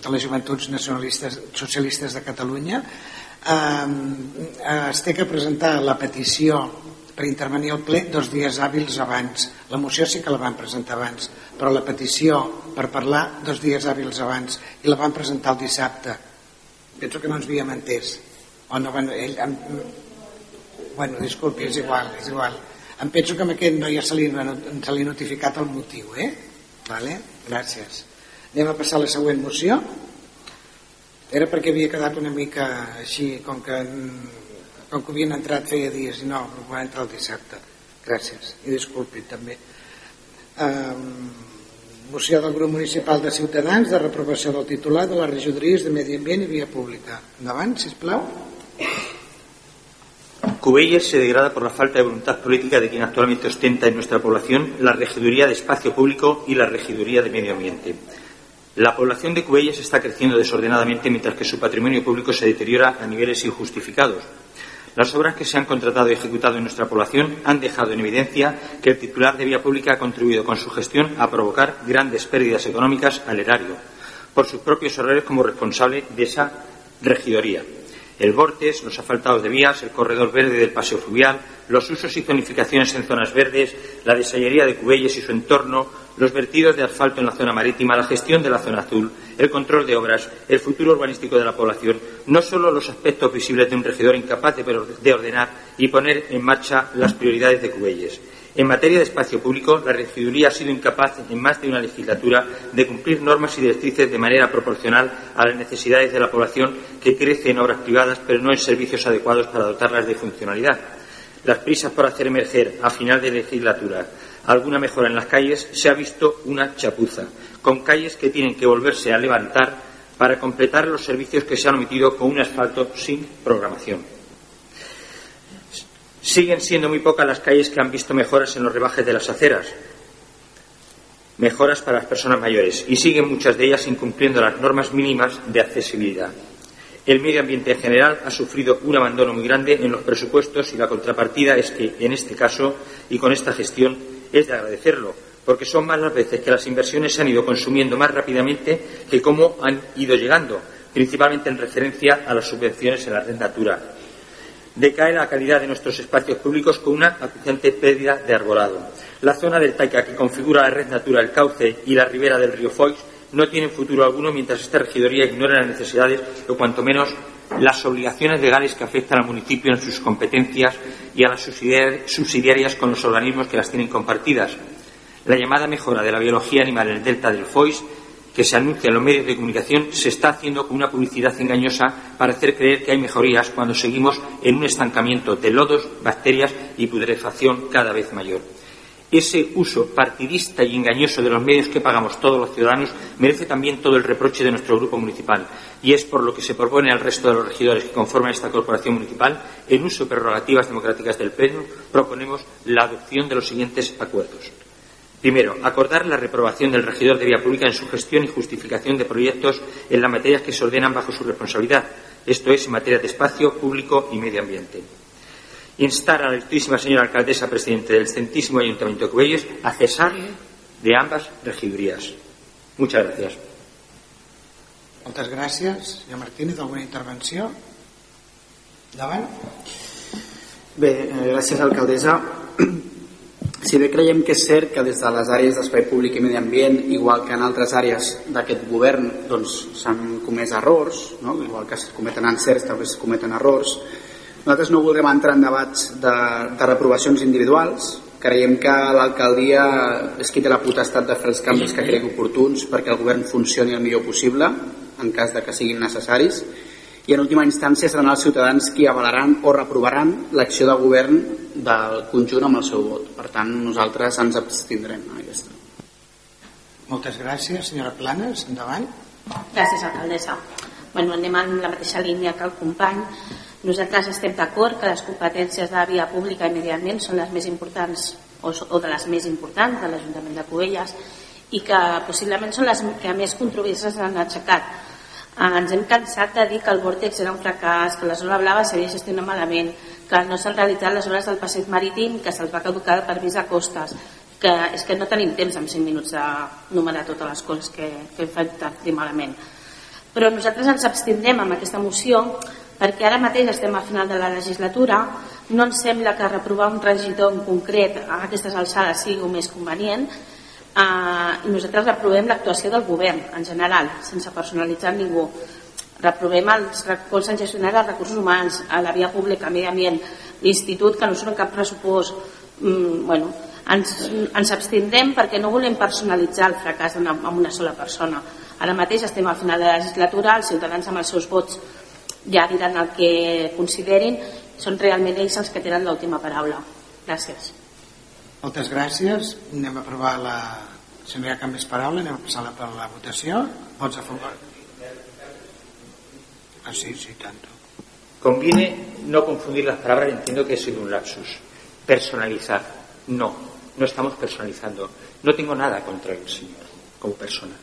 de les joventuts nacionalistes socialistes de Catalunya. Eh, es té que presentar la petició per intervenir al ple dos dies hàbils abans. La moció sí que la van presentar abans, però la petició per parlar dos dies hàbils abans i la van presentar el dissabte. Penso que no ens havíem entès. O no, bueno, ell, em, bueno, disculpi, és igual, és igual. Em penso que amb aquest no ja se li, se li notificat el motiu, eh? Vale? Gràcies. Anem a passar a la següent moció. Era perquè havia quedat una mica així, com que, com que havien entrat feia dies i no, van entrar el dissabte. Gràcies. I disculpi també. Um, moció del grup municipal de Ciutadans de reprovació del titular de les regidories de Medi Ambient i Via Pública. Endavant, sisplau. Cubelles se degrada por la falta de voluntad política de quien actualmente ostenta en nuestra población la regiduría de espacio público y la regiduría de medio ambiente. La población de Cubelles está creciendo desordenadamente mientras que su patrimonio público se deteriora a niveles injustificados. Las obras que se han contratado y ejecutado en nuestra población han dejado en evidencia que el titular de vía pública ha contribuido con su gestión a provocar grandes pérdidas económicas al erario, por sus propios errores como responsable de esa regidoría el Vortes, los asfaltados de vías, el corredor verde del paseo fluvial, los usos y zonificaciones en zonas verdes, la desallería de Cubelles y su entorno, los vertidos de asfalto en la zona marítima, la gestión de la zona azul, el control de obras, el futuro urbanístico de la población, no solo los aspectos visibles de un regidor incapaz de ordenar y poner en marcha las prioridades de Cubelles. En materia de espacio público, la regiduría ha sido incapaz en más de una legislatura de cumplir normas y directrices de manera proporcional a las necesidades de la población que crece en obras privadas, pero no en servicios adecuados para dotarlas de funcionalidad. Las prisas por hacer emerger a final de legislatura alguna mejora en las calles se ha visto una chapuza, con calles que tienen que volverse a levantar para completar los servicios que se han omitido con un asfalto sin programación. Siguen siendo muy pocas las calles que han visto mejoras en los rebajes de las aceras, mejoras para las personas mayores, y siguen muchas de ellas incumpliendo las normas mínimas de accesibilidad. El medio ambiente en general ha sufrido un abandono muy grande en los presupuestos y la contrapartida es que, en este caso y con esta gestión, es de agradecerlo, porque son más las veces que las inversiones se han ido consumiendo más rápidamente que cómo han ido llegando, principalmente en referencia a las subvenciones en la red Natura decae la calidad de nuestros espacios públicos con una acuciante pérdida de arbolado. La zona del Taica, que configura la red natural, el cauce y la ribera del río Foix, no tienen futuro alguno mientras esta regidoría ignore las necesidades o, cuanto menos, las obligaciones legales que afectan al municipio en sus competencias y a las subsidiarias con los organismos que las tienen compartidas. La llamada mejora de la biología animal en el delta del Foix que se anuncia en los medios de comunicación se está haciendo con una publicidad engañosa para hacer creer que hay mejorías cuando seguimos en un estancamiento de lodos, bacterias y putrefacción cada vez mayor. Ese uso partidista y engañoso de los medios que pagamos todos los ciudadanos merece también todo el reproche de nuestro grupo municipal y es por lo que se propone al resto de los regidores que conforman esta corporación municipal, en uso de prerrogativas democráticas del Pleno, proponemos la adopción de los siguientes acuerdos. Primero, acordar la reprobación del regidor de vía pública en su gestión y justificación de proyectos en las materias que se ordenan bajo su responsabilidad, esto es, en materia de espacio público y medio ambiente. Instar a la ilustrísima señora alcaldesa presidente del centísimo Ayuntamiento de Cubelles a cesar de ambas regidurías. Muchas gracias. Muchas gracias. Señor Martínez, ¿alguna intervención? Davant. Bé, eh, gràcies, alcaldessa. Si bé creiem que és cert que des de les àrees d'espai públic i medi ambient, igual que en altres àrees d'aquest govern, doncs s'han comès errors, no? igual que es cometen encerts, també es cometen errors, nosaltres no voldrem entrar en debats de, de reprovacions individuals, creiem que l'alcaldia és qui té la potestat de fer els canvis que cregui oportuns perquè el govern funcioni el millor possible en cas de que siguin necessaris i en última instància seran els ciutadans qui avalaran o reprovaran l'acció de govern del conjunt amb el seu vot. Per tant, nosaltres ens abstindrem en aquesta. Moltes gràcies, senyora Planes. Endavant. Gràcies, alcaldessa. Bueno, anem en la mateixa línia que el company. Nosaltres estem d'acord que les competències de via pública i medi ambient són les més importants o, o de les més importants de l'Ajuntament de Cubelles i que possiblement són les que més controvèrsies han aixecat. Ens hem cansat de dir que el vòrtex era un fracàs, que la zona blava s'havia gestionat malament, que no s'han realitzat les obres del passeig marítim, que se'ls va caducar el permís a costes, que és que no tenim temps en 5 minuts de numerar totes les coses que, que hem fet tard malament. Però nosaltres ens abstindrem amb aquesta moció perquè ara mateix estem al final de la legislatura, no ens sembla que reprovar un regidor en concret a aquestes alçades sigui el més convenient, eh, nosaltres reprovem l'actuació del govern en general, sense personalitzar ningú reprovem els com s'han gestionat els recursos humans, a la via pública, medi ambient, l'institut, que no són cap pressupost. Mm, bueno, ens, ens abstindrem perquè no volem personalitzar el fracàs amb una sola persona. Ara mateix estem al final de la legislatura, els ciutadans amb els seus vots ja diran el que considerin, són realment ells els que tenen l'última paraula. Gràcies. Moltes gràcies. Anem a aprovar la... Si no hi ha cap més paraula, anem a passar la, per la votació. Vots a favor? Ah, sí, sí, tanto. Conviene no confundir las palabras, entiendo que ha sido un lapsus. Personalizar. No, no estamos personalizando. No tengo nada contra el señor como persona.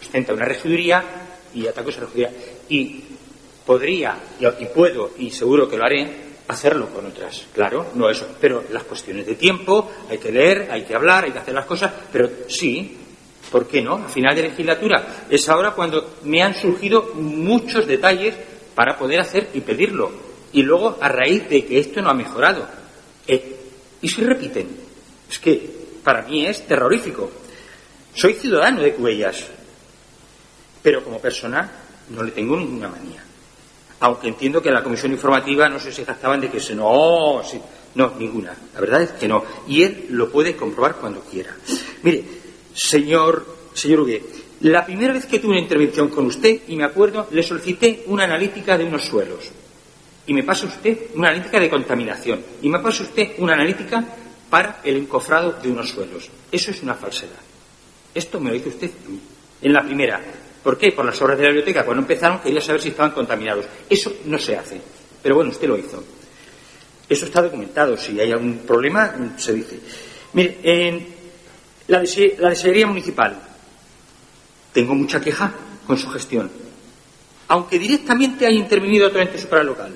Ostenta una regiduría y ataco esa regiduría. Y podría, y puedo, y seguro que lo haré, hacerlo con otras. Claro, no eso. Pero las cuestiones de tiempo, hay que leer, hay que hablar, hay que hacer las cosas. Pero sí, ¿por qué no? A final de legislatura es ahora cuando me han surgido muchos detalles para poder hacer y pedirlo. Y luego, a raíz de que esto no ha mejorado. Eh, y si repiten. Es que para mí es terrorífico. Soy ciudadano de Cuellas, pero como persona no le tengo ninguna manía. Aunque entiendo que en la comisión informativa no sé si jactaban de que se no, no, ninguna. La verdad es que no. Y él lo puede comprobar cuando quiera. Mire, señor, señor Ugué, la primera vez que tuve una intervención con usted, y me acuerdo, le solicité una analítica de unos suelos. Y me pasa usted una analítica de contaminación. Y me pasa usted una analítica para el encofrado de unos suelos. Eso es una falsedad. Esto me lo dice usted en la primera. ¿Por qué? Por las obras de la biblioteca. Cuando empezaron quería saber si estaban contaminados. Eso no se hace. Pero bueno, usted lo hizo. Eso está documentado. Si hay algún problema, se dice. Mire, en la, de, municipal. Tengo mucha queja con su gestión. Aunque directamente haya intervenido otro ente supralocal.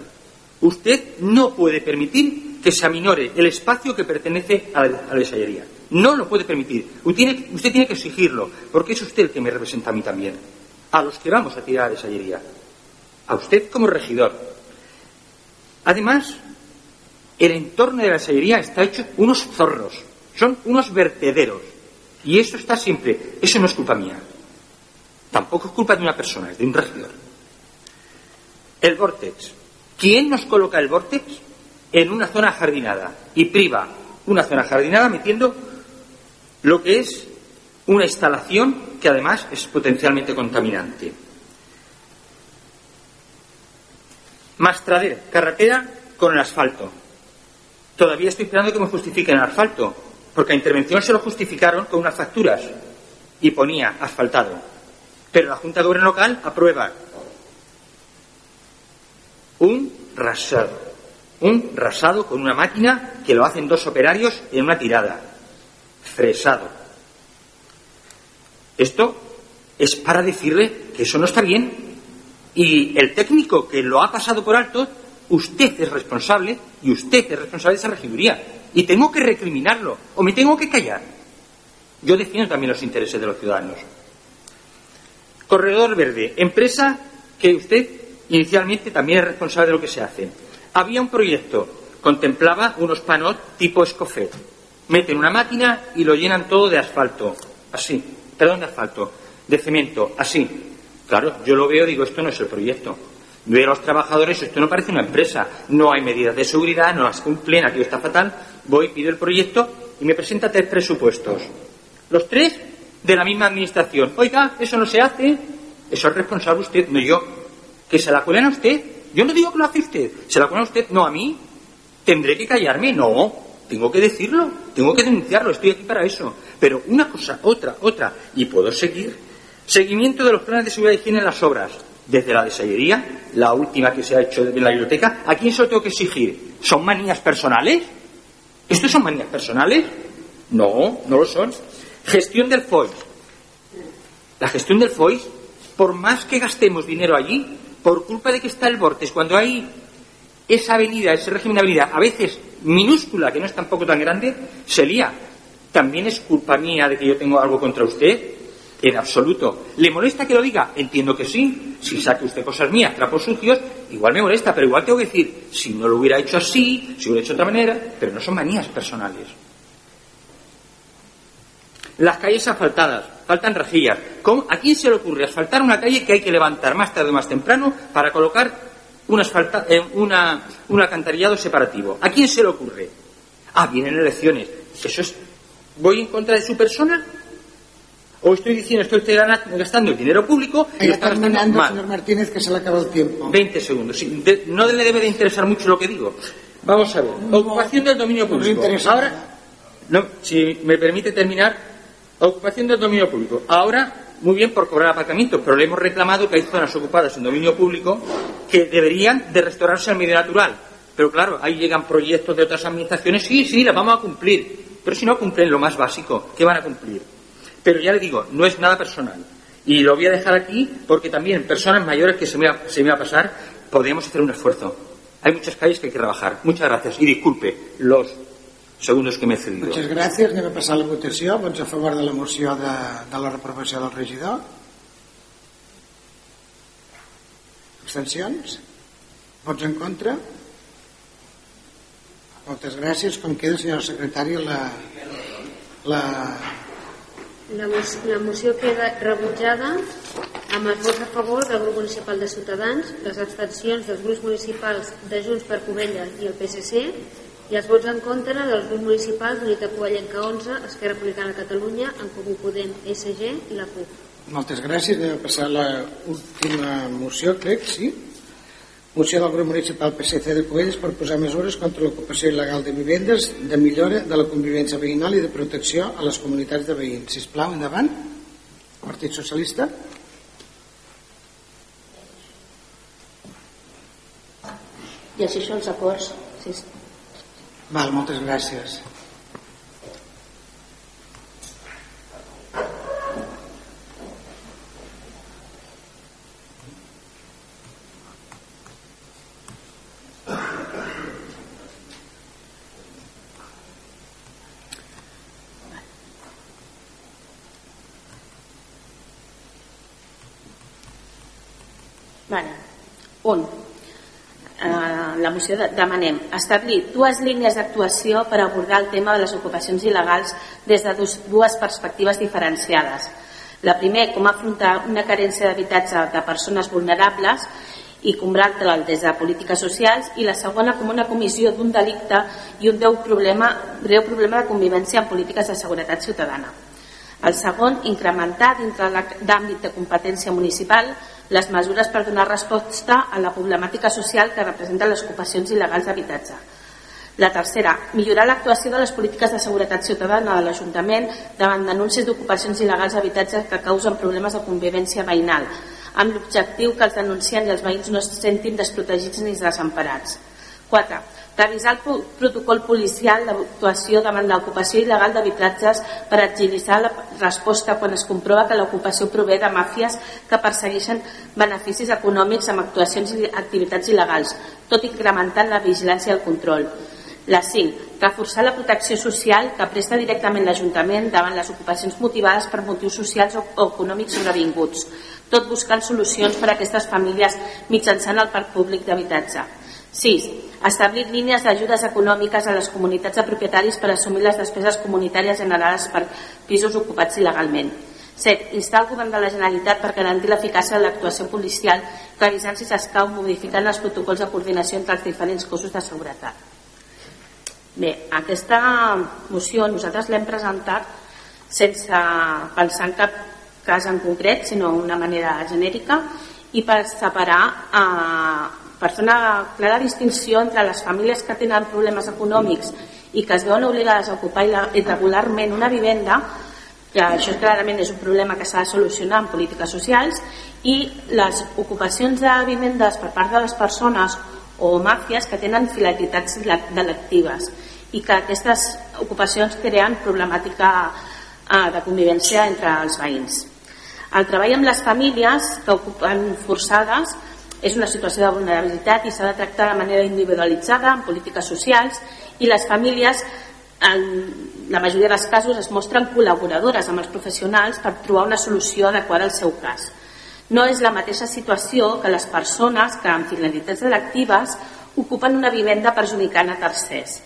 Usted no puede permitir que se aminore el espacio que pertenece a la, a no lo puede permitir. Usted tiene, que exigirlo, porque es usted el que me representa a mí también. A los que vamos a tirar a desallería. A usted como regidor. Además, el entorno de la desallería está hecho unos zorros. Son unos vertederos. Y eso está siempre. Eso no es culpa mía. Tampoco es culpa de una persona, es de un regidor. El vortex. ¿Quién nos coloca el vortex? En una zona jardinada y priva una zona jardinada metiendo lo que es una instalación que además es potencialmente contaminante. Mastradera, carretera con el asfalto. Todavía estoy esperando que me justifiquen el asfalto, porque a intervención se lo justificaron con unas facturas y ponía asfaltado. Pero la Junta de Gobierno Local aprueba un rasado, un rasado con una máquina que lo hacen dos operarios en una tirada fresado. Esto es para decirle que eso no está bien y el técnico que lo ha pasado por alto, usted es responsable y usted es responsable de esa regiduría y tengo que recriminarlo o me tengo que callar. Yo defiendo también los intereses de los ciudadanos. Corredor Verde, empresa que usted inicialmente también es responsable de lo que se hace. Había un proyecto, contemplaba unos panos tipo Escofet meten una máquina y lo llenan todo de asfalto, así, perdón, de asfalto, de cemento, así. Claro, yo lo veo digo, esto no es el proyecto. Veo a los trabajadores, esto no parece una empresa, no hay medidas de seguridad, no las cumplen, aquí está fatal. Voy, pido el proyecto y me presenta tres presupuestos. Los tres de la misma administración. Oiga, eso no se hace, eso es responsable usted, no yo. Que se la cuelen a usted. Yo no digo que lo hace usted, se la a usted, no a mí. ¿Tendré que callarme? No, tengo que decirlo, tengo que denunciarlo, estoy aquí para eso. Pero una cosa, otra, otra, y puedo seguir. Seguimiento de los planes de seguridad y higiene en las obras. Desde la desallería, la última que se ha hecho en la biblioteca, ¿a quién se lo tengo que exigir? ¿Son manías personales? ¿Estos son manías personales? No, no lo son. Gestión del FOI. La gestión del FOI, por más que gastemos dinero allí, por culpa de que está el Bortes, cuando hay esa avenida, ese régimen de avenida, a veces minúscula, que no es tampoco tan grande, se lía. ¿También es culpa mía de que yo tengo algo contra usted? En absoluto. ¿Le molesta que lo diga? Entiendo que sí. Si saque usted cosas mías, trapos sucios, igual me molesta, pero igual tengo que decir, si no lo hubiera hecho así, si hubiera hecho de otra manera, pero no son manías personales. Las calles asfaltadas, faltan rejillas. ¿A quién se le ocurre asfaltar una calle que hay que levantar más tarde o más temprano para colocar un, eh, una, un alcantarillado separativo. ¿A quién se le ocurre? Ah, vienen elecciones. ¿Eso es. ¿Voy en contra de su persona? O estoy diciendo, estoy usted gastando el dinero público y está terminando, mal. señor Martínez, que se le acaba el tiempo. 20 segundos. Sí, de- no le debe de interesar mucho lo que digo. Vamos a ver. Ocupación del dominio público. Ahora, no, si me permite terminar, ocupación del dominio público. Ahora, muy bien por cobrar aparcamientos, pero le hemos reclamado que hay zonas ocupadas en dominio público que deberían de restaurarse al medio natural. Pero claro, ahí llegan proyectos de otras administraciones, sí, sí, las vamos a cumplir. Pero si no cumplen lo más básico, ¿qué van a cumplir? Pero ya le digo, no es nada personal. Y lo voy a dejar aquí porque también personas mayores que se me va, se me va a pasar, podríamos hacer un esfuerzo. Hay muchas calles que hay que trabajar. Muchas gracias. Y disculpe los segundos que me he cedido. Moltes gràcies. Anem a passar a la votació. Vots a favor de la moció de, de la reprovació del regidor? Abstencions? Vots en contra? Moltes gràcies. Com queda, senyora secretària, la, la, La, mos- la moció queda rebutjada amb els vots a favor del grup municipal de Ciutadans, les abstencions dels grups municipals de Junts per Covella i el PSC i els vots en contra dels grups municipals d'Unitat Covellenca 11, Esquerra Republicana de Catalunya, En Comú Podem, SG i la CUP. moltes gràcies. Anem a passar a l'última moció, crec, sí? Moció del grup municipal PSC de Covelles per posar mesures contra l'ocupació il·legal de vivendes, de millora de la convivència veïnal i de protecció a les comunitats de veïns. Sisplau, endavant. Partit Socialista. I així són els acords. Sí. Val, moltes gràcies. Vale. Un. Eh, la moció de, demanem establir dues línies d'actuació per abordar el tema de les ocupacions il·legals des de dues perspectives diferenciades. La primer, com afrontar una carència d'habitatge de persones vulnerables i combatre-la des de polítiques socials i la segona com una comissió d'un delicte i un greu problema, greu problema de convivència en polítiques de seguretat ciutadana. El segon, incrementar dintre d'àmbit de competència municipal les mesures per donar resposta a la problemàtica social que representen les ocupacions il·legals d'habitatge. La tercera, millorar l'actuació de les polítiques de seguretat ciutadana de l'Ajuntament davant denúncies d'ocupacions il·legals d'habitatge que causen problemes de convivència veïnal, amb l'objectiu que els denunciants i els veïns no es sentin desprotegits ni desemparats. 4. Revisar el pro- protocol policial d'actuació davant l'ocupació il·legal d'habitatges per agilitzar la resposta quan es comprova que l'ocupació prové de màfies que persegueixen beneficis econòmics amb actuacions i activitats il·legals, tot incrementant la vigilància i el control. La 5. Reforçar la protecció social que presta directament l'Ajuntament davant les ocupacions motivades per motius socials o econòmics sobrevinguts, tot buscant solucions per a aquestes famílies mitjançant el parc públic d'habitatge. 6. Establir línies d'ajudes econòmiques a les comunitats de propietaris per assumir les despeses comunitàries generades per pisos ocupats il·legalment. 7. Instar el govern de la Generalitat per garantir l'eficàcia de l'actuació policial, revisant si s'escau modificant els protocols de coordinació entre els diferents cossos de seguretat. Bé, aquesta moció nosaltres l'hem presentat sense pensar en cap cas en concret, sinó d'una manera genèrica i per separar, eh, per fer una clara distinció entre les famílies que tenen problemes econòmics i que es veuen obligades a ocupar irregularment una vivenda, que això clarament és un problema que s'ha de solucionar en polítiques socials, i les ocupacions de vivendes per part de les persones o màfies que tenen finalitats delictives i que aquestes ocupacions creen problemàtica eh, de convivència entre els veïns. El treball amb les famílies que ocupen forçades és una situació de vulnerabilitat i s'ha de tractar de manera individualitzada en polítiques socials i les famílies en la majoria dels casos es mostren col·laboradores amb els professionals per trobar una solució adequada al seu cas. No és la mateixa situació que les persones que amb finalitats delictives ocupen una vivenda perjudicant a tercers.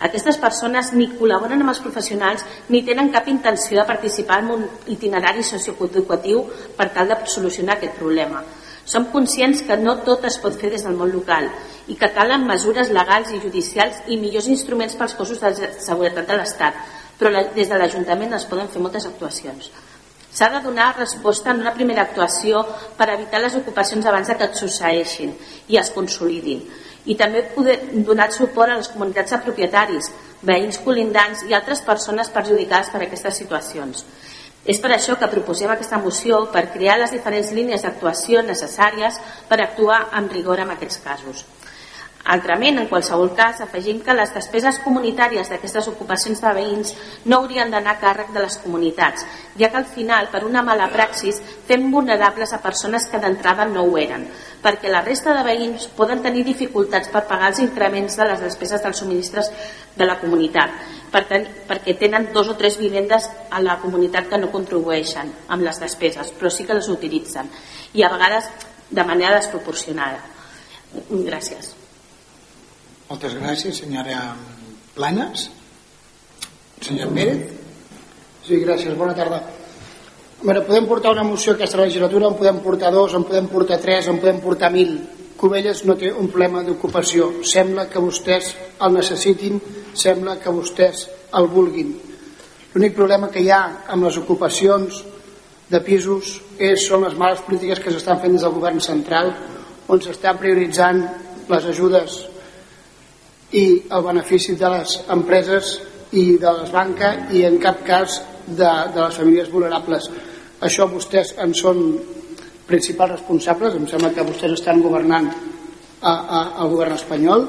Aquestes persones ni col·laboren amb els professionals ni tenen cap intenció de participar en un itinerari socioeducatiu per tal de solucionar aquest problema. Som conscients que no tot es pot fer des del món local i que calen mesures legals i judicials i millors instruments pels cossos de seguretat de l'Estat, però des de l'Ajuntament es poden fer moltes actuacions. S'ha de donar resposta en una primera actuació per evitar les ocupacions abans de que et succeeixin i es consolidin. I també poder donar suport a les comunitats de propietaris, veïns colindants i altres persones perjudicades per aquestes situacions. És per això que proposem aquesta moció per crear les diferents línies d'actuació necessàries per actuar amb rigor en aquests casos. Altrament, en qualsevol cas, afegim que les despeses comunitàries d'aquestes ocupacions de veïns no haurien d'anar a càrrec de les comunitats, ja que al final, per una mala praxis, fem vulnerables a persones que d'entrada no ho eren, perquè la resta de veïns poden tenir dificultats per pagar els increments de les despeses dels subministres de la comunitat, per ten perquè tenen dos o tres vivendes a la comunitat que no contribueixen amb les despeses, però sí que les utilitzen, i a vegades de manera desproporcionada. Gràcies. Moltes gràcies, senyora Planes. Senyor Pérez. Sí, gràcies, bona tarda. Veure, podem portar una moció aquesta legislatura, en podem portar dos, en podem portar tres, en podem portar mil. Covelles no té un problema d'ocupació. Sembla que vostès el necessitin, sembla que vostès el vulguin. L'únic problema que hi ha amb les ocupacions de pisos és, són les males polítiques que s'estan fent des del govern central, on s'estan prioritzant les ajudes i el benefici de les empreses i de les banques i en cap cas de, de les famílies vulnerables. Això vostès en són principals responsables, em sembla que vostès estan governant a, a, al govern espanyol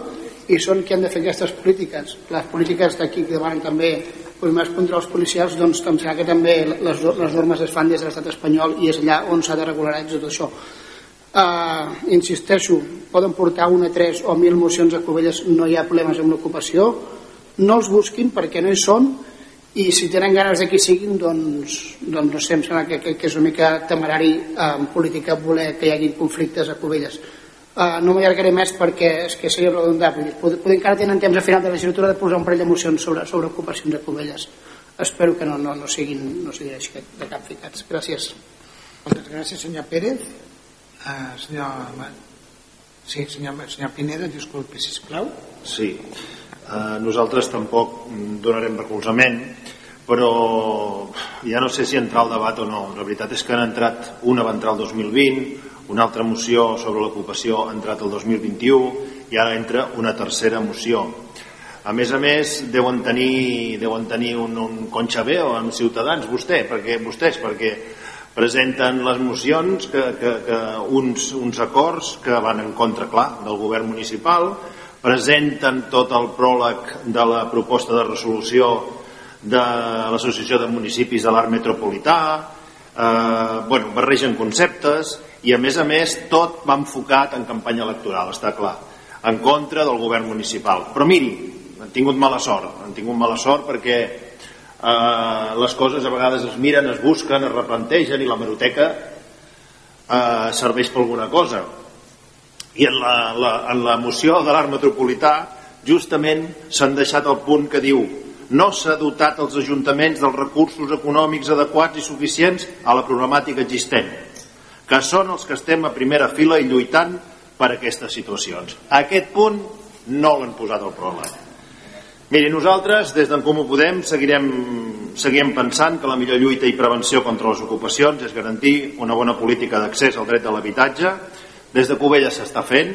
i són qui han de fer aquestes polítiques. Les polítiques d'aquí que demanen també primers controls policials, doncs em sembla que també les, les normes es fan des de l'estat espanyol i és allà on s'ha de regular tot això eh, insisteixo, poden portar una, tres o mil mocions a Covelles, no hi ha problemes amb l'ocupació, no els busquin perquè no hi són i si tenen ganes de que siguin doncs, doncs no sé, em sembla que, que, que és una mica temerari eh, en política voler que hi hagi conflictes a Covelles uh, no m'allargaré més perquè és que seria redundar poder, poder encara tenen temps a final de la legislatura de posar un parell de mocions sobre, sobre ocupacions a Covelles espero que no, no, no siguin no siguin així de cap ficats gràcies. Moltes gràcies senyor Pérez Uh, senyor... Sí, senyor, senyor Pineda, disculpi, sisplau. Sí, uh, nosaltres tampoc donarem recolzament, però ja no sé si entrar al debat o no. La veritat és que han entrat, una va entrar el 2020, una altra moció sobre l'ocupació ha entrat el 2021 i ara entra una tercera moció. A més a més, deuen tenir, deuen tenir un, un conchaveo amb Ciutadans, vostè, perquè, vostès, perquè presenten les mocions que, que, que uns, uns acords que van en contra, clar, del govern municipal, presenten tot el pròleg de la proposta de resolució de l'Associació de Municipis de l'Art Metropolità, eh, bueno, barregen conceptes i a més a més tot va enfocat en campanya electoral, està clar, en contra del govern municipal. Però miri, han tingut mala sort, han tingut mala sort perquè eh, les coses a vegades es miren, es busquen, es replantegen i la meroteca eh, serveix per alguna cosa i en la, la, en la moció de l'art metropolità justament s'han deixat el punt que diu no s'ha dotat els ajuntaments dels recursos econòmics adequats i suficients a la problemàtica existent que són els que estem a primera fila i lluitant per aquestes situacions. A aquest punt no l'han posat el problema. Miri, nosaltres, des d'en Comú Podem, seguirem, seguirem pensant que la millor lluita i prevenció contra les ocupacions és garantir una bona política d'accés al dret de l'habitatge. Des de Covella s'està fent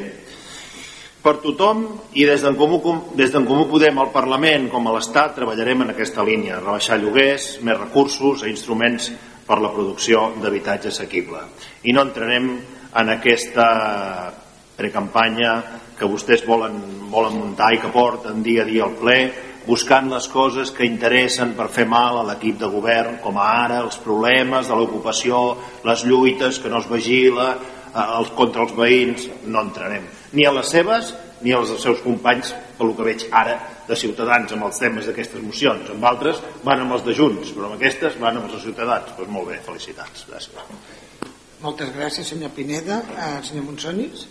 per tothom i des d'en Comú, des Comú Podem al Parlament com a l'Estat treballarem en aquesta línia, rebaixar lloguers, més recursos i instruments per la producció d'habitatge assequible. I no entrarem en aquesta precampanya que vostès volen, volen muntar i que porten dia a dia al ple buscant les coses que interessen per fer mal a l'equip de govern, com ara els problemes de l'ocupació, les lluites que no es vigila, eh, els, contra els veïns, no entrarem. Ni a les seves ni als dels seus companys, pel que veig ara, de Ciutadans amb els temes d'aquestes mocions. Amb altres van amb els de Junts, però amb aquestes van amb els de Ciutadans. Doncs molt bé, felicitats. Gràcies. Moltes gràcies, senyor Pineda. Uh, senyor Monsonis?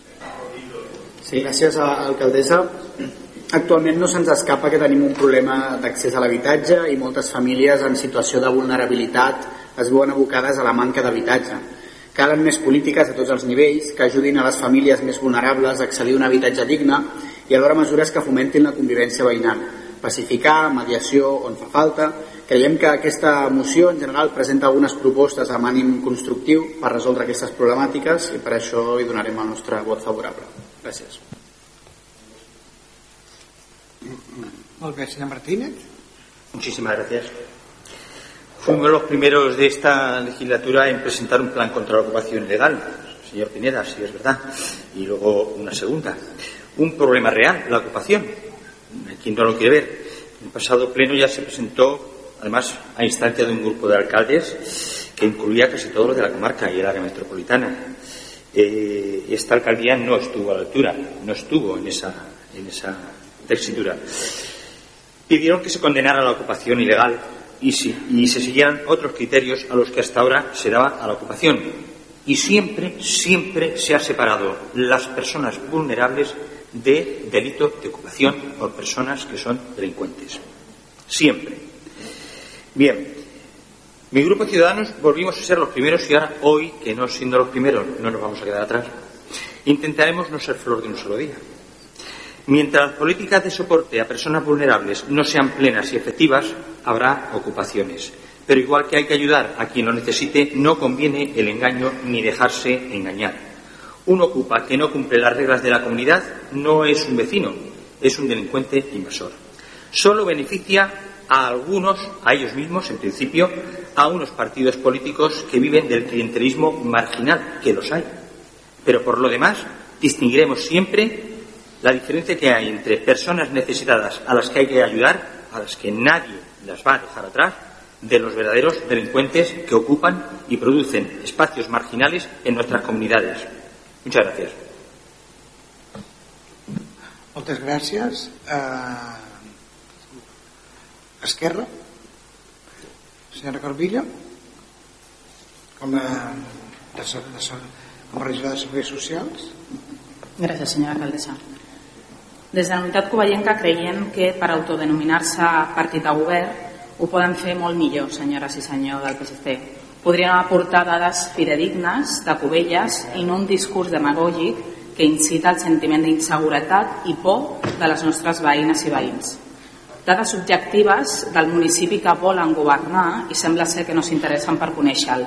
Sí, gràcies a l'alcaldessa. Actualment no se'ns escapa que tenim un problema d'accés a l'habitatge i moltes famílies en situació de vulnerabilitat es veuen abocades a la manca d'habitatge. Calen més polítiques a tots els nivells que ajudin a les famílies més vulnerables a accedir a un habitatge digne i alhora mesures que fomentin la convivència veïnal, pacificar, mediació on fa falta Creiem que aquesta moció en general presenta algunes propostes amb ànim constructiu per resoldre aquestes problemàtiques i per això hi donarem el nostre vot favorable. Gràcies. Molt bé, senyor Martínez. Muchísimas gracias. Fuimos los primeros de esta legislatura en presentar un plan contra la ocupación ilegal, señor Pineda, si es verdad, y luego una segunda. Un problema real, la ocupación. Quien no lo quiere ver. En el pasado pleno ya se presentó, además, a instancia de un grupo de alcaldes que incluía casi todos los de la comarca y el área metropolitana. Eh, esta alcaldía no estuvo a la altura, no estuvo en esa, en esa textura. Pidieron que se condenara la ocupación ilegal y, se siguieran otros criterios a los que hasta ahora se daba a la ocupación. Y siempre, siempre se ha separado las personas vulnerables de delito de ocupación por personas que son delincuentes. Siempre. Bien, mi grupo de ciudadanos volvimos a ser los primeros y ahora, hoy, que no siendo los primeros, no nos vamos a quedar atrás, intentaremos no ser flor de un solo día. Mientras las políticas de soporte a personas vulnerables no sean plenas y efectivas, habrá ocupaciones. Pero igual que hay que ayudar a quien lo necesite, no conviene el engaño ni dejarse engañar. Un ocupa que no cumple las reglas de la comunidad no es un vecino, es un delincuente invasor. Solo beneficia a algunos, a ellos mismos, en principio, a unos partidos políticos que viven del clientelismo marginal, que los hay. Pero por lo demás, distinguiremos siempre la diferencia que hay entre personas necesitadas a las que hay que ayudar, a las que nadie las va a dejar atrás, de los verdaderos delincuentes que ocupan y producen espacios marginales en nuestras comunidades. Muchas gracias. Gràcies. Uh, Esquerra. Senyora Corbillo. Com a, de, de, com a regidora de Serveis Socials. Gràcies, senyora alcaldessa. Des de la Unitat Covellenca creiem que per autodenominar-se partit de govern ho poden fer molt millor, senyores i senyor del PSC. Podrien aportar dades fidedignes de Covelles i no un discurs demagògic que incita al sentiment d'inseguretat i por de les nostres veïnes i veïns. Dades objectives del municipi que volen governar i sembla ser que no s'interessen per conèixer-lo.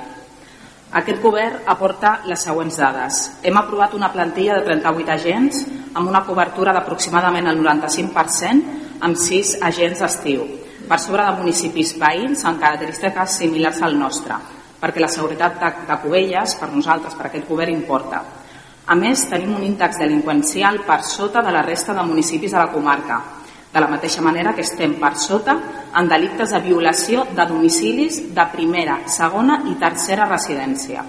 Aquest govern aporta les següents dades. Hem aprovat una plantilla de 38 agents amb una cobertura d'aproximadament el 95% amb 6 agents d'estiu, per sobre de municipis veïns amb característiques similars al nostre, perquè la seguretat de, de per nosaltres, per aquest govern, importa. A més, tenim un índex delinqüencial per sota de la resta de municipis de la comarca, de la mateixa manera que estem per sota en delictes de violació de domicilis de primera, segona i tercera residència.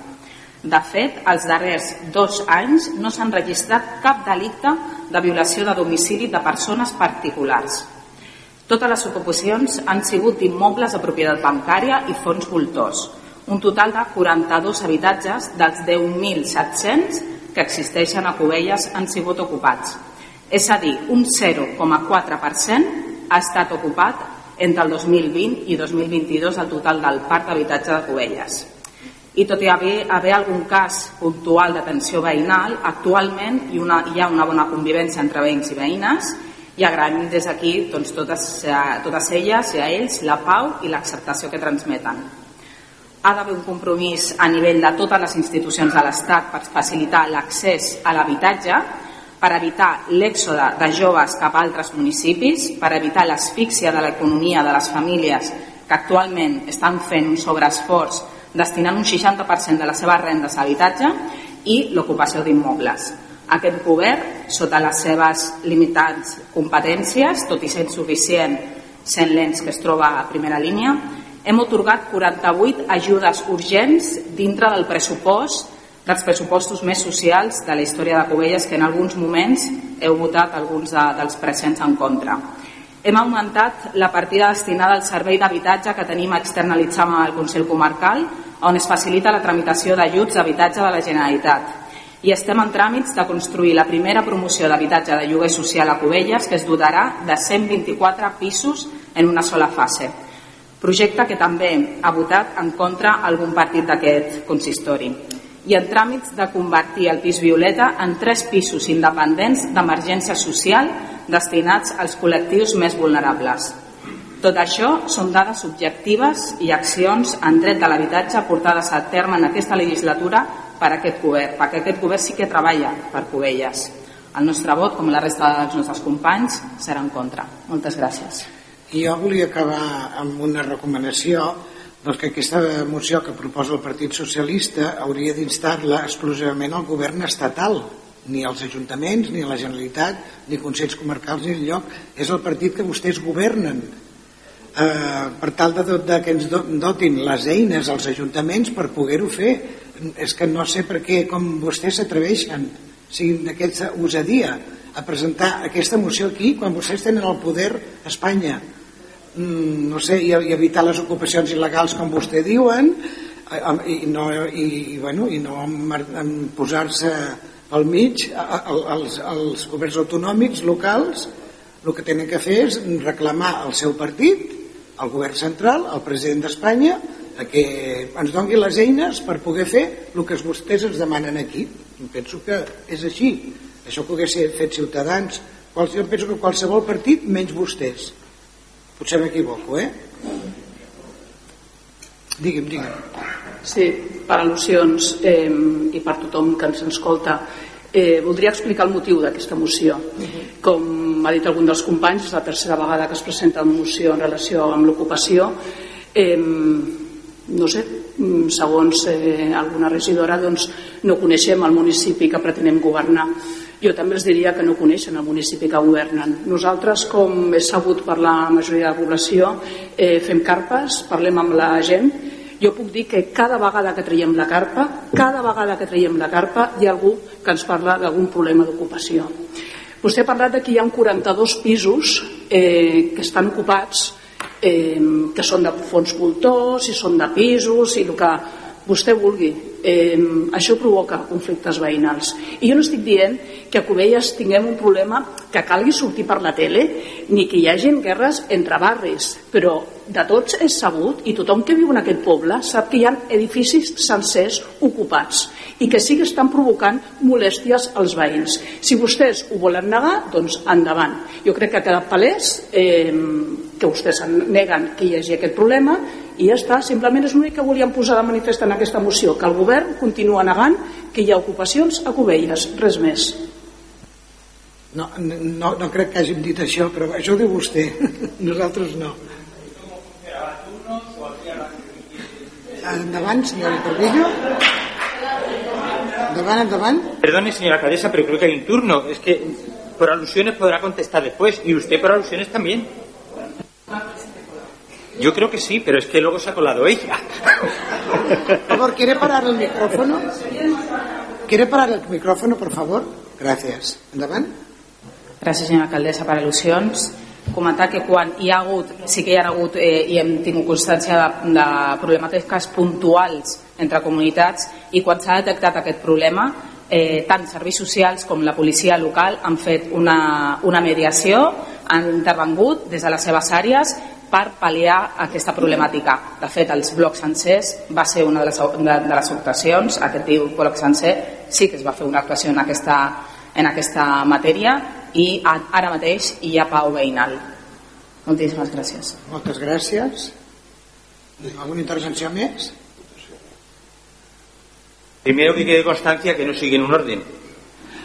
De fet, els darrers dos anys no s'han registrat cap delicte de violació de domicili de persones particulars. Totes les ocupacions han sigut d'immobles de propietat bancària i fons voltors, un total de 42 habitatges dels 10.700 que existeixen a Cubelles han sigut ocupats. És a dir, un 0,4% ha estat ocupat entre el 2020 i 2022 el total del parc d'habitatge de Cubelles. I tot i haver, haver algun cas puntual d'atenció veïnal, actualment hi, una, hi ha una bona convivència entre veïns i veïnes i agraïm des d'aquí doncs, totes, totes elles i a ells la pau i l'acceptació que transmeten. Ha d'haver un compromís a nivell de totes les institucions de l'Estat per facilitar l'accés a l'habitatge per evitar l'èxode de joves cap a altres municipis, per evitar l'asfíxia de l'economia de les famílies que actualment estan fent un sobreesforç destinant un 60% de les seves rendes a habitatge i l'ocupació d'immobles. Aquest govern, sota les seves limitants competències, tot i sent suficient sent l'ens que es troba a primera línia, hem otorgat 48 ajudes urgents dintre del pressupost dels pressupostos més socials de la història de Covelles que en alguns moments heu votat alguns de, dels presents en contra. Hem augmentat la partida destinada al servei d'habitatge que tenim externalitzat amb el Consell Comarcal, on es facilita la tramitació d'ajuts d'habitatge de la Generalitat. I estem en tràmits de construir la primera promoció d'habitatge de lloguer social a Covelles, que es dotarà de 124 pisos en una sola fase. Projecte que també ha votat en contra algun partit d'aquest consistori i en tràmits de convertir el pis Violeta en tres pisos independents d'emergència social destinats als col·lectius més vulnerables. Tot això són dades objectives i accions en dret de l'habitatge portades a terme en aquesta legislatura per aquest govern, perquè aquest govern sí que treballa per Covelles. El nostre vot, com la resta dels nostres companys, serà en contra. Moltes gràcies. Jo volia acabar amb una recomanació doncs que aquesta moció que proposa el Partit Socialista hauria d'instar-la exclusivament al govern estatal ni als ajuntaments, ni a la Generalitat, ni Consells Comarcals, ni lloc. És el partit que vostès governen. Eh, per tal de, de que ens dotin les eines als ajuntaments per poder-ho fer. És que no sé per què, com vostès s'atreveixen, siguin d'aquesta usadia, a presentar aquesta moció aquí quan vostès tenen el poder a Espanya. Mm, no sé, i, i evitar les ocupacions il·legals com vostè diuen, i no, i, i, bueno, i no posar-se al mig els, els governs autonòmics locals el que tenen que fer és reclamar al seu partit al govern central, al president d'Espanya que ens dongui les eines per poder fer el que vostès ens demanen aquí. Penso que és així. Això que hagués fet Ciutadans. Jo penso que qualsevol partit menys vostès potser m'equivoco eh? digue'm, digue'm. Sí, per al·lusions eh, i per tothom que ens escolta eh, voldria explicar el motiu d'aquesta moció. Com ha dit algun dels companys és la tercera vegada que es presenta una moció en relació amb l'ocupació. Eh, no sé mm, segons eh, alguna regidora doncs no coneixem el municipi que pretenem governar jo també els diria que no coneixen el municipi que governen. Nosaltres, com he sabut per la majoria de la població, eh, fem carpes, parlem amb la gent jo puc dir que cada vegada que traiem la carpa, cada vegada que traiem la carpa hi ha algú que ens parla d'algun problema d'ocupació. Vostè ha parlat de que hi ha 42 pisos eh, que estan ocupats, eh, que són de fons voltors, i són de pisos, i el que vostè vulgui. Eh, això provoca conflictes veïnals. I jo no estic dient que a Cubelles tinguem un problema que calgui sortir per la tele ni que hi hagin guerres entre barris, però de tots és sabut i tothom que viu en aquest poble sap que hi ha edificis sencers ocupats i que sí que estan provocant molèsties als veïns. Si vostès ho volen negar, doncs endavant. Jo crec que ha quedat palès eh, que vostès neguen que hi hagi aquest problema i ja està, simplement és l'únic que volíem posar de manifest en aquesta moció, que el govern continua negant que hi ha ocupacions a Cubelles, res més. No, no, no crec que hàgim dit això, però això ho diu vostè, nosaltres no. Endavant, señor Corrillo. Endavant, endavant. Perdone, señora alcaldesa, pero creo que hay un turno. Es que por alusiones podrá contestar después y usted por alusiones también. Yo creo que sí, pero es que luego se ha colado ella. Por favor, ¿quiere parar el micrófono? ¿Quiere parar el micrófono, por favor? Gracias. Endavant. Gràcies, senyora alcaldessa, per al·lusions. Comentar que quan hi ha hagut, sí que hi ha hagut eh, i hem tingut constància de, de problemàtiques puntuals entre comunitats i quan s'ha detectat aquest problema, eh, tant serveis socials com la policia local han fet una, una mediació, han intervengut des de les seves àrees per pal·liar aquesta problemàtica. De fet, els blocs sencers va ser una de les, de, de les actuacions, aquest diu bloc sencer, sí que es va fer una actuació en aquesta, en aquesta matèria i ara mateix hi ha pau veïnal. Moltíssimes gràcies. Moltes gràcies. ¿Alguna intervenció més? Primero que quede constancia que no siguen un orden.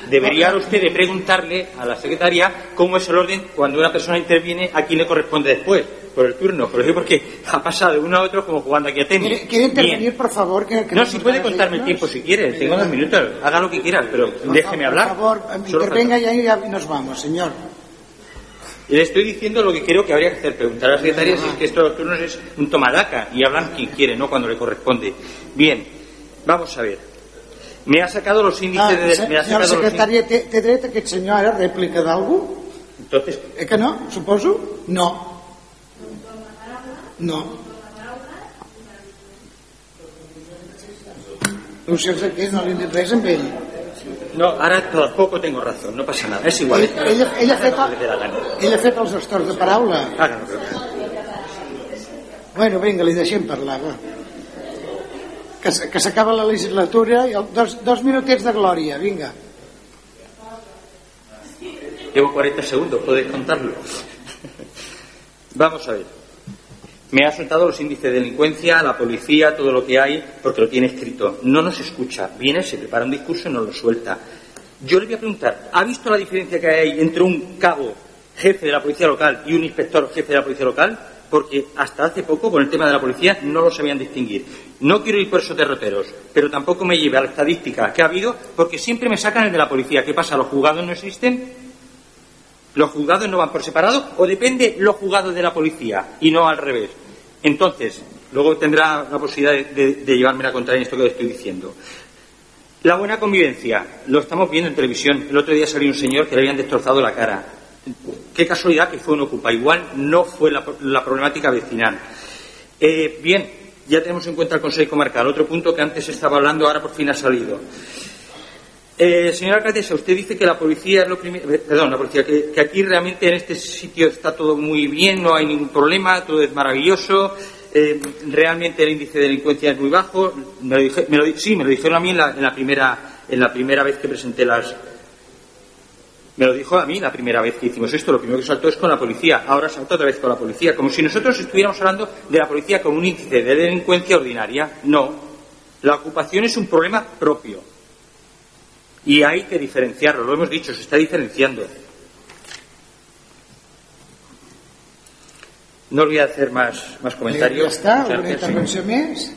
Debería usted de preguntarle a la secretaria cómo es el orden cuando una persona interviene a quién le corresponde después, por el turno. Pero porque ha pasado de uno a otro como jugando aquí a tenis. ¿Quiere, quiere intervenir, Bien. por favor? Que, que no, si puede contarme el tiempo si quiere. Tengo dos minutos. Haga lo que quiera, pero por déjeme hablar. Por favor, intervenga y ya nos vamos, señor. Le estoy diciendo lo que creo que habría que hacer. Preguntar a la secretaria si es que esto de los turnos es un tomadaca y hablan quien quiere, no cuando le corresponde. Bien, vamos a ver. Me ha sacado los índices ah, de... Me ha senyora secretària, té, té dret aquest senyor ara a rèplica d'algú? Entonces... Eh que no, suposo? No. No. No sé què, no li hem dit res amb ell. No, ara tampoco tengo razón, no pasa nada, es igual. Ell, ell, ell, ha, fet, ell ha fet els estors de paraula. Háganlo, però... Bueno, vinga, li deixem parlar, va que, que s'acaba la legislatura i dos, dos minutets de glòria, vinga. Llevo 40 segundos, podéis contarlo. Vamos a ver. Me ha soltado los índices de delincuencia, la policía, todo lo que hay, porque lo tiene escrito. No nos escucha. Viene, se prepara un discurso y nos lo suelta. Yo le voy a preguntar, ¿ha visto la diferencia que hay entre un cabo jefe de la policía local y un inspector jefe de la policía local? Porque hasta hace poco, con el tema de la policía, no lo sabían distinguir. No quiero ir por esos derroteros, pero tampoco me lleve a la estadística que ha habido, porque siempre me sacan el de la policía. ¿Qué pasa? ¿Los juzgados no existen? ¿Los juzgados no van por separado? ¿O depende los juzgados de la policía y no al revés? Entonces, luego tendrá la posibilidad de, llevarme la contraria en esto que le estoy diciendo. La buena convivencia, lo estamos viendo en televisión. El otro día salió un señor que le habían destrozado la cara. Qué casualidad que fue un ocupa. Igual no fue la, la problemática vecinal. Eh, bien, ya tenemos en cuenta el Consejo Comarcal. Otro punto que antes estaba hablando, ahora por fin ha salido. Eh, señora alcaldesa, usted dice que la policía es lo primero. eh, Perdón, la policía, que, aquí realmente en este sitio está todo muy bien, no hay ningún problema, todo es maravilloso. eh, realmente el índice de delincuencia es muy bajo. Me lo dije- me lo sí, me lo dijeron a mí en la primera, en la primera vez que presenté las. Me lo dijo a mí la primera vez que hicimos esto. Lo primero que saltó es con la policía. Ahora salta otra vez con la policía. Como si nosotros estuviéramos hablando de la policía como un índice de delincuencia ordinaria. No. La ocupación es un problema propio. Y hay que diferenciarlo, lo hemos dicho, se está diferenciando. No voy a hacer más, más comentarios. Muchas alguna gracias. intervenció més?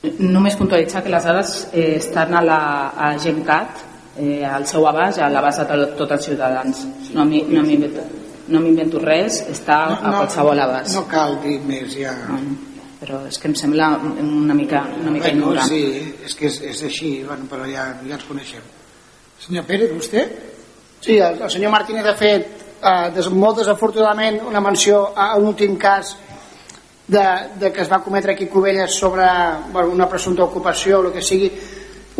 Només puntualitzar que les dades eh, estan a la a GenCat, eh, al seu abast, a l'abast de tot- tots els ciutadans. No no m'invento no m'invento res, està a qualsevol abast. No cal dir més, ja. Però és que em sembla una mica, una mica Bueno, ignorant. sí, és que és, és així, bueno, però ja, ja ens coneixem. Senyor Pérez, vostè? Sí, el, el senyor Martínez ha fet eh, des, molt desafortunadament una menció a un últim cas de, de que es va cometre aquí a Cubelles sobre bueno, una presumpta ocupació o el que sigui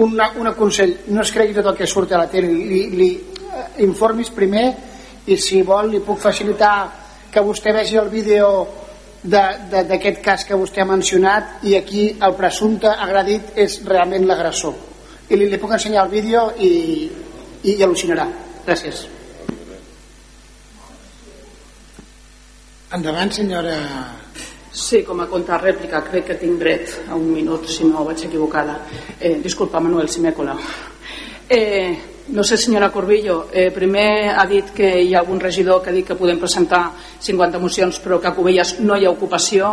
una, un consell, no es cregui tot el que surt a la tele. Li, li eh, informis primer i si vol li puc facilitar que vostè vegi el vídeo de- de- d'aquest cas que vostè ha mencionat i aquí el presumpte agredit és realment l'agressor. I li, li puc ensenyar el vídeo i, i, i al·lucinarà. Gràcies. Endavant, senyora... Sí, com a contrarèplica, crec que tinc dret a un minut, si no vaig equivocada. Eh, disculpa, Manuel, si m'he colat. Eh, no sé, senyora Corbillo, eh, primer ha dit que hi ha algun regidor que ha dit que podem presentar 50 mocions però que a Cubelles no hi ha ocupació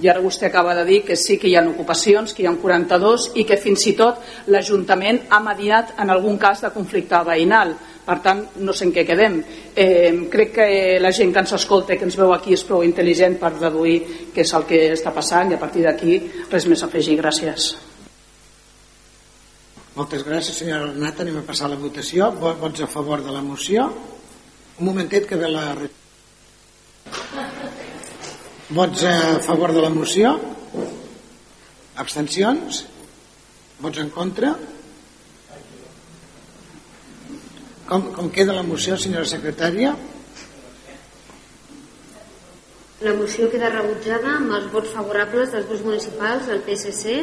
i ara vostè acaba de dir que sí que hi ha ocupacions, que hi ha 42 i que fins i tot l'Ajuntament ha mediat en algun cas de conflicte veïnal. Per tant, no sé en què quedem. Eh, crec que la gent que ens escolta que ens veu aquí és prou intel·ligent per deduir què és el que està passant i a partir d'aquí res més a afegir. Gràcies. Moltes gràcies, senyora Renata. Anem a passar a la votació. Vo- Vots a favor de la moció? Un momentet que ve la... Vots a favor de la moció? Abstencions? Vots en contra? Com, com queda la moció, senyora secretària? La moció queda rebutjada amb els vots favorables dels grups municipals, el PSC,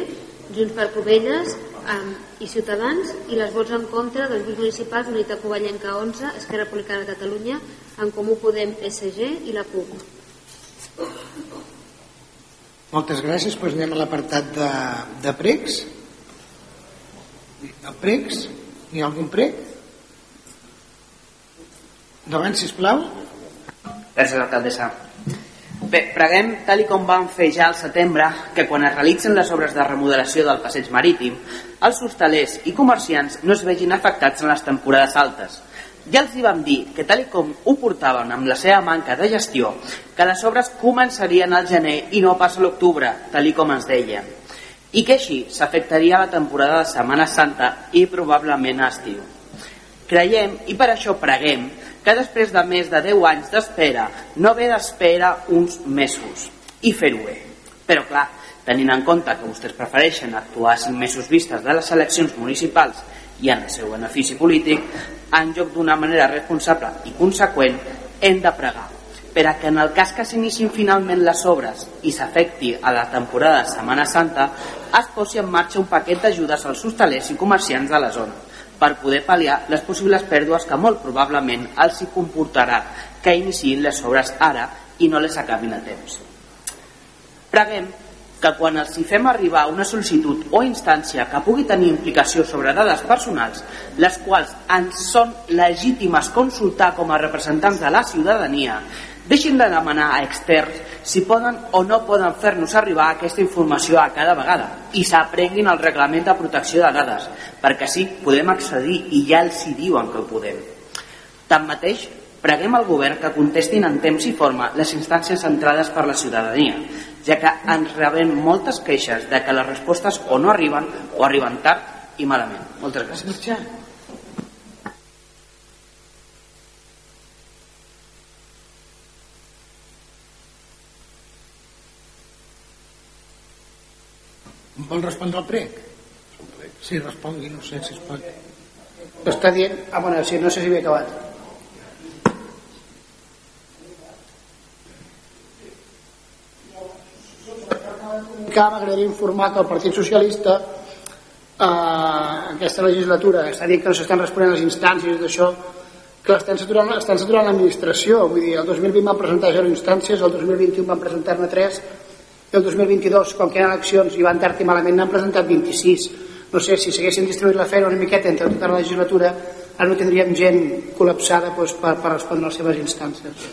Junts per Covelles um, i Ciutadans, i les vots en contra dels grups municipals Unitat Covellenca 11, Esquerra Republicana de Catalunya, en Comú Podem, SG i la CUP. Moltes gràcies. Doncs anem a l'apartat de, de pregs. El pregs? Hi ha algun prec? Endavant, sisplau. Gràcies, alcaldessa. Bé, preguem, tal i com vam fer ja al setembre, que quan es realitzen les obres de remodelació del passeig marítim, els hostalers i comerciants no es vegin afectats en les temporades altes. Ja els hi vam dir que tal com ho portaven amb la seva manca de gestió, que les obres començarien al gener i no pas a l'octubre, tal com ens deien. I que així s'afectaria la temporada de Setmana Santa i probablement a estiu. Creiem, i per això preguem, que després de més de 10 anys d'espera no ve d'espera uns mesos i fer-ho bé. Però clar, tenint en compte que vostès prefereixen actuar a 5 mesos vistes de les eleccions municipals i en el seu benefici polític, en lloc d'una manera responsable i conseqüent, hem de pregar per a que en el cas que s'inicin finalment les obres i s'afecti a la temporada de Setmana Santa, es posi en marxa un paquet d'ajudes als hostalers i comerciants de la zona per poder pal·liar les possibles pèrdues que molt probablement els hi comportarà que iniciïn les obres ara i no les acabin a temps. Preguem que quan els hi fem arribar una sol·licitud o instància que pugui tenir implicació sobre dades personals, les quals ens són legítimes consultar com a representants de la ciutadania, deixin de demanar a externs si poden o no poden fer-nos arribar aquesta informació a cada vegada i s'aprenguin el reglament de protecció de dades, perquè sí, podem accedir i ja els hi diuen que ho podem. Tanmateix, preguem al govern que contestin en temps i forma les instàncies centrades per la ciutadania, ja que ens rebem moltes queixes de que les respostes o no arriben o arriben tard i malament. Moltes gràcies. Vol respondre al prec? Sí, respongui, no sé si es pot. Està dient... Ah, bueno, sí, no sé si havia acabat. m'agradaria informar que el Partit Socialista eh, aquesta legislatura està dient que no s'estan responent les instàncies d'això que estan saturant, estan saturant l'administració vull dir, el 2020 van presentar 0 instàncies el 2021 van presentar-ne 3 el 2022, com que hi ha eleccions i van tard i malament n'han presentat 26 no sé, si s'haguessin distribuït la feina una miqueta entre tota la legislatura ara no tindríem gent col·lapsada doncs, per, per respondre les seves instàncies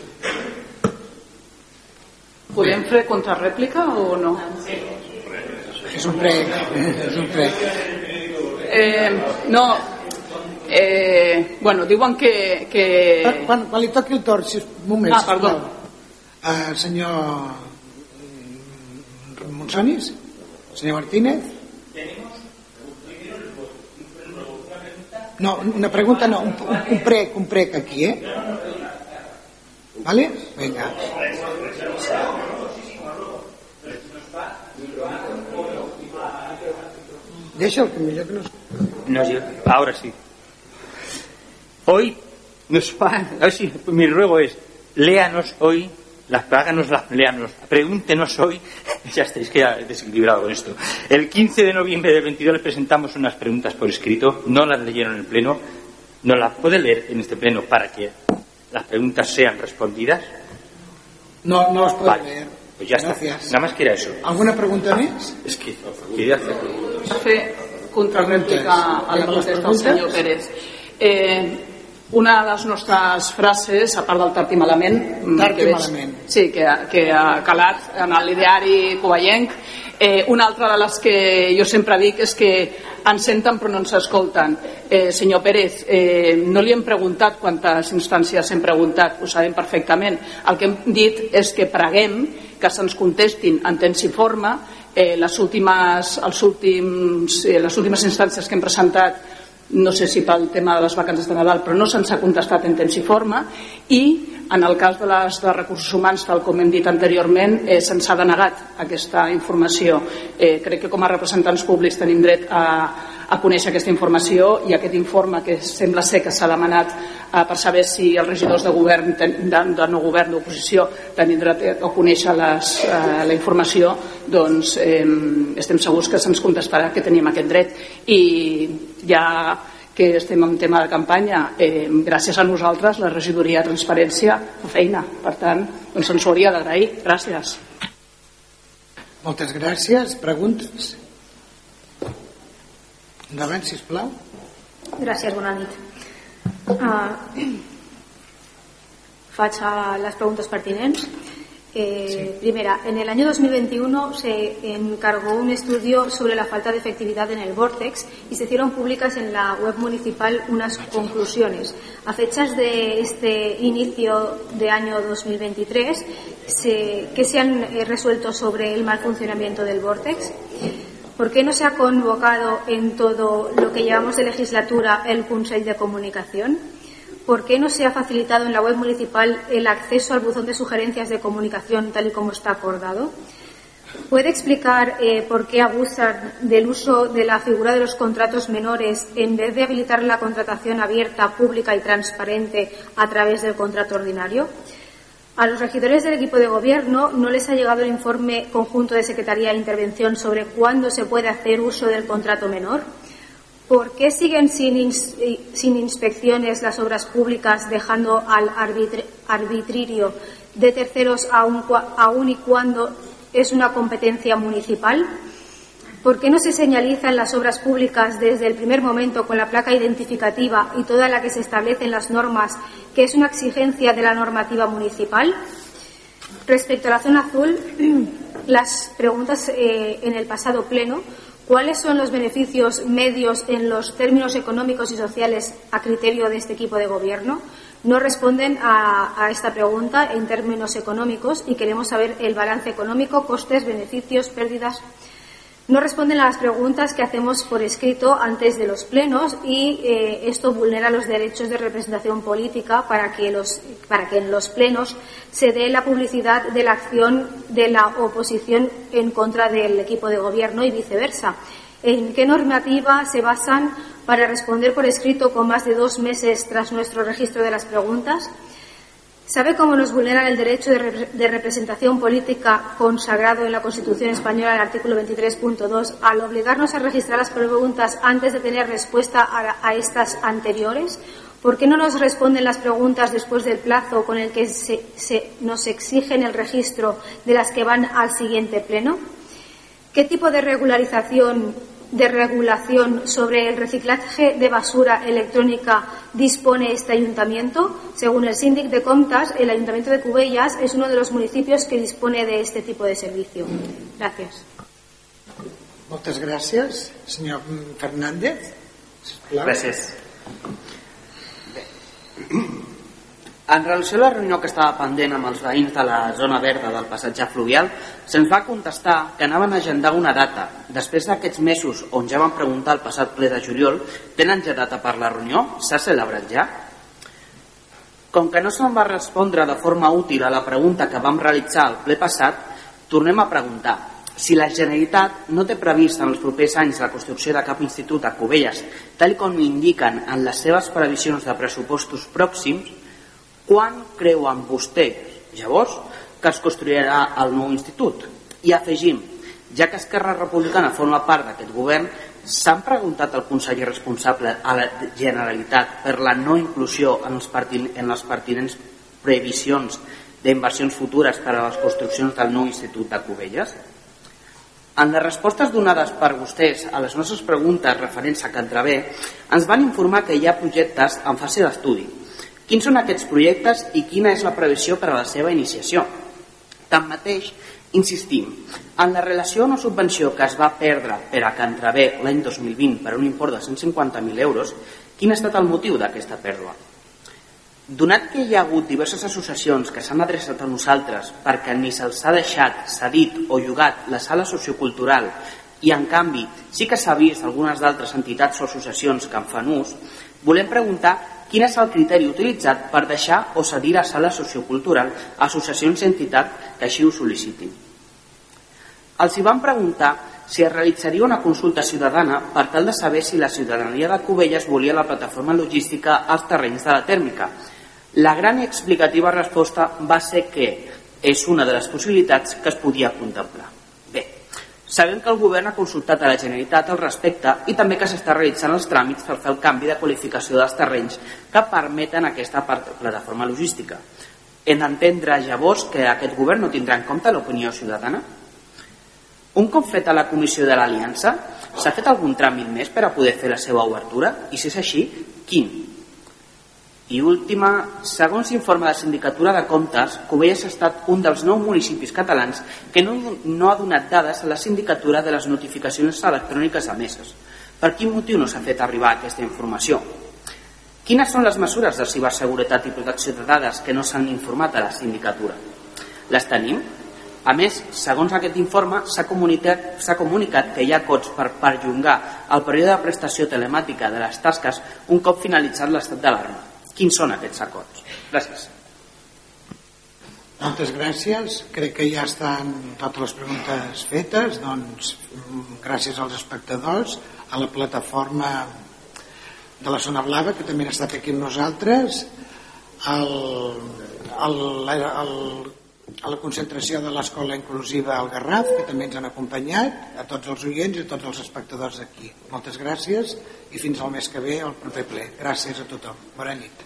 Podem fer contrarèplica o no? És un prec. És un prec. Eh, no, eh, bueno, diuen que... que... Quan, quan li toqui el torn, si un moment, Ah, perdó. Uh, senyor Monsonis? Senyor Martínez? No, una pregunta no, un, un prec, un prec aquí, eh? ¿Vale? Venga. Deixa que millor que no... Nos lle- ahora sí. Hoy nos va, a ver si mi ruego es, léanos hoy, las háganos las léanos, pregúntenos hoy, ya estáis que ya desequilibrado con esto. El 15 de noviembre del 22 les presentamos unas preguntas por escrito, no las leyeron en el pleno, no las puede leer en este pleno para que las preguntas sean respondidas. No, no os puedo Vale, leer. Pues ya está, nada más que era eso. ¿Alguna pregunta més? Es que quería fer contrarèplica a la del senyor Pérez. Eh, una de les nostres frases, a part del tard i malament, mm, Tard que i veig- malament. Sí, que, que ha calat en l'ideari covellenc, eh, una altra de les que jo sempre dic és que ens senten però no ens escolten. Eh, senyor Pérez, eh, no li hem preguntat quantes instàncies hem preguntat, ho sabem perfectament. El que hem dit és que preguem que se'ns contestin en temps i forma eh, les, últimes, els últims, eh, les últimes instàncies que hem presentat no sé si pel tema de les vacances de Nadal, però no se'ns ha contestat en temps i forma i en el cas de les de recursos humans, tal com hem dit anteriorment, eh, se'ns ha denegat aquesta informació. Eh, crec que com a representants públics tenim dret a, a conèixer aquesta informació i aquest informe que sembla ser que s'ha demanat eh, per saber si els regidors de govern, ten- de, de no govern, d'oposició, tenim dret a conèixer les, eh, la informació, doncs eh, estem segurs que se'ns contestarà que tenim aquest dret i ja que estem en tema de campanya, eh, gràcies a nosaltres la regidoria de transparència fa feina, per tant, doncs ens ho hauria d'agrair. Gràcies. Moltes gràcies. Preguntes? Endavant, sisplau. Gràcies, bona nit. Uh, faig a las preguntas pertinentes. Eh, Primera, en el año 2021 se encargó un estudio sobre la falta de efectividad en el Vortex y se hicieron públicas en la web municipal unas conclusiones. A fechas de este inicio de año 2023, se, ¿qué se han eh, resuelto sobre el mal funcionamiento del Vortex? ¿Por qué no se ha convocado en todo lo que llevamos de legislatura el Consejo de Comunicación? ¿Por qué no se ha facilitado en la web municipal el acceso al buzón de sugerencias de comunicación tal y como está acordado? ¿Puede explicar eh, por qué abusan del uso de la figura de los contratos menores en vez de habilitar la contratación abierta, pública y transparente a través del contrato ordinario? A los regidores del equipo de gobierno no les ha llegado el informe conjunto de Secretaría de Intervención sobre cuándo se puede hacer uso del contrato menor. ¿Por qué siguen sin, sin inspecciones las obras públicas, dejando al arbitr- arbitrio de terceros aun y cuando es una competencia municipal? ¿Por qué no se señaliza en las obras públicas desde el primer momento con la placa identificativa y toda la que se establece en las normas que es una exigencia de la normativa municipal? Respecto a la zona azul, las preguntas eh, en el pasado pleno, ¿cuáles son los beneficios medios en los términos económicos y sociales a criterio de este equipo de gobierno? No responden a esta pregunta en términos económicos y queremos saber el balance económico, costes, beneficios, pérdidas no responden a las preguntas que hacemos por escrito antes de los plenos y eh, esto vulnera los derechos de representación política para que, para que en los plenos se dé la publicidad de la acción de la oposición en contra del equipo de gobierno y viceversa. ¿En qué normativa se basan para responder por escrito con más de dos meses tras nuestro registro de las preguntas? ¿Sabe cómo nos vulneran el derecho de, representación política consagrado en la Constitución española, el artículo 23.2, al obligarnos a registrar las preguntas antes de tener respuesta a, estas anteriores? ¿Por qué no nos responden las preguntas después del plazo con el que se, nos exigen el registro de las que van al siguiente pleno? ¿Qué tipo de regularización de regulación sobre el reciclaje de basura electrónica dispone este ayuntamiento? Según el síndic de Comptas, el ayuntamiento de Cubellas es uno de los municipios que dispone de este tipo de servicio. Gracias. Muchas gracias. Señor Fernández. Gracias. En relació a la reunió que estava pendent amb els veïns de la zona verda del passatge fluvial, se'ns va contestar que anaven a agendar una data. Després d'aquests mesos on ja van preguntar el passat ple de juliol, tenen ja data per la reunió? S'ha celebrat ja? Com que no se'n va respondre de forma útil a la pregunta que vam realitzar al ple passat, tornem a preguntar si la Generalitat no té previst en els propers anys la construcció de cap institut a Cubelles, tal com indiquen en les seves previsions de pressupostos pròxims, quan creuen vostès, llavors, que es construirà el nou institut? I afegim, ja que Esquerra Republicana forma part d'aquest govern, s'han preguntat al conseller responsable a la Generalitat per la no inclusió en, els en les pertinents previsions d'inversions futures per a les construccions del nou Institut de Cubelles? En les respostes donades per vostès a les nostres preguntes referents a Cantrabé, ens van informar que hi ha projectes en fase d'estudi, Quins són aquests projectes i quina és la previsió per a la seva iniciació? Tanmateix, insistim, en la relació o subvenció que es va perdre per a Cantrabé l'any 2020 per un import de 150.000 euros, quin ha estat el motiu d'aquesta pèrdua? Donat que hi ha hagut diverses associacions que s'han adreçat a nosaltres perquè ni se'ls ha deixat, cedit o llogat la sala sociocultural i en canvi sí que s'ha vist algunes d'altres entitats o associacions que en fan ús, volem preguntar quin és el criteri utilitzat per deixar o cedir a sala sociocultural a associacions i entitats que així ho sol·licitin. Els hi van preguntar si es realitzaria una consulta ciutadana per tal de saber si la ciutadania de Cubelles volia la plataforma logística als terrenys de la tèrmica. La gran i explicativa resposta va ser que és una de les possibilitats que es podia contemplar. Sabem que el govern ha consultat a la Generalitat al respecte i també que s'està realitzant els tràmits per fer el canvi de qualificació dels terrenys que permeten aquesta plataforma logística. Hem d'entendre llavors que aquest govern no tindrà en compte l'opinió ciutadana? Un cop feta la comissió de l'Aliança, s'ha fet algun tràmit més per a poder fer la seva obertura? I si és així, quin? I última, segons l'informe de la Sindicatura de Comptes, Cubelles ha estat un dels nou municipis catalans que no, no ha donat dades a la Sindicatura de les notificacions electròniques emeses. Per quin motiu no s'ha fet arribar aquesta informació? Quines són les mesures de ciberseguretat i protecció de dades que no s'han informat a la Sindicatura? Les tenim? A més, segons aquest informe, s'ha comunicat, comunicat que hi ha cots per perllongar el període de prestació telemàtica de les tasques un cop finalitzat l'estat d'alarma. Quins són aquests acords? Gràcies. Moltes gràcies. Crec que ja estan totes les preguntes fetes. Doncs, gràcies als espectadors, a la plataforma de la Zona Blava, que també ha estat aquí amb nosaltres, al, al, al, a la concentració de l'Escola Inclusiva al Garraf, que també ens han acompanyat, a tots els oients i a tots els espectadors d'aquí. Moltes gràcies i fins al mes que ve, al proper ple. Gràcies a tothom. Bona nit.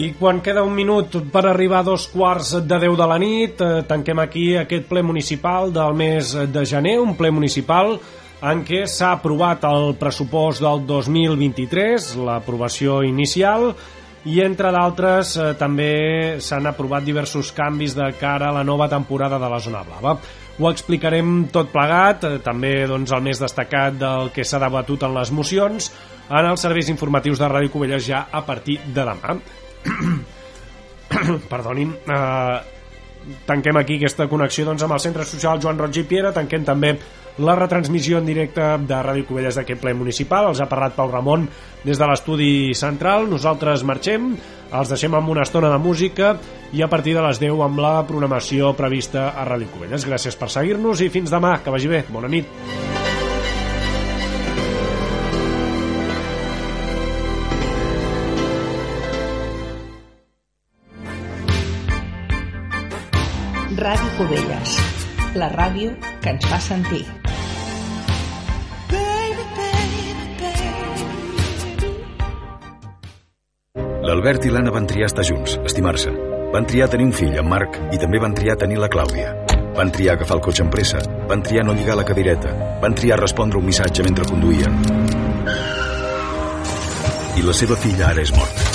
I quan queda un minut per arribar a dos quarts de 10 de la nit, eh, tanquem aquí aquest ple municipal del mes de gener, un ple municipal en què s'ha aprovat el pressupost del 2023, l'aprovació inicial, i entre d'altres eh, també s'han aprovat diversos canvis de cara a la nova temporada de la Zona Blava. Ho explicarem tot plegat, eh, també doncs, el més destacat del que s'ha debatut en les mocions, en els serveis informatius de Ràdio Covelles ja a partir de demà. Perdonin, eh, tanquem aquí aquesta connexió doncs, amb el Centre Social Joan Roig i Piera, tanquem també la retransmissió en directe de Ràdio Covelles d'aquest ple municipal. Els ha parlat Pau Ramon des de l'estudi central. Nosaltres marxem, els deixem amb una estona de música i a partir de les 10 amb la programació prevista a Ràdio Covelles. Gràcies per seguir-nos i fins demà. Que vagi bé. Bona nit. Ràdio Covelles, la ràdio que ens fa sentir. L'Albert i l'Anna van triar estar junts, estimar-se. Van triar tenir un fill, en Marc, i també van triar tenir la Clàudia. Van triar agafar el cotxe amb pressa, van triar no lligar la cadireta, van triar respondre un missatge mentre conduïen. I la seva filla ara és morta.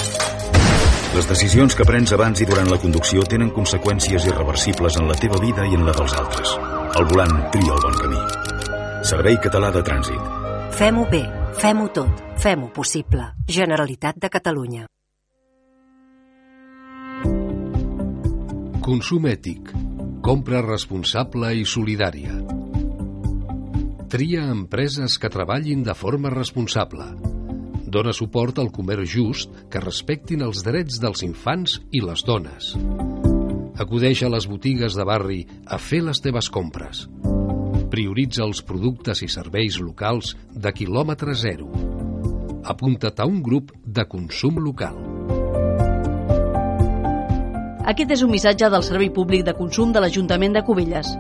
Les decisions que prens abans i durant la conducció tenen conseqüències irreversibles en la teva vida i en la dels altres. Al volant, tria el bon camí. Servei Català de Trànsit. Fem-ho bé, fem-ho tot, fem-ho possible. Generalitat de Catalunya. Consum ètic. Compra responsable i solidària. Tria empreses que treballin de forma responsable. Dóna suport al comerç just que respectin els drets dels infants i les dones. Acudeix a les botigues de barri a fer les teves compres. Prioritza els productes i serveis locals de quilòmetre zero. Apunta't a un grup de consum local. Aquest és un missatge del Servei Públic de Consum de l'Ajuntament de Cubelles.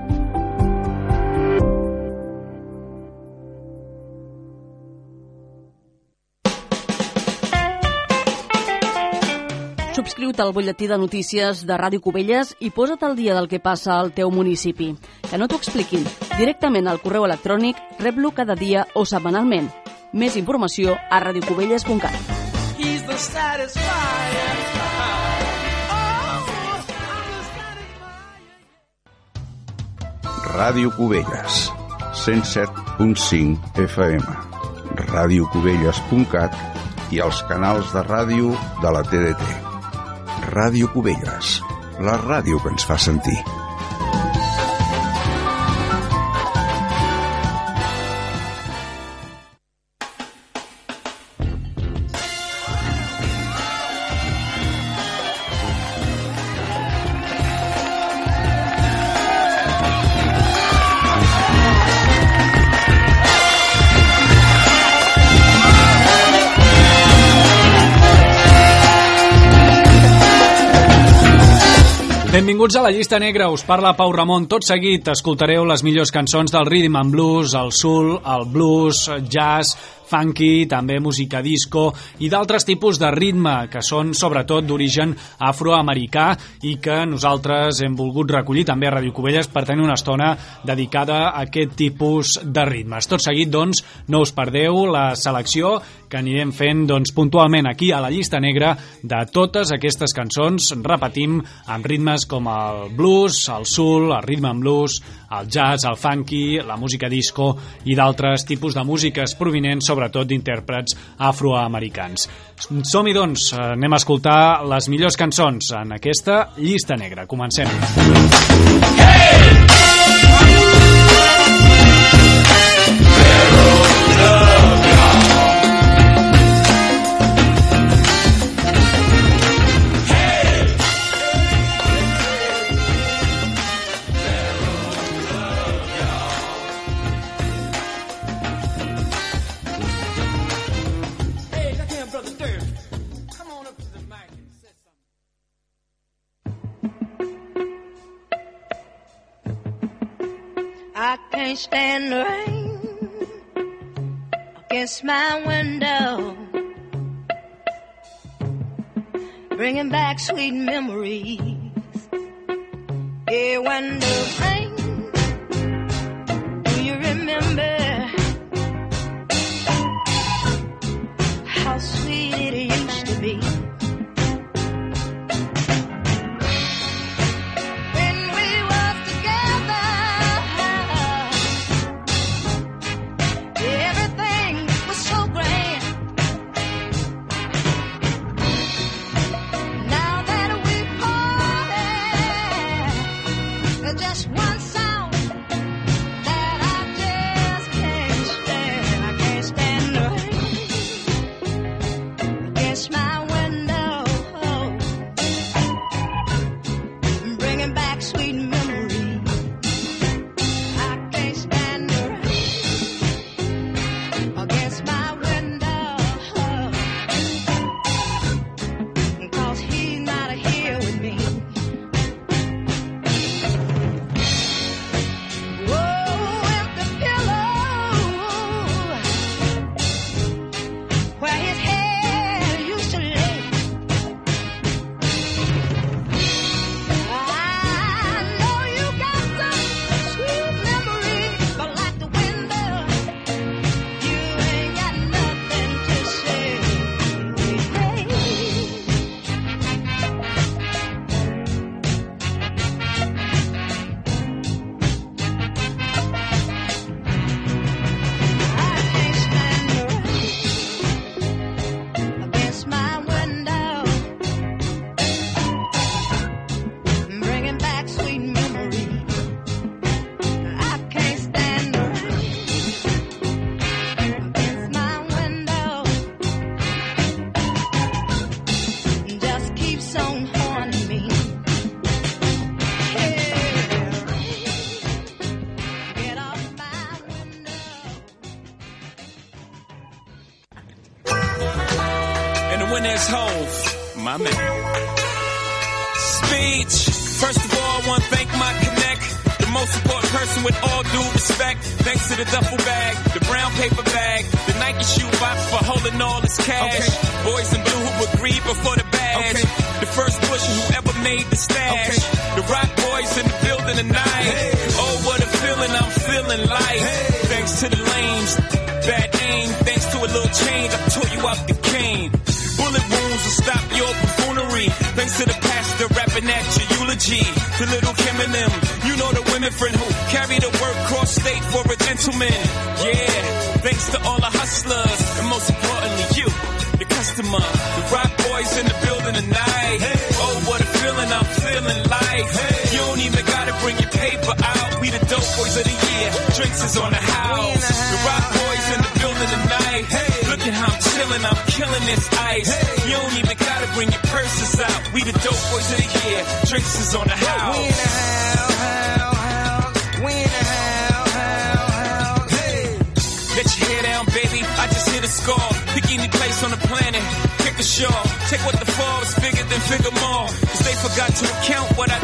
Subscriu-te al butlletí de notícies de Ràdio Cubelles i posa't al dia del que passa al teu municipi. Que no t'ho expliquin. Directament al correu electrònic rep-lo cada dia o setmanalment. Més informació a radiocubelles.cat. He's the satisfier. Ràdio Cubelles, 107.5 FM, radiocubelles.cat i els canals de ràdio de la TDT. Ràdio Cubelles, la ràdio que ens fa sentir. Benvinguts a la llista negra, us parla Pau Ramon. Tot seguit escoltareu les millors cançons del rhythm and blues, el soul, el blues, jazz, funky, també música disco i d'altres tipus de ritme que són sobretot d'origen afroamericà i que nosaltres hem volgut recollir també a Ràdio Cubelles per tenir una estona dedicada a aquest tipus de ritmes. Tot seguit, doncs, no us perdeu la selecció que anirem fent doncs, puntualment aquí a la llista negra de totes aquestes cançons, repetim, amb ritmes com el blues, el soul, el rhythm and blues, el jazz, el funky, la música disco i d'altres tipus de músiques provinents sobretot d'intèrprets afroamericans. Som-hi, doncs, anem a escoltar les millors cançons en aquesta llista negra. Comencem. Hey! Stand the rain against my window. bringing back sweet memories. Yeah, when the rain, do you remember to the duffel killing this ice. You don't even gotta bring your purses out. We the dope boys of the year. Drinks is on the house. We in the house, house, house. we in the house, house, house. Hey. Let your hair down, baby. I just hit a score. Pick any place on the planet. Pick a show. Take what the fall is bigger than figure more. Cause they forgot to account what I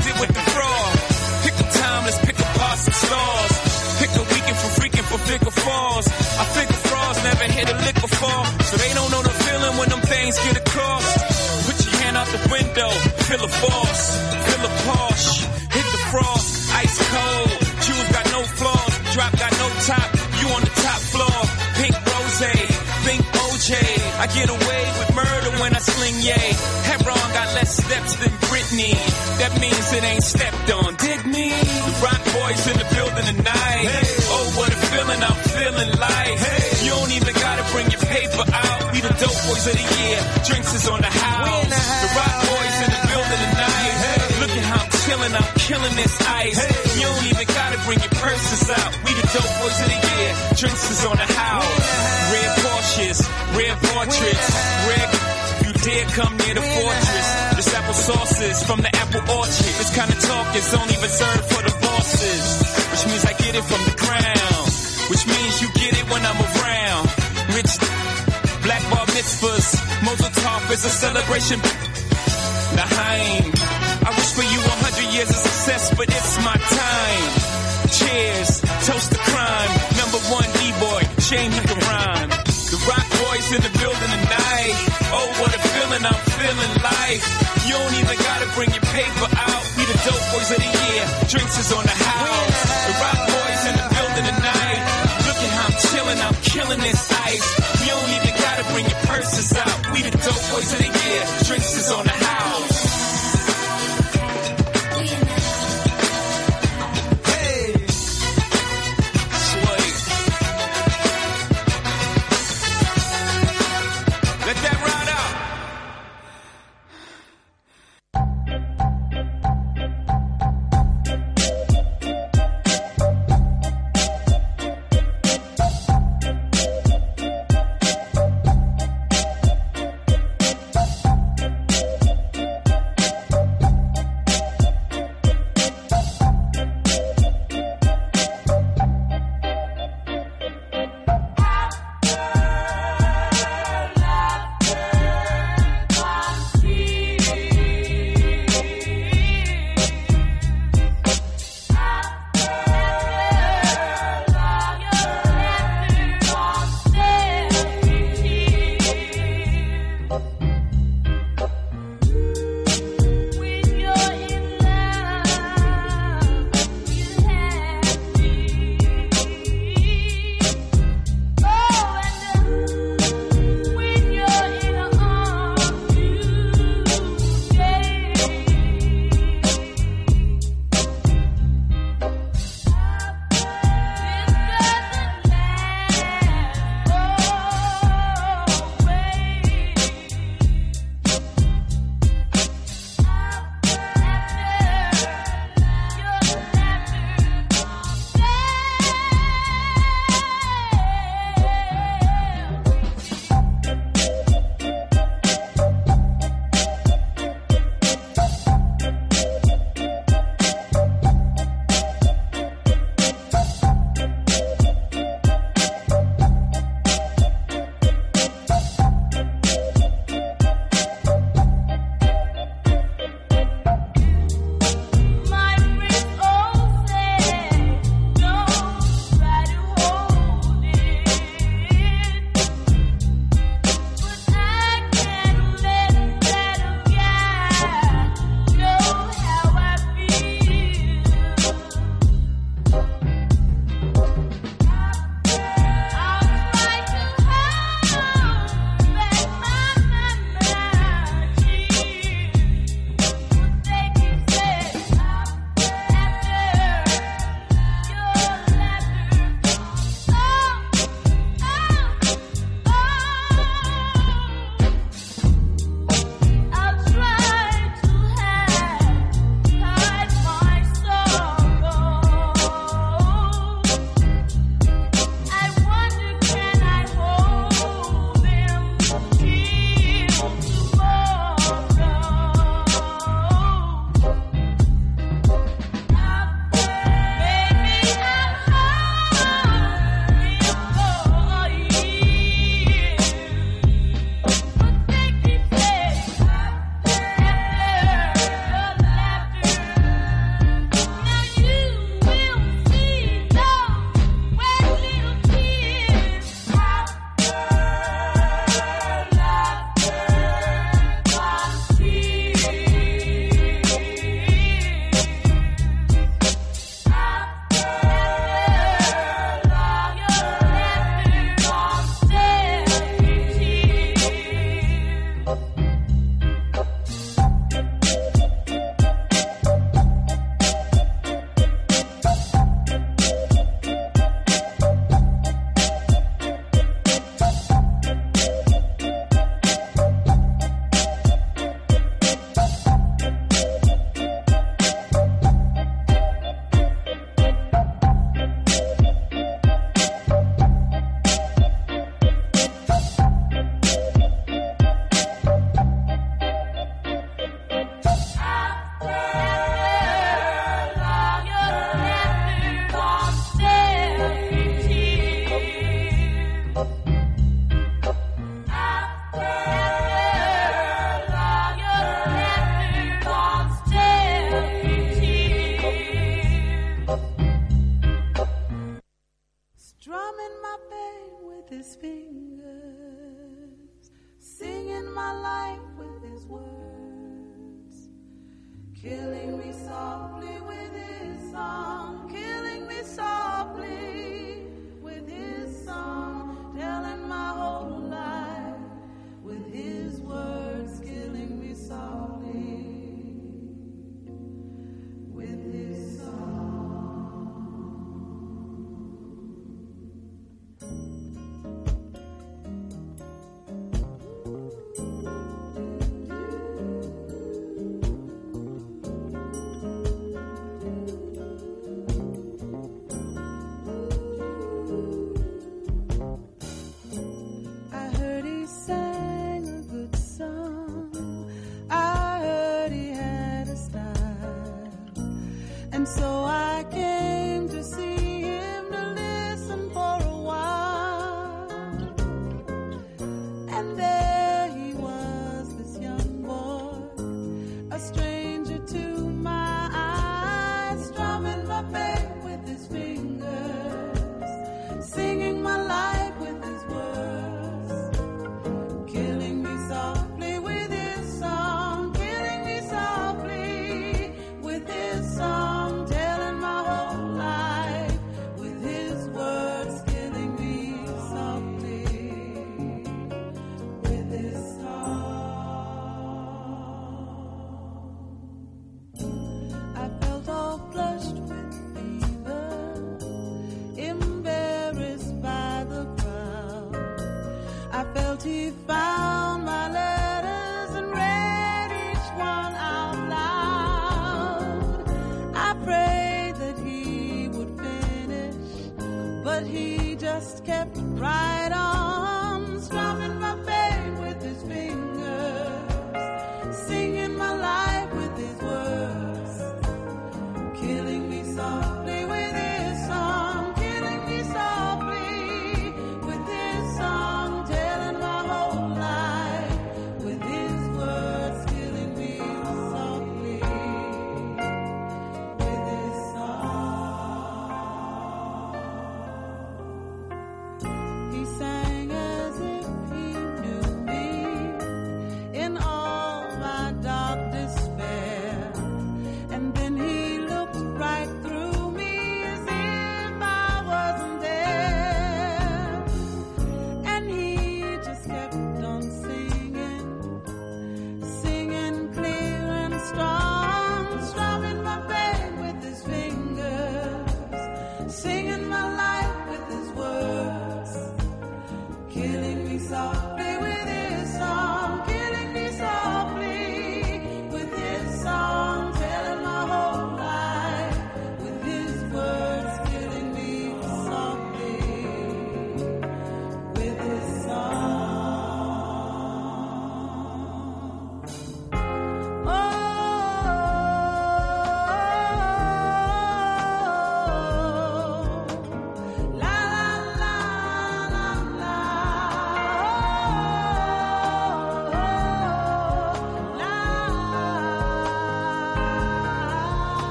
Put your hand out the window, feel a force, feel a Porsche, hit the frost, ice cold. Shoes got no flaws, drop got no top. You on the top floor, pink rose, think OJ. I get away with murder when I sling yay. Hebron got less steps than Britney. That means it ain't stepped on. In the building tonight. Oh, what a feeling I'm feeling like. You don't even gotta bring your paper out. We the dope boys of the year. Drinks is on the house. The rock boys in the building tonight. Look at how I'm chilling, I'm killing this ice. You don't even gotta bring your purses out. We the dope boys of the year. Drinks is on the house. Red Porsches, red portraits, red. You dare come near the fortress. This apple sauces from the apple orchard. This kind of talk is only reserved for the Which means I get it from the ground, Which means you get it when I'm around. Rich black bar mitzvahs. Tov is a celebration. Naheim. I wish for you hundred years of success, but it's my time. Cheers, toast to crime. Number one D-boy, shame he can rhyme. The rock boys in the building tonight. Oh, what a feeling I'm feeling life. You don't even gotta bring your like.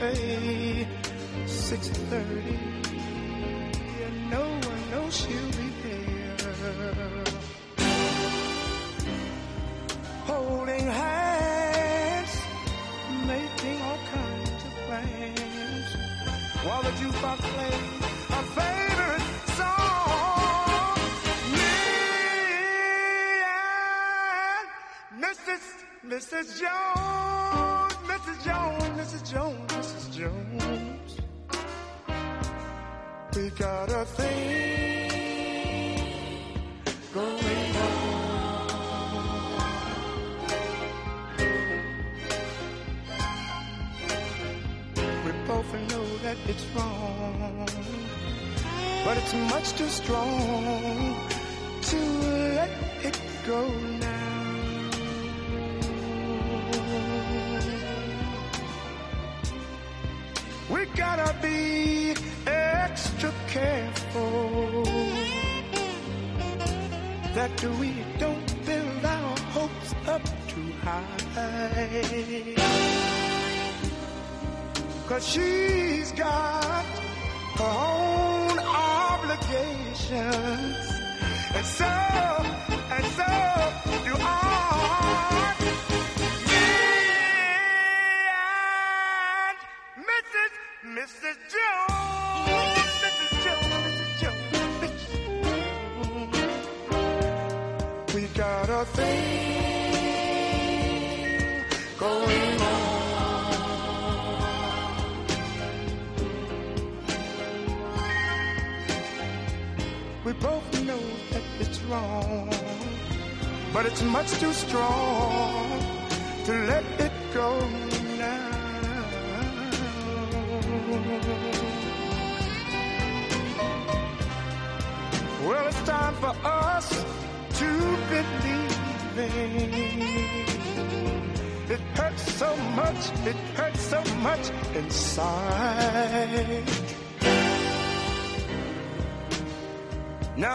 hey, 6.30, and no one knows she'll be there. Holding hands, making all kinds of plans, while the jukebox plays our favorite song. Me and Mrs. Mrs. Jones, Mrs. Jones, Mrs. Jones. Jones. We got a thing going on. We both know that it's wrong, but it's much too strong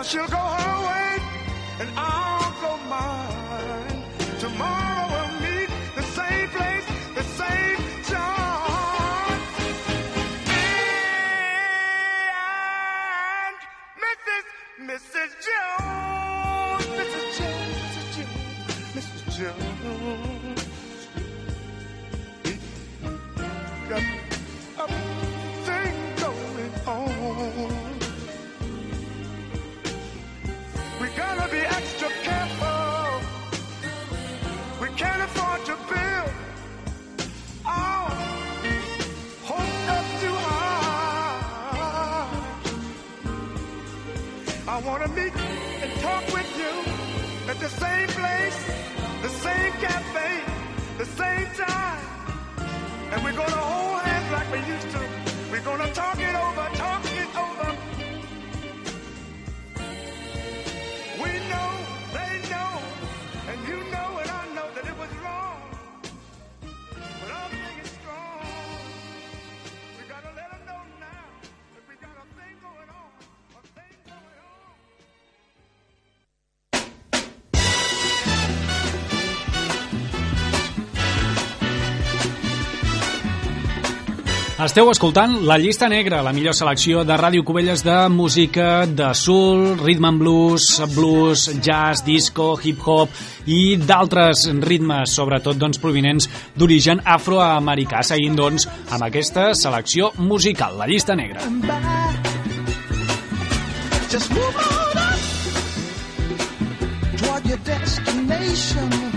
she'll go Esteu escoltant La Llista Negra, la millor selecció de Ràdio Cubelles de música de soul, rhythm and blues, blues, jazz, disco, hip-hop i d'altres ritmes, sobretot doncs, provinents d'origen afroamericà, seguint doncs, amb aquesta selecció musical, La Llista Negra. Just move on up toward your destination.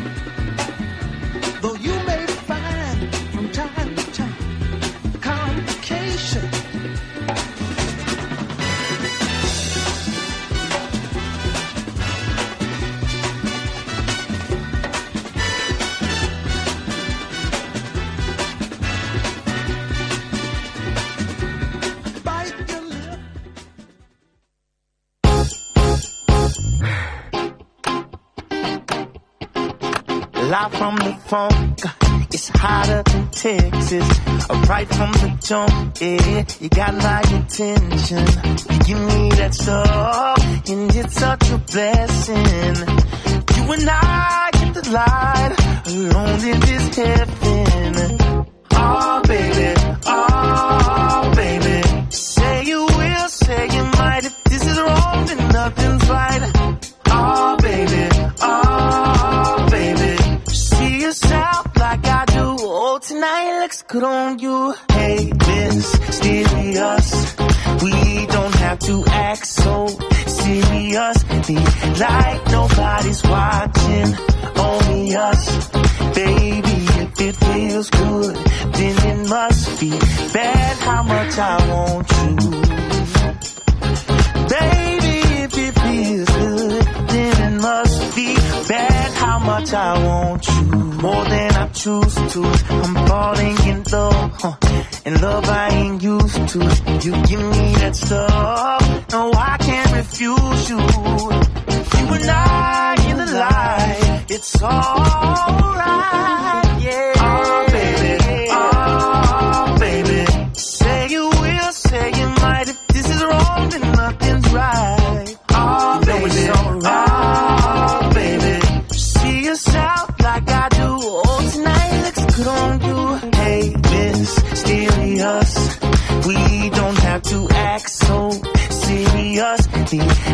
Texas. Right from the jump, yeah, you got my attention. You give me that stuff, and it's such a blessing. You and I get the light, alone in this heaven. to act so seriously, like nobody's watching, only us. Baby, if it feels good, then it must be bad how much I want you. Baby, if it feels good, then it must be bad how much I want you more than I choose to. I'm falling in love, huh? and love I ain't used to. You give me that stuff, no, I can't refuse you. You and I in the light, it's alright.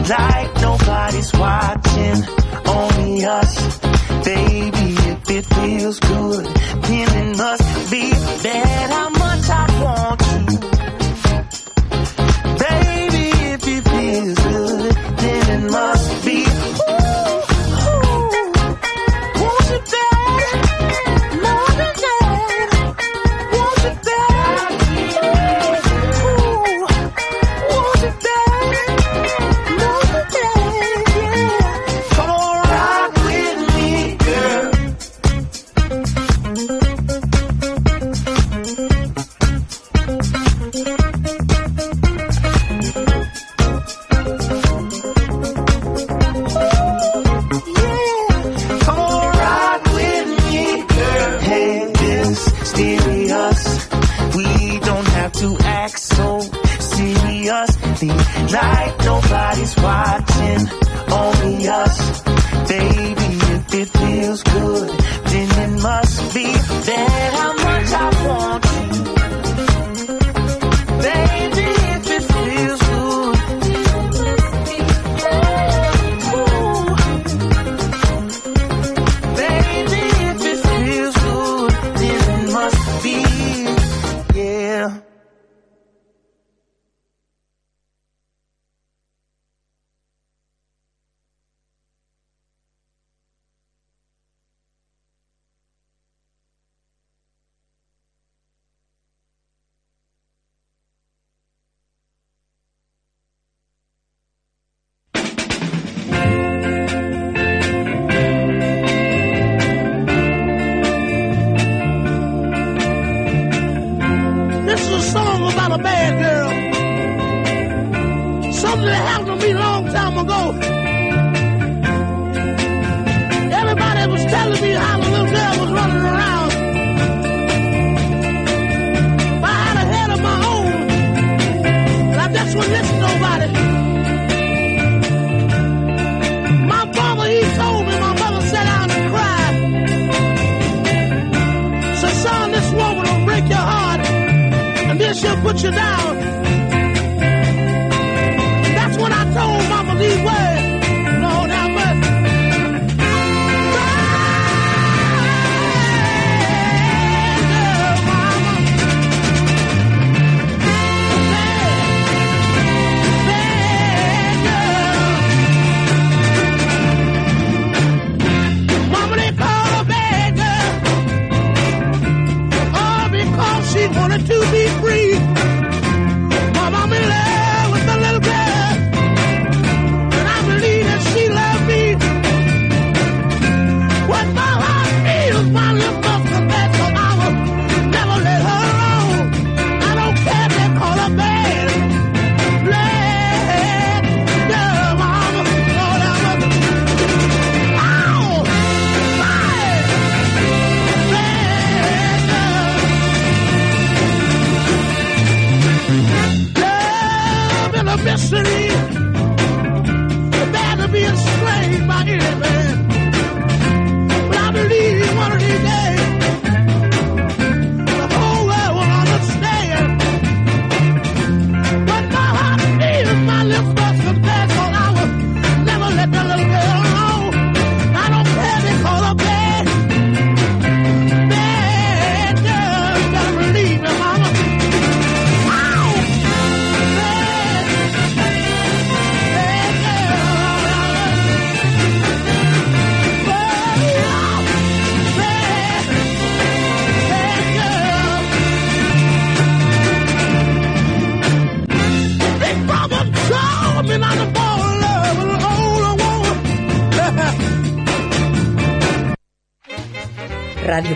like nobody's watching, only us.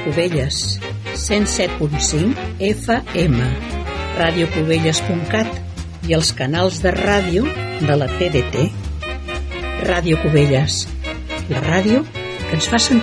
Cubelles, 107.5 FM, radiocubelles.cat i els canals de ràdio de la TDT. Ràdio Cubelles, la ràdio que ens fa sentir